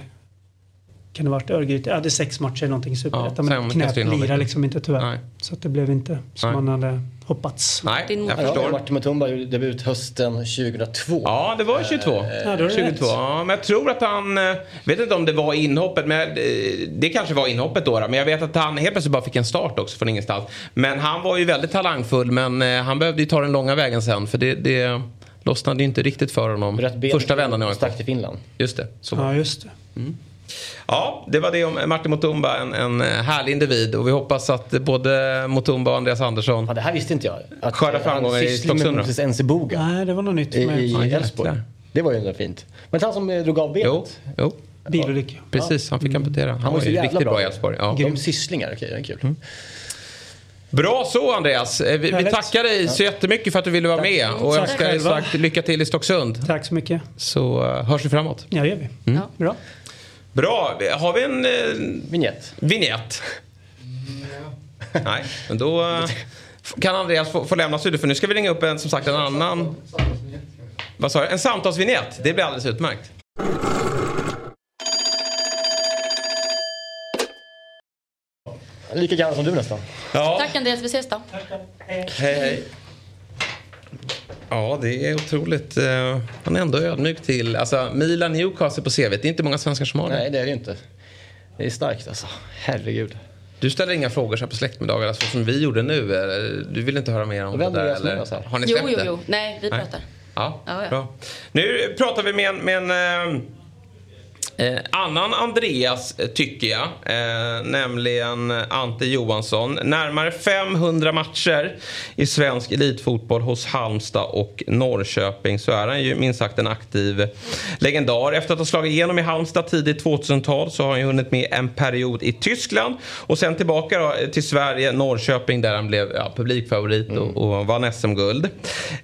kan det ha varit Örgryte? Jag hade sex matcher eller någonting i Superettan. sen men knät vecka. liksom inte tyvärr. Så att det blev inte som Nej. man hade hoppats. Nej, jag mor- förstår. Martin Mutumba gjorde debut hösten 2002. Ja, det var ju 22. Ja, då är det 22. rätt. Ja, men jag tror att han... eh, vet inte om det var inhoppet, men eh, det kanske var inhoppet då. då, Men jag vet att han helt plötsligt bara fick en start också från ingenstans. Men han var ju väldigt talangfull, men eh, han behövde ju ta den långa vägen sen. För det, det lossnade ju inte riktigt för honom. Första vändan i AIK. Stack till Finland. Just det. Så. Ja, just det. Ja, det var det om Martin Mutumba. En, en härlig individ. Och vi hoppas att både Mutumba och Andreas Andersson Ja, det här visste inte jag. Att skördar eh, framgångar i Stocksund. Nej, det var något nytt i, för mig. i Ja, Elfsborg. Det var ju ändå fint. Men han som eh, drog av benet. Jo, jo. Bilolycka. Precis, han fick amputera. Han, Han var ju riktigt bra i Elfsborg. Ja. De sysslingar, okej, det är kul. Bra så Andreas. Eh, Vi, vi tackar dig så jättemycket för att du ville vara med. Och Tack önskar dig lycka till i Stocksund. Tack så mycket. Så eh, hörs vi framåt. Ja, det gör vi. Mm. Bra. Bra. Har vi en eh, Vignett. vignett? Nej, men då eh, kan Andreas få, få lämna studion. För nu ska vi ringa upp en, som sagt en annan... Vad sa du? En samtalsvignett. Det blir alldeles utmärkt. Lika gammal som du nästan. Ja. Tack Andreas, vi ses då. Hej, hej. Ja, det är otroligt. eh, Han är ändå ödmjuk till... Alltså, Milan Newcastle på CV. Det är inte många svenskar som har det. Nej, det är det ju inte. Det är starkt alltså. Herregud. Du ställer inga frågor så här på släktmiddagar alltså, som vi gjorde nu. eller? Du vill inte höra mer om det vem där? det som Eller? här? Har ni Jo, släppt jo, det? jo. Nej, vi Nej. pratar. Ja, Ja, ja. bra. Nu pratar vi med en, med en eh, eh, annan Andreas, eh, tycker jag. Eh, nämligen Ante Johansson. Närmare 500 matcher i svensk elitfotboll hos Halmstad och Norrköping. Så är han ju minst sagt en aktiv legendar. Efter att ha slagit igenom i Halmstad tidigt 2000-tal så har han ju hunnit med en period i Tyskland. Och sen tillbaka då, till Sverige, Norrköping där han blev ja, publikfavorit och, och vann SM-guld.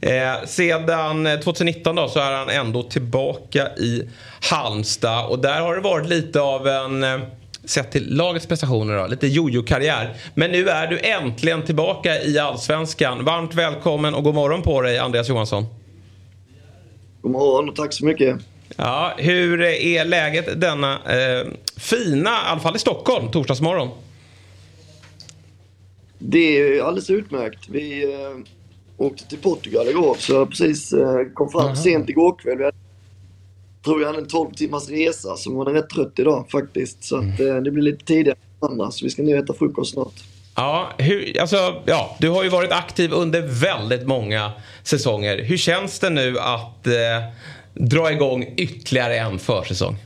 Eh, sedan eh, 2019 då så är han ändå tillbaka i Halmstad och där har det varit lite av en eh, Sett till lagets prestationer då, lite jojo-karriär. Men nu är du äntligen tillbaka i Allsvenskan. Varmt välkommen och god morgon på dig Andreas Johansson. God morgon och tack så mycket. Ja, hur är läget denna eh, fina, i alla fall i Stockholm, torsdagsmorgon? Det är alldeles utmärkt. Vi eh, åkte till Portugal igår så jag precis eh, kom fram sent igår kväll. Vi hade, tror jag en 12 timmars resa så man är rätt trött idag faktiskt. Så att, eh, det blir lite tidigare än andra så vi ska nu äta frukost snart. Ja, hur, alltså, ja, du har ju varit aktiv under väldigt många säsonger. Hur känns det nu att eh, dra igång ytterligare en försäsong?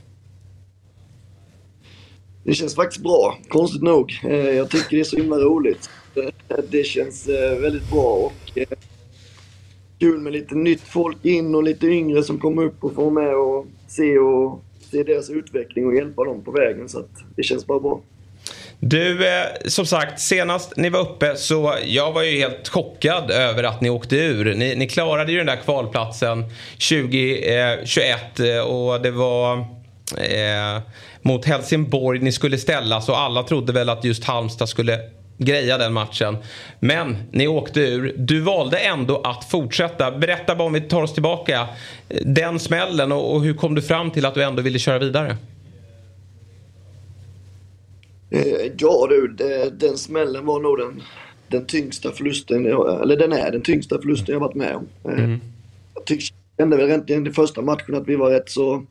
Det känns faktiskt bra, konstigt nog. Eh, Jag tycker det är så himla roligt. Eh, Det känns eh, väldigt bra och kul med lite nytt folk in och lite yngre som kommer upp och får med och se, och se deras utveckling och hjälpa dem på vägen. Så att det känns bara bra. Du, eh, som sagt, senast ni var uppe så jag var ju helt chockad över att ni åkte ur. Ni, ni klarade ju den där kvalplatsen 2021 eh, och det var eh, mot Helsingborg ni skulle ställas och alla trodde väl att just Halmstad skulle greja den matchen. Men ni åkte ur. Du valde ändå att fortsätta. Berätta bara om vi tar oss tillbaka. eh, Den smällen och, och hur kom du fram till att du ändå ville köra vidare? Eh, Ja du, det, den smällen var nog den, den tyngsta förlusten, jag- eller den är den tyngsta förlusten jag varit med om. Eh, Jag tyck, kände väl egentligen i första matchen att vi var rätt så...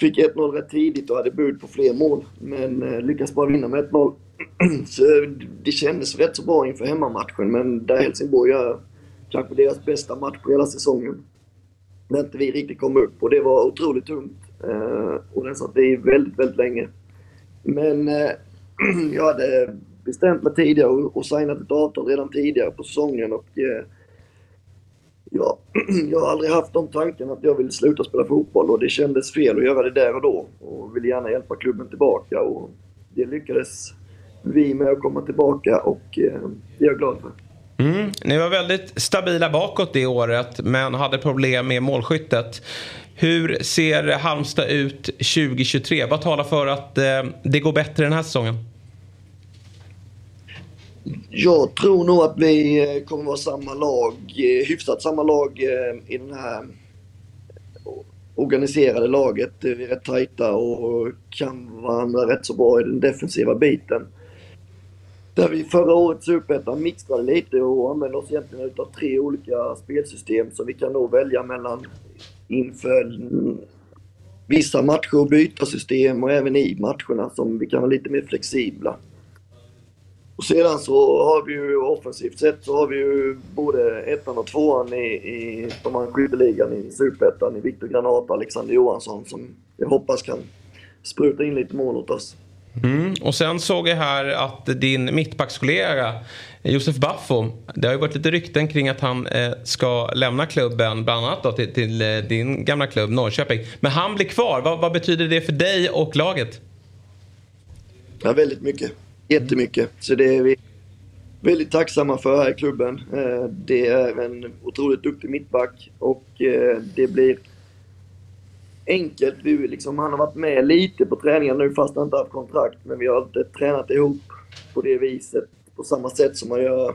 Fick 1-0 rätt tidigt och hade bud på fler mål. Men lyckades bara vinna med 1-0. så eh, det kändes rätt så bra inför hemmamatchen. Men där Helsingborg gör kanske deras bästa match på hela säsongen. När inte vi riktigt kom upp och det var otroligt tungt. Eh, och den satt i väldigt, väldigt länge. Men eh, jag hade bestämt mig tidigare och, signat ett avtal redan tidigare på säsongen och ja, jag har aldrig haft de tankarna att jag vill sluta spela fotboll och det kändes fel att göra det där och då och ville gärna hjälpa klubben tillbaka och det lyckades vi med att komma tillbaka och eh, det är jag glad för. Mm. Ni var väldigt stabila bakåt det året men hade problem med målskyttet. Hur ser Halmstad ut 2023? Vad talar för att eh, det går bättre den här säsongen? Jag tror nog att vi eh, kommer vara samma lag, eh, hyfsat samma lag eh, i den här organiserade laget. Vi är rätt tajta och kan varandra rätt så bra i den defensiva biten. Där vi förra året Superettan mixade lite och använde oss egentligen utav tre olika spelsystem som vi kan då välja mellan inför vissa matcher och byta system och även i matcherna som vi kan vara lite mer flexibla. Och sedan så har vi ju offensivt sett så har vi ju både ettan och tvåan i, i de här skytteligan i Superettan i Viktor Granat och Alexander Johansson som jag hoppas kan spruta in lite mål åt oss. Mm. Och sen såg jag här att din mittbackskollega Josef Baffo, det har ju varit lite rykten kring att han eh, ska lämna klubben, bland annat då, till, till eh, din gamla klubb Norrköping. Men han blir kvar. Vad, vad betyder det för dig och laget? Ja, väldigt mycket. Jättemycket. Så det är vi väldigt tacksamma för här i klubben. Eh, Det är en otroligt duktig mittback och eh, det blir enkelt. Vi liksom, han har varit med lite på träningen nu fast han inte haft kontrakt. Men vi har inte tränat ihop på det viset. På samma sätt som man gör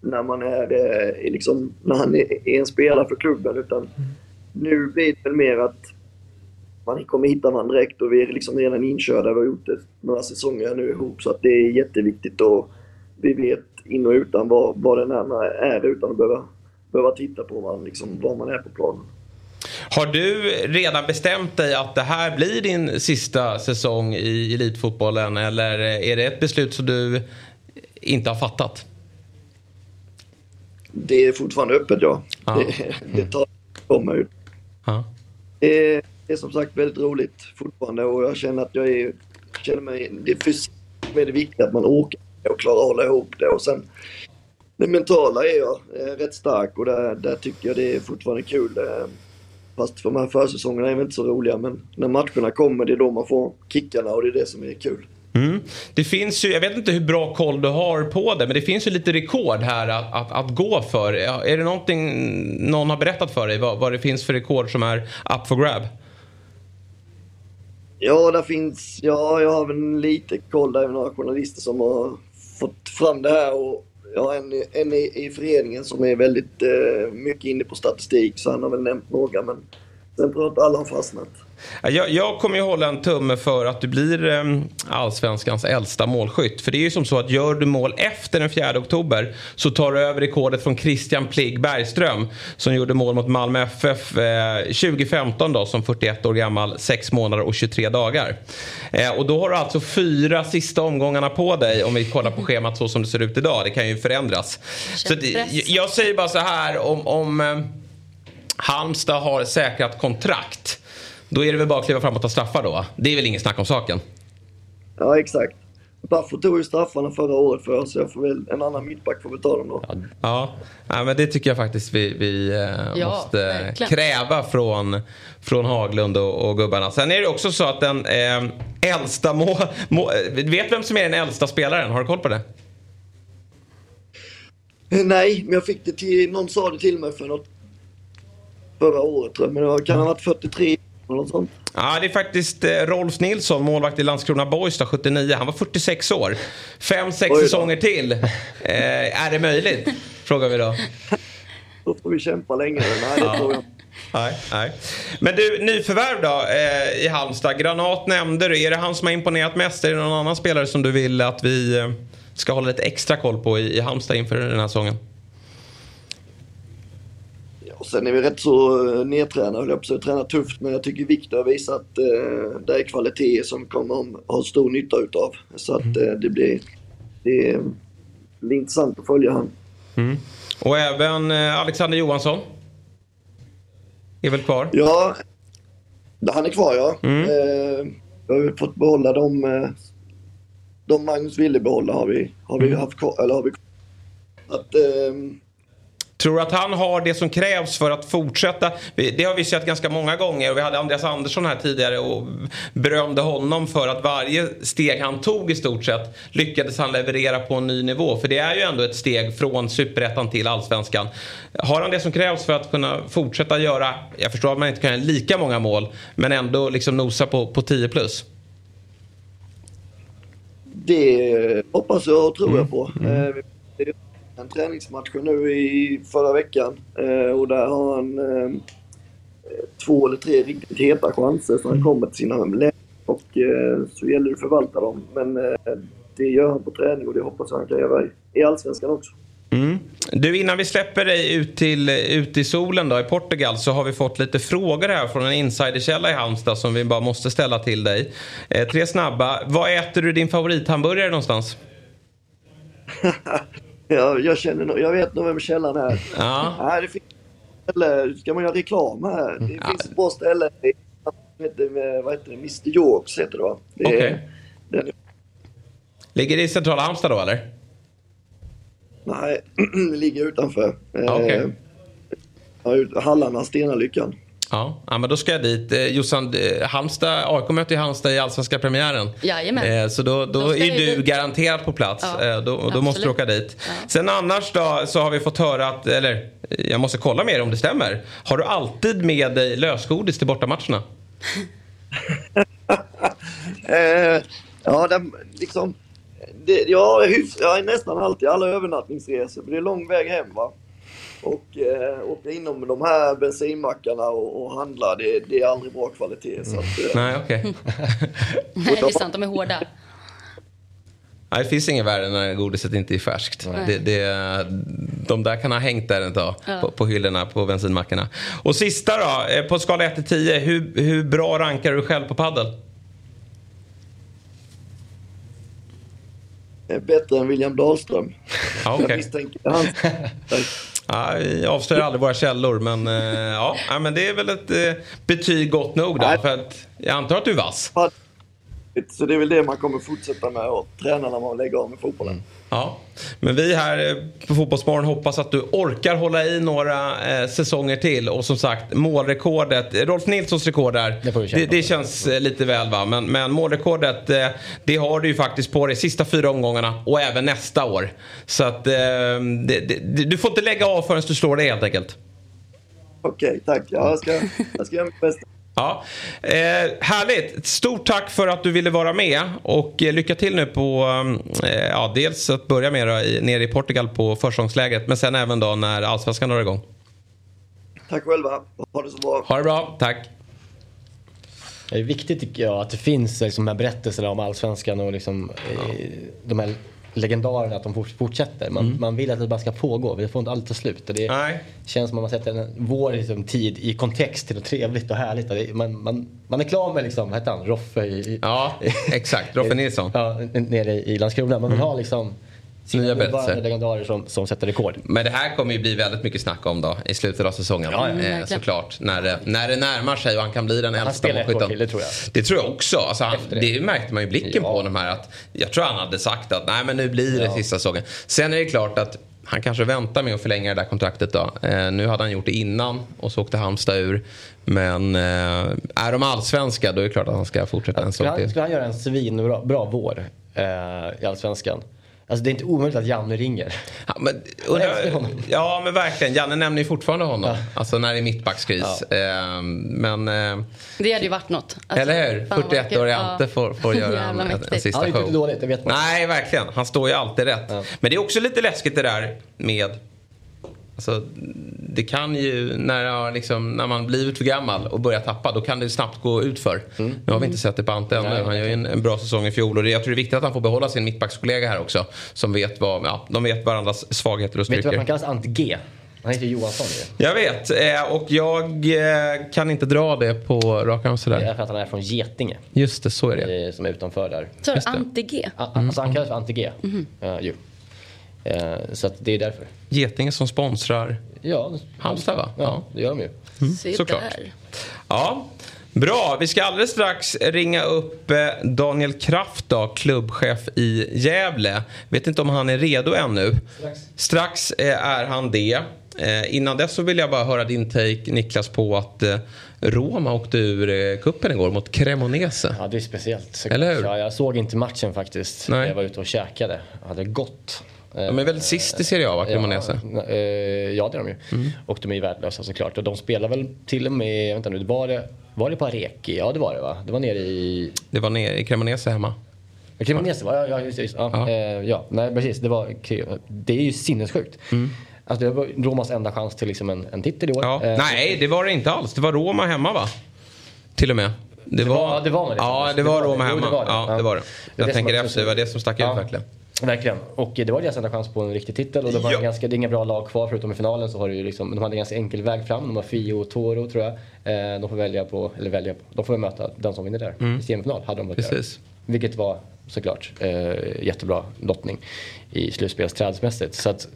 när man är, eh, liksom, när han är är en spelare för klubben. Utan nu blir det väl mer att man kommer hitta varandra direkt och vi är liksom redan inkörda. Vi har gjort det några säsonger nu ihop så att det är jätteviktigt och vi vet in och utan vad, vad den andra är utan att behöva, behöva titta på varandra, liksom, var man är på planen. Har du redan bestämt dig att det här blir din sista säsong i elitfotbollen eller är det ett beslut som du inte har fattat? Det är fortfarande öppet ja. Ja. Det, det tar kommer ut. Ja. Det är, det är som sagt väldigt roligt fortfarande och jag känner att jag är, känner mig, det är fysiskt som är det viktiga att man orkar och klarar att hålla ihop det och sen det mentala är jag eh, rätt stark och där, där tycker jag det är fortfarande kul. Eh, Fast för de här försäsongerna är väl inte så roliga men när matcherna kommer det är då man får kickarna och det är det som är kul. Mm. Det finns ju, jag vet inte hur bra koll du har på det, men det finns ju lite rekord här att, att, att gå för. Är det någonting någon har berättat för dig vad, vad det finns för rekord som är up for grab? Ja, där finns, ja, jag har väl lite koll. Det är några journalister som har fått fram det här och jag har en, en i, i föreningen som är väldigt eh, mycket inne på statistik så han har väl nämnt några men sen tror jag inte alla har fastnat. Jag, jag kommer ju hålla en tumme för att du blir eh, allsvenskans äldsta målskytt. För det är ju som så att gör du mål efter den 4 oktober så tar du över rekordet från Christian Pligg Bergström som gjorde mål mot Malmö FF eh, 2015 då som 41 år gammal, 6 månader och 23 dagar. Eh, och då har du alltså fyra sista omgångarna på dig om vi kollar på schemat så som det ser ut idag. Det kan ju förändras. Så jag säger bara så här om, om eh, Halmstad har säkrat kontrakt då är det väl bara att kliva fram och ta straffar då? Det är väl inget snack om saken? Ja, exakt. Baffo tog ju straffarna förra året för oss så jag får väl, en annan mittback får väl ta dem då. Ja, ja men det tycker jag faktiskt vi, vi eh, Ja, måste verkligen. kräva från, från Haglund och, och gubbarna. Sen är det också så att den eh, äldsta må, må, Vet vem som är den äldsta spelaren? Har du koll på det? Eh, Nej, men jag fick det till, någon sa det till mig för något förra året tror jag, men det kan ha varit 43 eller något sånt. Ja, det är faktiskt eh, Rolf Nilsson, målvakt i Landskrona Boys, då, 79. Han var 46 år. Fem, sex säsonger till. Eh, är det möjligt? Frågar vi då. Då får vi kämpa längre. Nej, det tror jag Nej, nej. Men du, nyförvärv då eh, i Halmstad. Granat nämnde du. Är det han som har imponerat mest? Är det någon annan spelare som du vill att vi eh, ska hålla lite extra koll på i, i Halmstad inför den här säsongen? Sen är vi rätt så eh, nedtränade, höll jag på att säga, tränar tufft. Men jag tycker Viktor har visat att eh, det är kvalitet som kommer att ha stor nytta utav. Så att eh, det blir, det blir intressant att följa han. Mm. Och även eh, Alexander Johansson. Är väl kvar? Ja, han är kvar ja. Mm. Eh, vi har fått behålla de, eh, de Magnus ville behålla har vi, har vi Mm. haft kvar. Eller har vi att, ehm, Tror du att han har det som krävs för att fortsätta? Det har vi sett ganska många gånger och vi hade Andreas Andersson här tidigare och berömde honom för att varje steg han tog i stort sett lyckades han leverera på en ny nivå. För det är ju ändå ett steg från superettan till allsvenskan. Har han det som krävs för att kunna fortsätta göra, jag förstår att man inte kan göra lika många mål, men ändå liksom nosa på, på 10 plus? Det hoppas jag och tror Mm. jag på. Eh, vi- det är en träningsmatch nu i förra veckan eh, och där har han eh, två eller tre riktigt heta chanser så han kommer till sina lägen och eh, så gäller det att förvalta dem. Men det gör han på träning och det hoppas jag han kan göra i, Allsvenskan också. Mm. Du, innan vi släpper dig ut, till, ut i solen då, i Portugal så har vi fått lite frågor här från en insiderkälla i Halmstad som vi bara måste ställa till dig. Eh, tre snabba. Var äter du din favorithamburgare någonstans? jag, jag känner nog, jag vet nog vem källan är. Ja. Nej, det finns eller ska man göra reklam här? Det finns ett bra ställe. heter, vad heter det? Mr Yorks heter det va? Det Okej. den- Ligger det i centrala Halmstad då eller? Nej, det ligger utanför. Eh, ja, ut- Hallarna, Stenalyckan. Ja, ja men då ska jag dit. Eh, Jossan, eh, Halmstad, AIK möter ju Halmstad i Allsvenska premiären. Jajamän. Eh, så då, då, Då är du dit. garanterat på plats. Ja, eh, då då måste du åka dit. Sen annars då så har vi fått höra att, eller jag måste kolla med er om det stämmer. Har du alltid med dig lösgodis till bortamatcherna? Eh, ja, den, liksom, det, jag, jag är nästan alltid alla övernattningsresor, för det är lång väg hem va. Och eh, åka inom de här bensinmackarna och, och handla, det, det är aldrig bra kvalitet. Så att, eh, Nej, okej. Nej, det är sant. De är hårda. Nej, det finns ingen värre när godiset inte är färskt. Det, det, de där kan ha hängt där ett tag Ja. på, på hyllorna på bensinmackarna. Och sista då, eh, på skala 1 till 10, hur, hur bra rankar du själv på paddel? eh, bättre än William Dahlström. Ja, okej. Jag misstänker han. Ja, vi avslöjar aldrig våra källor men, eh, ja, ja, men det är väl ett eh, betyg gott nog då. För att jag antar att du är vass. Så det är väl det man kommer fortsätta med och träna när man lägger av med fotbollen. Ja, men vi här eh, på Fotbollsmorgon hoppas att du orkar hålla i några eh, säsonger till. Och som sagt, målrekordet, Rolf Nilssons rekord där, det, det, känns eh, lite väl va. Men, men målrekordet, eh, det har du ju faktiskt på dig sista fyra omgångarna och även nästa år. Så att eh, det, det, du får inte lägga av förrän du slår det helt enkelt. Okej, tack. Ja, jag, ska, jag ska göra mitt bästa. Ja, eh, härligt. Stort tack för att du ville vara med och eh, lycka till nu på, eh, ja dels att börja med då, i, nere i Portugal på försäsongslägret men sen även då när allsvenskan drar igång. Tack själva. Ha det så bra. Ha det bra, tack. Det är viktigt tycker jag att det finns liksom, de här berättelserna om allsvenskan och liksom, eh, de här legendarerna att de fort- fortsätter. Man, Mm. man vill att det bara ska pågå, det får inte aldrig ta slut. Och det känns som att man sätter en, vår liksom, tid i kontext till något trevligt och härligt. Och det, man, man, man är klar med, liksom, vad heter han, Roffe i, Ja, exakt. Roffe Nilsson. ja, nere i Landskrona. Man vill Mm. ha liksom Nya berättelser. legendarer som, som sätter rekord. Men det här kommer ju bli väldigt mycket snack om då i slutet av säsongen. Ja, ja. eh, såklart. När det, när det närmar sig och han kan bli den äldsta målskytten. det tror jag. Det tror jag också. Alltså han, det. det. märkte man ju i blicken på honom här. Att jag tror han hade sagt att nej men nu blir det Ja. sista säsongen. Sen är det klart att han kanske väntar med att förlänga det där kontraktet då. Eh, nu hade han gjort det innan och så åkte Halmstad ur. Men eh, är de allsvenska då är det klart att han ska fortsätta en säsong till. skulle han göra en svinbra bra vår eh, i Allsvenskan? Alltså det är inte omöjligt att Janne ringer. Ja men, ja men verkligen. Janne nämner ju fortfarande honom. Alltså när det är mittbackskris. Eh, men... Eh, Det hade ju varit något. Alltså, Eller hur? fan vad 41-årig kul. Ante får, får göra en, en, en sista har show. inte dåligt, det vet man. Nej, verkligen. Han står ju alltid rätt. Men det är också lite läskigt det där med... Alltså, det kan ju, när, jag liksom, när man blivit för gammal och börjar tappa, då kan det snabbt gå ut för. Mm. Nu har vi inte sett det på Ante ännu. Han gör ju en, en bra säsong i fjol. Och det, jag tror det är viktigt att han får behålla sin mittbackskollega här också. Som vet vad, ja, de vet varandras svagheter och Vet du varför styrkor. han kallas Ante G? Han heter Johansson ju. Jag vet. Eh, och jag eh, kan inte dra det på rak arm sådär. Det är för att han är från Getinge. Just det, så är det. Eh, Som är utanför där. Så är det Ante-G. A- Alltså han kallas för Ante G. Eh, ju. Eh, så att det är därför. Getinge som sponsrar Ja. Halmstad va? Ja, det gör de ju. Se såklart. där. Ja, bra. Vi ska alldeles strax ringa upp eh, Daniel Kraft, då, klubbchef i Gävle. Vet inte om han är redo ännu. Strax. Strax eh, är han det. Eh, Innan dess så vill jag bara höra din take Niklas på att eh, Roma åkte ur eh, kuppen igår mot Cremonese. Ja, det är speciellt. såklart. Eller hur? Ja, jag såg inte matchen faktiskt. Nej. Jag var ute och käkade. Jag hade gått. De är väl sist i Serie A, va, Cremonese? Ja, eh, ja, det är de ju. Mm. Och de är ju värdelösa såklart. Och de spelar väl till och med, vänta nu, var det, var det på Areki? Ja, det var det va? Det var nere i... Det var nere i Cremonese hemma. Cremonese va? Ja, ja, just, just, ja. Ja. Ja. Eh, ja, nej precis. Det, var, det är ju sinnessjukt. Mm. Alltså det var Romas enda chans till liksom en, en titel i år. Ja. Eh, Nej, det var det inte alls. Det var Roma hemma va? Till och med. Det, var- det var det. Ja, det Det var var Roma det. Jo, hemma. det var det. Ja, det var det. Det Jag det som tänker efter, det var det som stack ut verkligen. Verkligen. Och det var deras enda chans på en riktig titel. Och det, var en ganska, det är inga bra lag kvar förutom i finalen. Så har det ju liksom, de hade en ganska enkel väg fram. De har Fio och Toro tror jag. Eh, de får välja på, eller välja på, de får möta den som vinner där. Mm. I semifinal hade de fått göra. Precis. Vilket var såklart eh, jättebra lottning i slutspelsträdsmässigt. Så att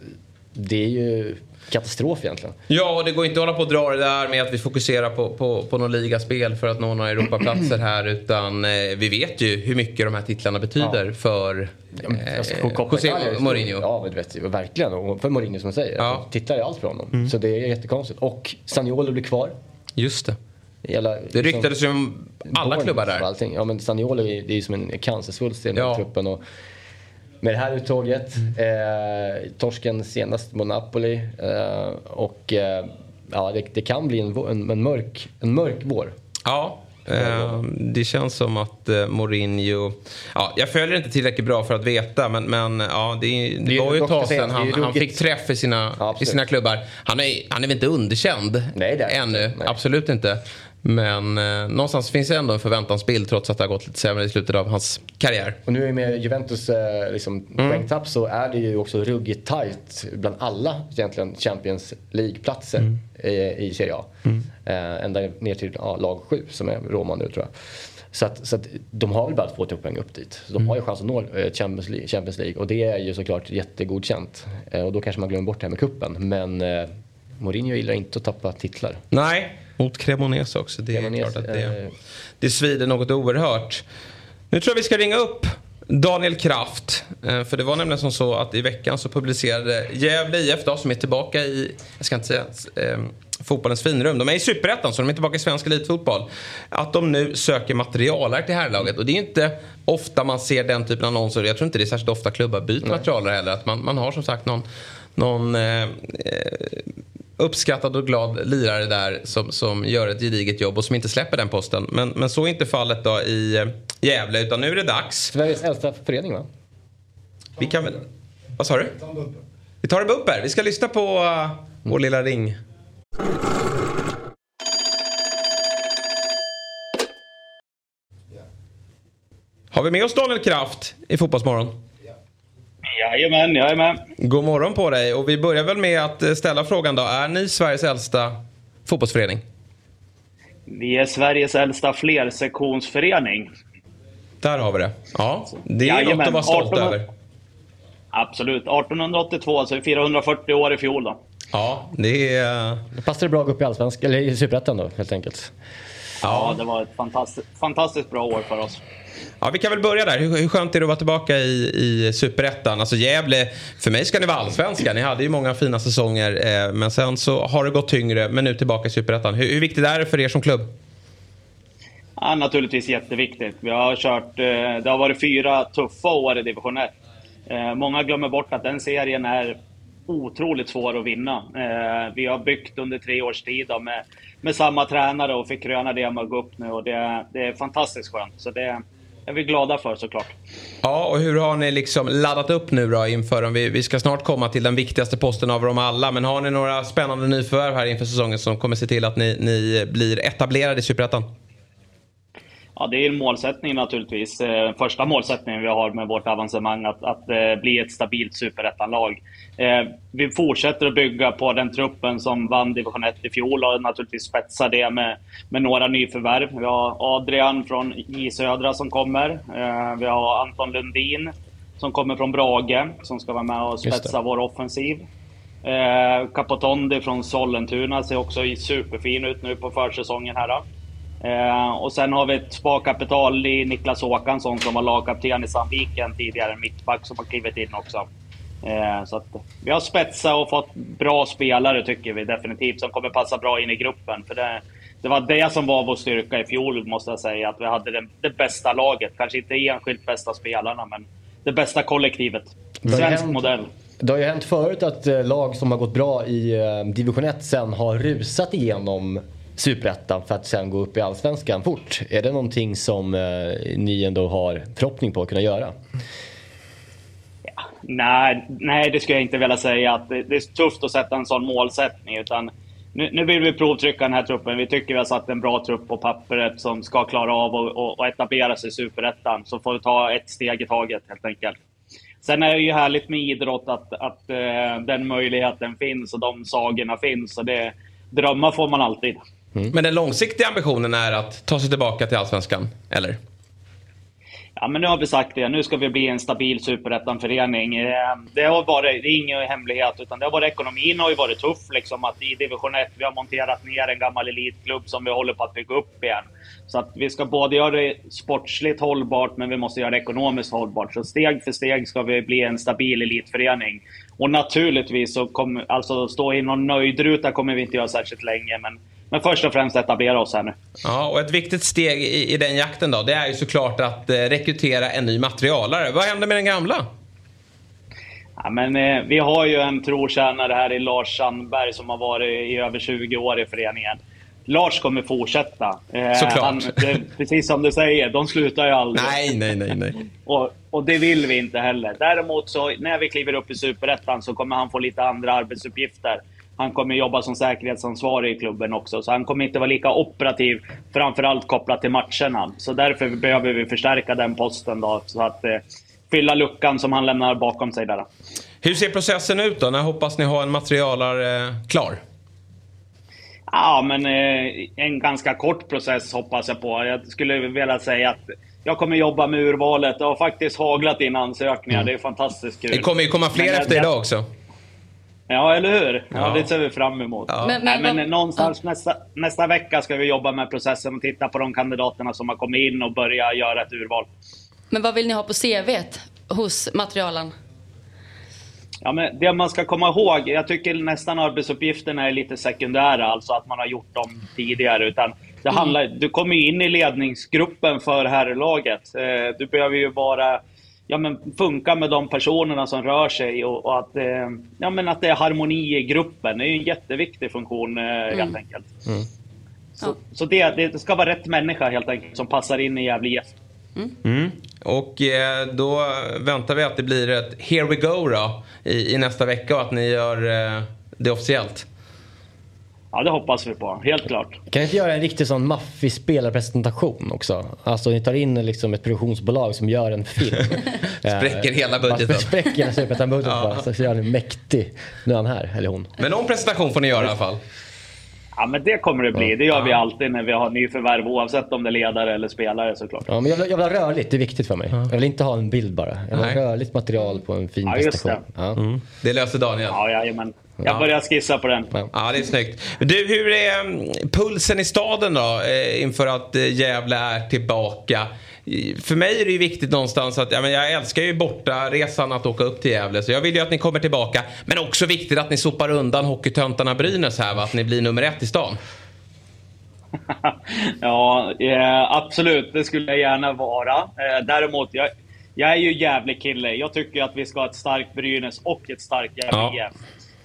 det är ju katastrof egentligen. Ja, och det går inte att hålla på och dra det där med att vi fokuserar på, på, på någon ligaspel för att nå några Europaplatser här. Utan eh, vi vet ju hur mycket de här titlarna betyder för eh, Alltså, José stor. Mourinho. Ja, du vet, verkligen. Och för Mourinho som säger. Ja. Tittar ju allt för honom. Mm. Så det är jättekonstigt. Och Saniolo blir kvar. Just det. Hela, Det ryktades ju om alla klubbar där. Allting. Ja men Saniolo är, det är ju som en cancersvulst i den här Ja. truppen. Och med det här uttåget, eh, torsken senast mot Napoli eh, och eh, ja, det, det kan bli en, en, en, mörk, en mörk vår. Ja, eh, det känns som att eh, Mourinho... Ja, jag följer inte tillräckligt bra för att veta men, men ja, det, det, Det var ju ett tag sedan han, han fick träff i sina, i sina klubbar. Han är, han är väl inte underkänd Nej, det är ännu, absolut inte. Men eh, någonstans finns det ändå en förväntansbild trots att det har gått lite sämre i slutet av hans karriär. Och nu med Juventus eh, liksom, Mm. poängtapp så är det ju också ruggigt tajt bland alla egentligen Champions League-platser Mm. i, i Serie A. Eh, ända ner till ja, lag 7 som är Roma nu tror jag. Så att, så att de har väl bara två poäng upp dit. Så de har ju chans att nå eh, Champions League, Champions League och det är ju såklart jättegodkänt. Eh, och då kanske man glömmer bort det här med kuppen. Men eh, Mourinho gillar inte att tappa titlar. Nej, mot Cremonese också. Det är klart att det, eh, det svider något oerhört. Nu tror jag vi ska ringa upp Daniel Kraft. Eh, För det var nämligen som så att i veckan så publicerade Gävle IF då, som är tillbaka i, jag ska inte säga eh, fotbollens finrum. De är i Superettan så de är tillbaka i svensk elitfotboll. Att de nu söker materialare till herrlaget. Och det är inte ofta man ser den typen av annonser. Jag tror inte det är särskilt ofta klubbar byter materialare heller. Att man, man har som sagt någon, någon eh, uppskattad och glad lirare där som, som gör ett gediget jobb och som inte släpper den posten. Men, men så är inte fallet då i eh, Gävle utan nu är det dags. Sveriges äldsta förening va? Vi kan väl... Vad sa du? Vi tar en bumper. Vi ska lyssna på uh, vår lilla ring. Har vi med oss Daniel Kraft i Fotbollsmorgon? Jajamän, med. God morgon på dig. Och vi börjar väl med att eh, ställa frågan då. Är ni Sveriges äldsta fotbollsförening? Vi är Sveriges äldsta flersektionsförening. Där har vi det. Ja, det är Jajamän, något att vara stolt 18 över. Absolut. 1882, så är det 440 år i fjol då. Ja, det är... Då passar det bra att gå upp i Allsvenskan, eller i Superettan då helt enkelt. Ja, det var ett fantastiskt, fantastiskt bra år för oss. Ja, vi kan väl börja där. Hur, hur skönt är det att vara tillbaka i, i Superettan? Alltså Gävle, för mig ska ni vara allsvenska. Ni hade ju många fina säsonger. Eh, men sen så har det gått tyngre, men nu tillbaka i Superettan. Hur, hur viktigt är det för er som klubb? Ja, naturligtvis jätteviktigt. Vi har kört, eh, det har varit fyra tuffa år i division 1. Eh, Många glömmer bort att den serien är otroligt svår att vinna. Eh, Vi har byggt under tre års tid med, med samma tränare och fick kröna det med att gå upp nu och det, det är fantastiskt skönt. Så det är vi glada för såklart. Ja, och hur har ni liksom laddat upp nu då inför dem? Vi, vi ska snart komma till den viktigaste posten av dem alla. Men har ni några spännande nyförvärv här inför säsongen som kommer se till att ni, ni blir etablerade i Superettan? Ja, det är en målsättning naturligtvis. Eh, Första målsättningen vi har med vårt avancemang att, att eh, bli ett stabilt superettanlag. Eh, vi fortsätter att bygga på den truppen som vann division 1 i fjol och naturligtvis spetsa det med, med några nyförvärv. Vi har Adrian från J Södra som kommer. Eh, vi har Anton Lundin som kommer från Brage som ska vara med och spetsa vår offensiv. Capotondi från Sollentuna ser också superfin ut nu på försäsongen här. Då. Eh, och sen har vi ett sparkapital i Niklas Håkansson som var lagkapten i Sandviken tidigare, mittback som har klivit in också. Eh, så att vi har spetsat och fått bra spelare tycker vi definitivt, som kommer passa bra in i gruppen. För det, det var det som var vår styrka i fjol måste jag säga, att vi hade det, det bästa laget. Kanske inte enskilt bästa spelarna, men det bästa kollektivet. Svensk hänt- modell. Det har ju hänt förut att eh, lag som har gått bra i division 1 sen har rusat igenom Superettan för att sen gå upp i Allsvenskan fort. Är det någonting som eh, ni ändå har förhoppning på att kunna göra? Nej, nej, det skulle jag inte vilja säga. Att det, det är tufft att sätta en sån målsättning. Utan nu, nu vill vi provtrycka den här truppen. Vi tycker vi har satt en bra trupp på pappret som ska klara av att och, och etablera sig i Superettan. Så får vi ta ett steg i taget helt enkelt. Sen är det ju härligt med idrott att, att uh, den möjligheten finns och de sagorna finns. Och det, drömmar får man alltid. Men den långsiktiga ambitionen är att ta sig tillbaka till Allsvenskan, eller? Ja, men nu har vi sagt det. Nu ska vi bli en stabil superettan-förening. Eh, Det har varit, det är ingen hemlighet, utan det har varit, ekonomin har ju varit tuff. Liksom, att I division 1 vi har monterat ner en gammal elitklubb som vi håller på att bygga upp igen. Så att vi ska både göra det sportsligt hållbart, men vi måste göra det ekonomiskt hållbart. Så steg för steg ska vi bli en stabil elitförening. Och naturligtvis så kommer, alltså stå i någon nöjdruta kommer vi inte göra särskilt länge, men, men först och främst etablera oss här nu. Ja, och ett viktigt steg i, i den jakten då, det är ju såklart att eh, rekrytera en ny materialare. Vad hände med den gamla? Ja, men, eh, vi har ju en trotjänare här i Lars Sandberg som har varit i över 20 år i föreningen. Lars kommer fortsätta. Eh, Såklart. Han, det, precis som du säger, de slutar ju aldrig. Nej, nej, nej, nej. Och, och det vill vi inte heller. Däremot så när vi kliver upp i Superettan så kommer han få lite andra arbetsuppgifter. Han kommer jobba som säkerhetsansvarig i klubben också, så han kommer inte vara lika operativ, framförallt kopplat till matcherna. Så därför behöver vi förstärka den posten då, så att eh, fylla luckan som han lämnar bakom sig där. Hur ser processen ut då? När hoppas ni ha en materialare eh, klar? Ja, men eh, en ganska kort process hoppas jag på. Jag skulle vilja säga att jag kommer jobba med urvalet. Det har faktiskt haglat in ansökningar. Det är fantastiskt kul. Det kommer ju komma fler Men, eh, efter jag- idag också. Ja, eller hur? Ja, Ja. det ser vi fram emot. Ja. Men, Men- men, men- någonstans nästa, nästa vecka ska vi jobba med processen och titta på de kandidaterna som har kommit in och börja göra ett urval. Men vad vill ni ha på CVt hos materialen? Ja, men det man ska komma ihåg, jag tycker nästan arbetsuppgifterna är lite sekundära, alltså att man har gjort dem tidigare. Utan det Mm. handlar, du kommer ju in i ledningsgruppen för herrlaget. Eh, Du behöver ju vara, ja, men funka med de personerna som rör sig och, och att, eh, ja, men att det är harmoni i gruppen. Det är ju en jätteviktig funktion eh, helt Mm. enkelt. Så, så det, det ska vara rätt människa helt enkelt som passar in i Gävle IF. Mm. Och eh, då väntar vi att det blir ett here we go då i, i nästa vecka och att ni gör eh, det officiellt. Ja, det hoppas vi på. Helt klart. Kan ni inte göra en riktig sån maffig spelarpresentation också? Alltså ni tar in liksom ett produktionsbolag som gör en film. Spräcker hela budgeten. Spräcker hela superettan-budgeten bara. Så gör ni mäktig. Nu är han här, eller hon. Men någon presentation får ni göra i alla fall. Ja, men det kommer det bli. Det gör vi alltid när vi har nyförvärv, oavsett om det är ledare eller spelare såklart. Ja, men jag, jag vill ha rörligt, det är viktigt för mig. Jag vill inte ha en bild bara. Jag vill Nej. ha rörligt material på en fin Ja, just presentation. Ja. Mm. Det löser Daniel. Ja, jajamän. Ja. Jag börjar skissa på den. Ja, det är snyggt. Du, hur är mm, pulsen i staden då eh, inför att eh, Gävle är tillbaka? För mig är det ju viktigt någonstans att ja, men jag älskar ju borta resan att åka upp till Gävle så jag vill ju att ni kommer tillbaka. Men också viktigt att ni sopar undan hockeytöntarna Brynäs här va? Att ni blir nummer ett i stan. Ja, eh, absolut. Det skulle jag gärna vara. Eh, däremot, jag, jag är ju jävlig kille. Jag tycker att vi ska ha ett starkt Brynäs och ett starkt Gävle Ja. IF.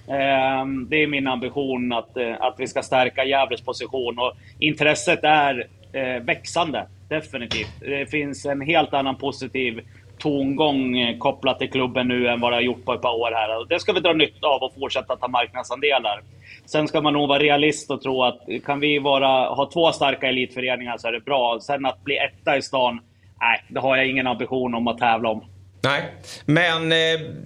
Eh, Det är min ambition att, eh, att vi ska stärka Gävles position. Och intresset är eh, växande, definitivt. Det finns en helt annan positiv tongång eh, kopplat till klubben nu än vad det har gjort på ett par år här. Det ska vi dra nytta av och fortsätta ta marknadsandelar. Sen ska man nog vara realist och tro att kan vi vara, ha två starka elitföreningar så är det bra. Sen att bli etta i stan, nej, det har jag ingen ambition om att tävla om. Nej, men eh,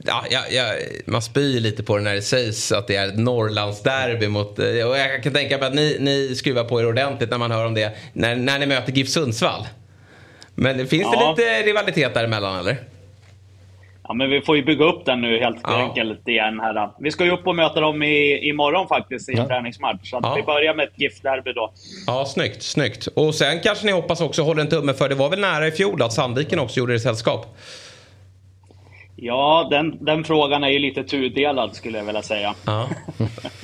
ja, ja, man spyr lite på det när det sägs att det är ett Norrlandsderby mot... eh, Och jag kan tänka mig att ni, ni skruvar på er ordentligt när man hör om det när, när ni möter GIF Sundsvall. Men finns Ja. det lite rivalitet däremellan eller? Ja, men vi får ju bygga upp den nu helt Ja. enkelt igen. Här. Vi ska ju upp och möta dem i, imorgon faktiskt i en Ja. träningsmatch. Så att Ja. vi börjar med ett GIF-derby då. Ja, snyggt, snyggt. Och sen kanske ni hoppas också, håller en tumme för, det var väl nära i fjol att Sandviken också gjorde det sällskap? Ja, den, den frågan är ju lite tudelad skulle jag vilja säga. Ja.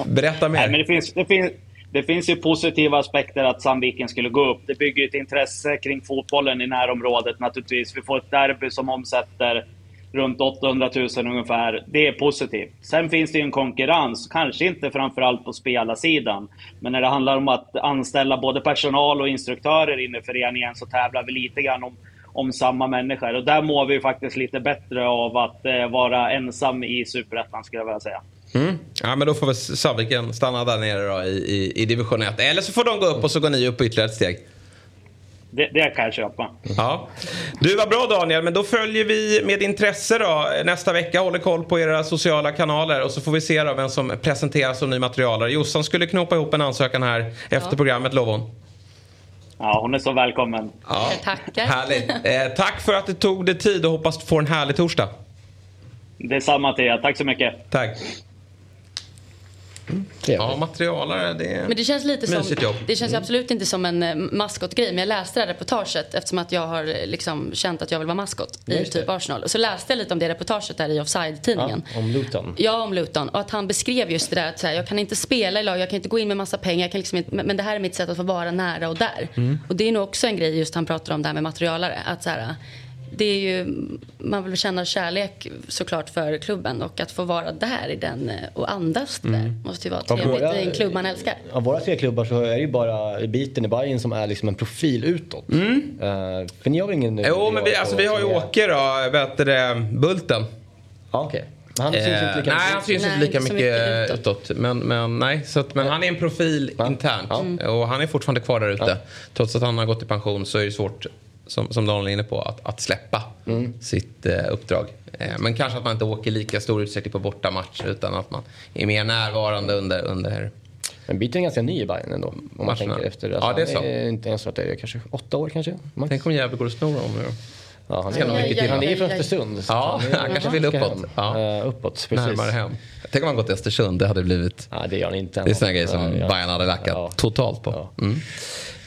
Berätta mer. Nej, men det, finns, det, finns, det finns ju positiva aspekter att Sandviken skulle gå upp. Det bygger ett intresse kring fotbollen i närområdet naturligtvis. Vi får ett derby som omsätter runt 800 000 ungefär. Det är positivt. Sen finns det ju en konkurrens, kanske inte framförallt på spelarsidan. Men när det handlar om att anställa både personal och instruktörer in i föreningen så tävlar vi lite grann om, om samma människor. Och där mår vi faktiskt lite bättre av att eh, vara ensam i Superettan skulle jag vilja säga. Mm. Ja men då får väl Sandviken stanna där nere då i, i, i division 1. Eller så får de gå upp och så går ni upp ytterligare ett steg. Det, det kan jag köpa. Ja. Du var bra Daniel, men då följer vi med intresse då nästa vecka. Håller koll på era sociala kanaler och så får vi se då vem som presenteras som ny materialare. Jossan skulle knopa ihop en ansökan här efter programmet lovar hon. Ja, hon är så välkommen. Ja. Tackar. Härligt. Eh, tack för att du tog dig tid och hoppas få en härlig torsdag. Detsamma till er. Tack så mycket. Tack. Ja, materialare, det är Men det känns lite som, jobb. det känns ju absolut inte som en eh, maskotgrej. Men jag läste det här reportaget eftersom att jag har eh, liksom känt att jag vill vara maskot i Just det. typ Arsenal. Och så läste jag lite om det reportaget där i Offside-tidningen. Ja, om Luton. Ja, om Luton. Och att han beskrev just det där att så här, jag kan inte spela i lag, jag kan inte gå in med massa pengar, jag kan liksom inte, men men det här är mitt sätt att få vara nära och där. Mm. Och det är nog också en grej just han pratar om det här med materialare. Att så här, det är ju, man vill känna kärlek såklart för klubben och att få vara där i den eh, och andas Mm. där måste ju vara Ja, trevligt våra- i en klubb man älskar. Av våra tre klubbar så är det ju bara biten i Bayern som är liksom en profil utåt. Eh, för ni har väl ingen... Jo, men vi, alltså, vi har ju Åke då, vet du det, Bulten. Ja, okej. Men han syns Eh, inte lika Nej, mycket han syns Nej, inte lika mycket mycket utåt. Men, men, nej, så att, men han är en profil internt. Och han är fortfarande kvar där ute. Trots att han har gått i pension så är det svårt, som, som Daniel är inne på, att, att släppa sitt eh, uppdrag. Eh, men kanske att man inte åker lika stor utsträckning på bortamatcher utan att man är mer närvarande under, under Men Biten är ganska ny i Bayern ändå. Om man tänker efter. Ja, det är så. Är inte ens varit där kanske åtta år kanske. Max. Tänk om Gävle går och snor om nu. Ja, han, är, mycket till. han är från Östersund. Ja, han han kanske vill uppåt. Ja. Eh, uppåt, precis. Närmare hem. Tänk om han gått till Östersund. Det hade blivit... Ja, det gör han inte. Det är såna grejer som Ja, ja. Bayern hade lackat totalt på. Mm.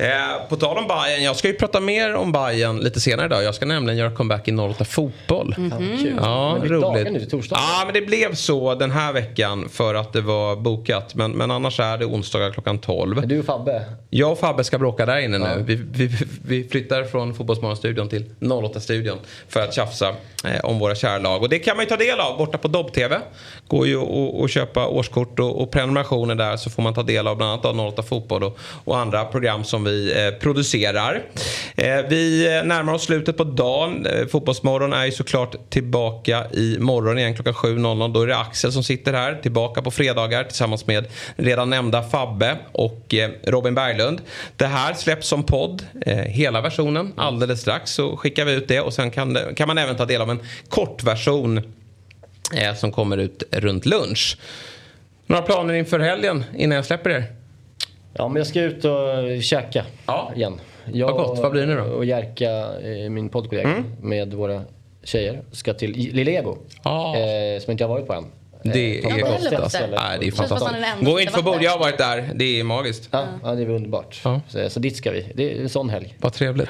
Eh, på tal om Bayern, jag ska ju prata mer om Bayern lite senare idag. Jag ska nämligen göra comeback i 08 Fotboll. Mhm. Kul. Ja, Men det nu roligt. torsdag. Ja, men det blev så den här veckan för att det var bokat. Men, men annars är det onsdagar klockan 12. Du och Fabbe? Jag och Fabbe ska bråka där inne nu. Vi, vi, vi flyttar från Fotbollsmorgonstudion till 08-studion för att tjafsa eh, om våra kära lag. Och det kan man ju ta del av borta på Dobb-TV. Går ju att- att köpa årskort och, och prenumerationer där så får man ta del av bland annat av 08 Fotboll och, och andra program som vi vi eh, producerar. Eh, vi eh, närmar oss slutet på dagen. Fotbollsmorgon är ju såklart tillbaka i morgon igen klockan 7.00. Då är det Axel som sitter här tillbaka på fredagar tillsammans med redan nämnda Fabbe och Robin Berglund. Det här släpps som podd, hela versionen. Alldeles strax så skickar vi ut det och sen kan, det, kan man även ta del av en kortversion som kommer ut runt lunch. Några planer inför helgen innan jag släpper er? Ja, men jag ska ut och käka igen. Jag Vad gott. Vad blir det nu då? och Jerka, eh, min poddkollega, Mm. med våra tjejer ska till Lillego. Eh, som inte jag har varit på än. Det Eh, är gott Sjöstedts alltså. ställe. Nej, det är fantastiskt. Gå inte för bord, jag har varit där. Det är magiskt. Ja, ja, det är underbart. Så, så dit ska vi. Det är en sån helg. Vad trevligt.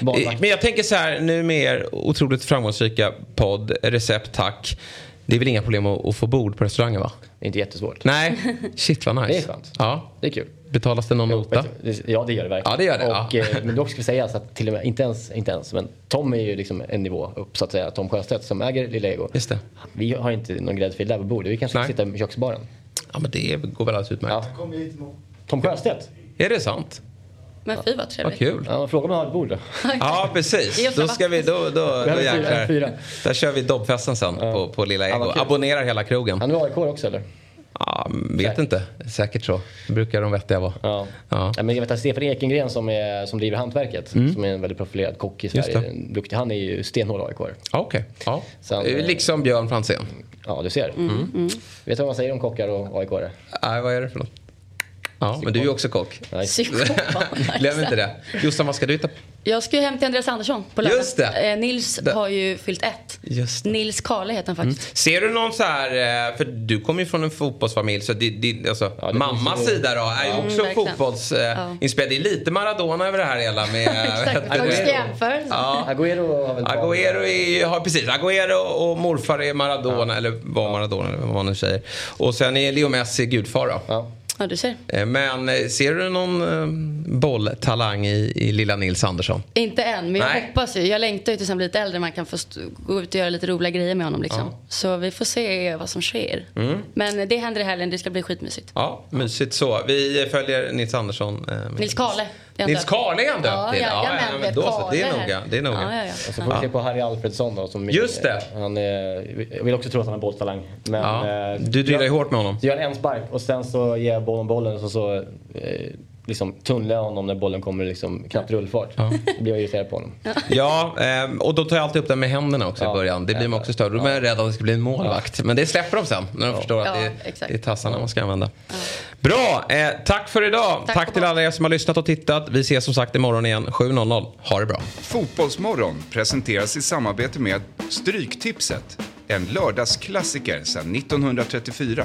Barnvakt. Men jag tänker så här, nu med er otroligt framgångsrika podd, recept tack. Det är väl inga problem att, att få bord på restaurangen va? Det är inte jättesvårt. Nej, shit vad nice. Det är skönt. Ja. Det är kul. Betalas det någon nota? Det- Ja, det gör det verkligen. Ja, det gör det, Och, ja. eh, men dock ska vi säga så att till och med, inte ens, inte ens, men Tom är ju liksom en nivå upp så att säga. Tom Sjöstedt som äger Lillego. Just det. Vi har inte någon gräddfil där på bordet. Vi kanske ska Nej. sitta i köksbaren. Ja men det går väl alldeles utmärkt. Tom Sjöstedt? Är det sant? Men fy vad Vad trevligt. kul. Ja, fråga om jag har ett bord då. Ja precis. Då ska vi, då, då, då jäklar. fyra. Där kör vi dobbfesten sen på, på Lilla Ja, Ego. vad. Abonnerar hela krogen. Han är AIK också eller? Ja, vet inte. Säkert så. Brukar de vettiga vara. Ja. Ja. Ja, men jag vet att Stefan Ekengren som, är, som driver Hantverket, Mm. som är en väldigt profilerad kock i Sverige. det. Duktig, han är ju stenhård AIK. Ja, Okej. Ja. Sen, eh, Liksom Björn Franzén. Ja, du ser. Mm. Vet du vad man säger om kockar och AIK? Nej, vad är det för något? Ja, men du är ju också kock. Psykopat. Glöm inte det. Jossan, vad ska du hitta på? Jag ska ju hem till Andreas Andersson på lördag. Just det. Eh, Nils har ju fyllt ett. Just Nils Kale heter han faktiskt. Ser du någon så här, eh, för du kommer ju från en fotbollsfamilj så det, det, alltså, mammas finns ju- sida då är ju Ja. också Mm, fotbollsinspelad. Det är lite Maradona över det här hela med... Jämförelse. Ja. Har väl är, har precis, Agüero och morfar är Maradona, eller var Maradona eller vad man nu säger. Och sen är Leo Messi gudfar då. Ja. Ja, du ser. Eh, Men eh, ser du någon eh, bolltalang i, i lilla Nils Andersson? Inte än, men jag Nej. hoppas ju. Jag längtar ju tills han blir lite äldre. Man kan få gå ut och göra lite roliga grejer med honom. Liksom. Så vi får se vad som sker. Mm. Men det händer i helgen. Det ska bli skitmysigt. Ja, mysigt så. Vi följer Nils Andersson. eh, Nils Kale. Nils är han döpt Ja, till. ja, ja, men men då så. Det är noga. Det är noga. Ja, ja, ja. Och så får vi se på Harry Alfredsson då. Som Just det. Han är, jag vill också tro att han har bolltalang. Men, Ja. eh, Du drillar ju hårt med honom. Så gör en spark och sen så ger jag bollen bollen och så, så eh, liksom tunnlar jag honom när bollen kommer liksom knappt rullfart. Då blir jag irriterad på honom. Ja, ehm, och då tar jag alltid upp den med händerna också i början. Det blir man också störd. Då är man rädd att det ska bli en målvakt. Men det släpper de sen när de förstår att Ja, det, det är tassarna man ska använda. Bra, eh, tack för idag. Tack, till alla er som har lyssnat och tittat. Vi ses som sagt imorgon igen 7.00. Ha det bra. Fotbollsmorgon presenteras i samarbete med Stryktipset. En lördagsklassiker sedan 1934.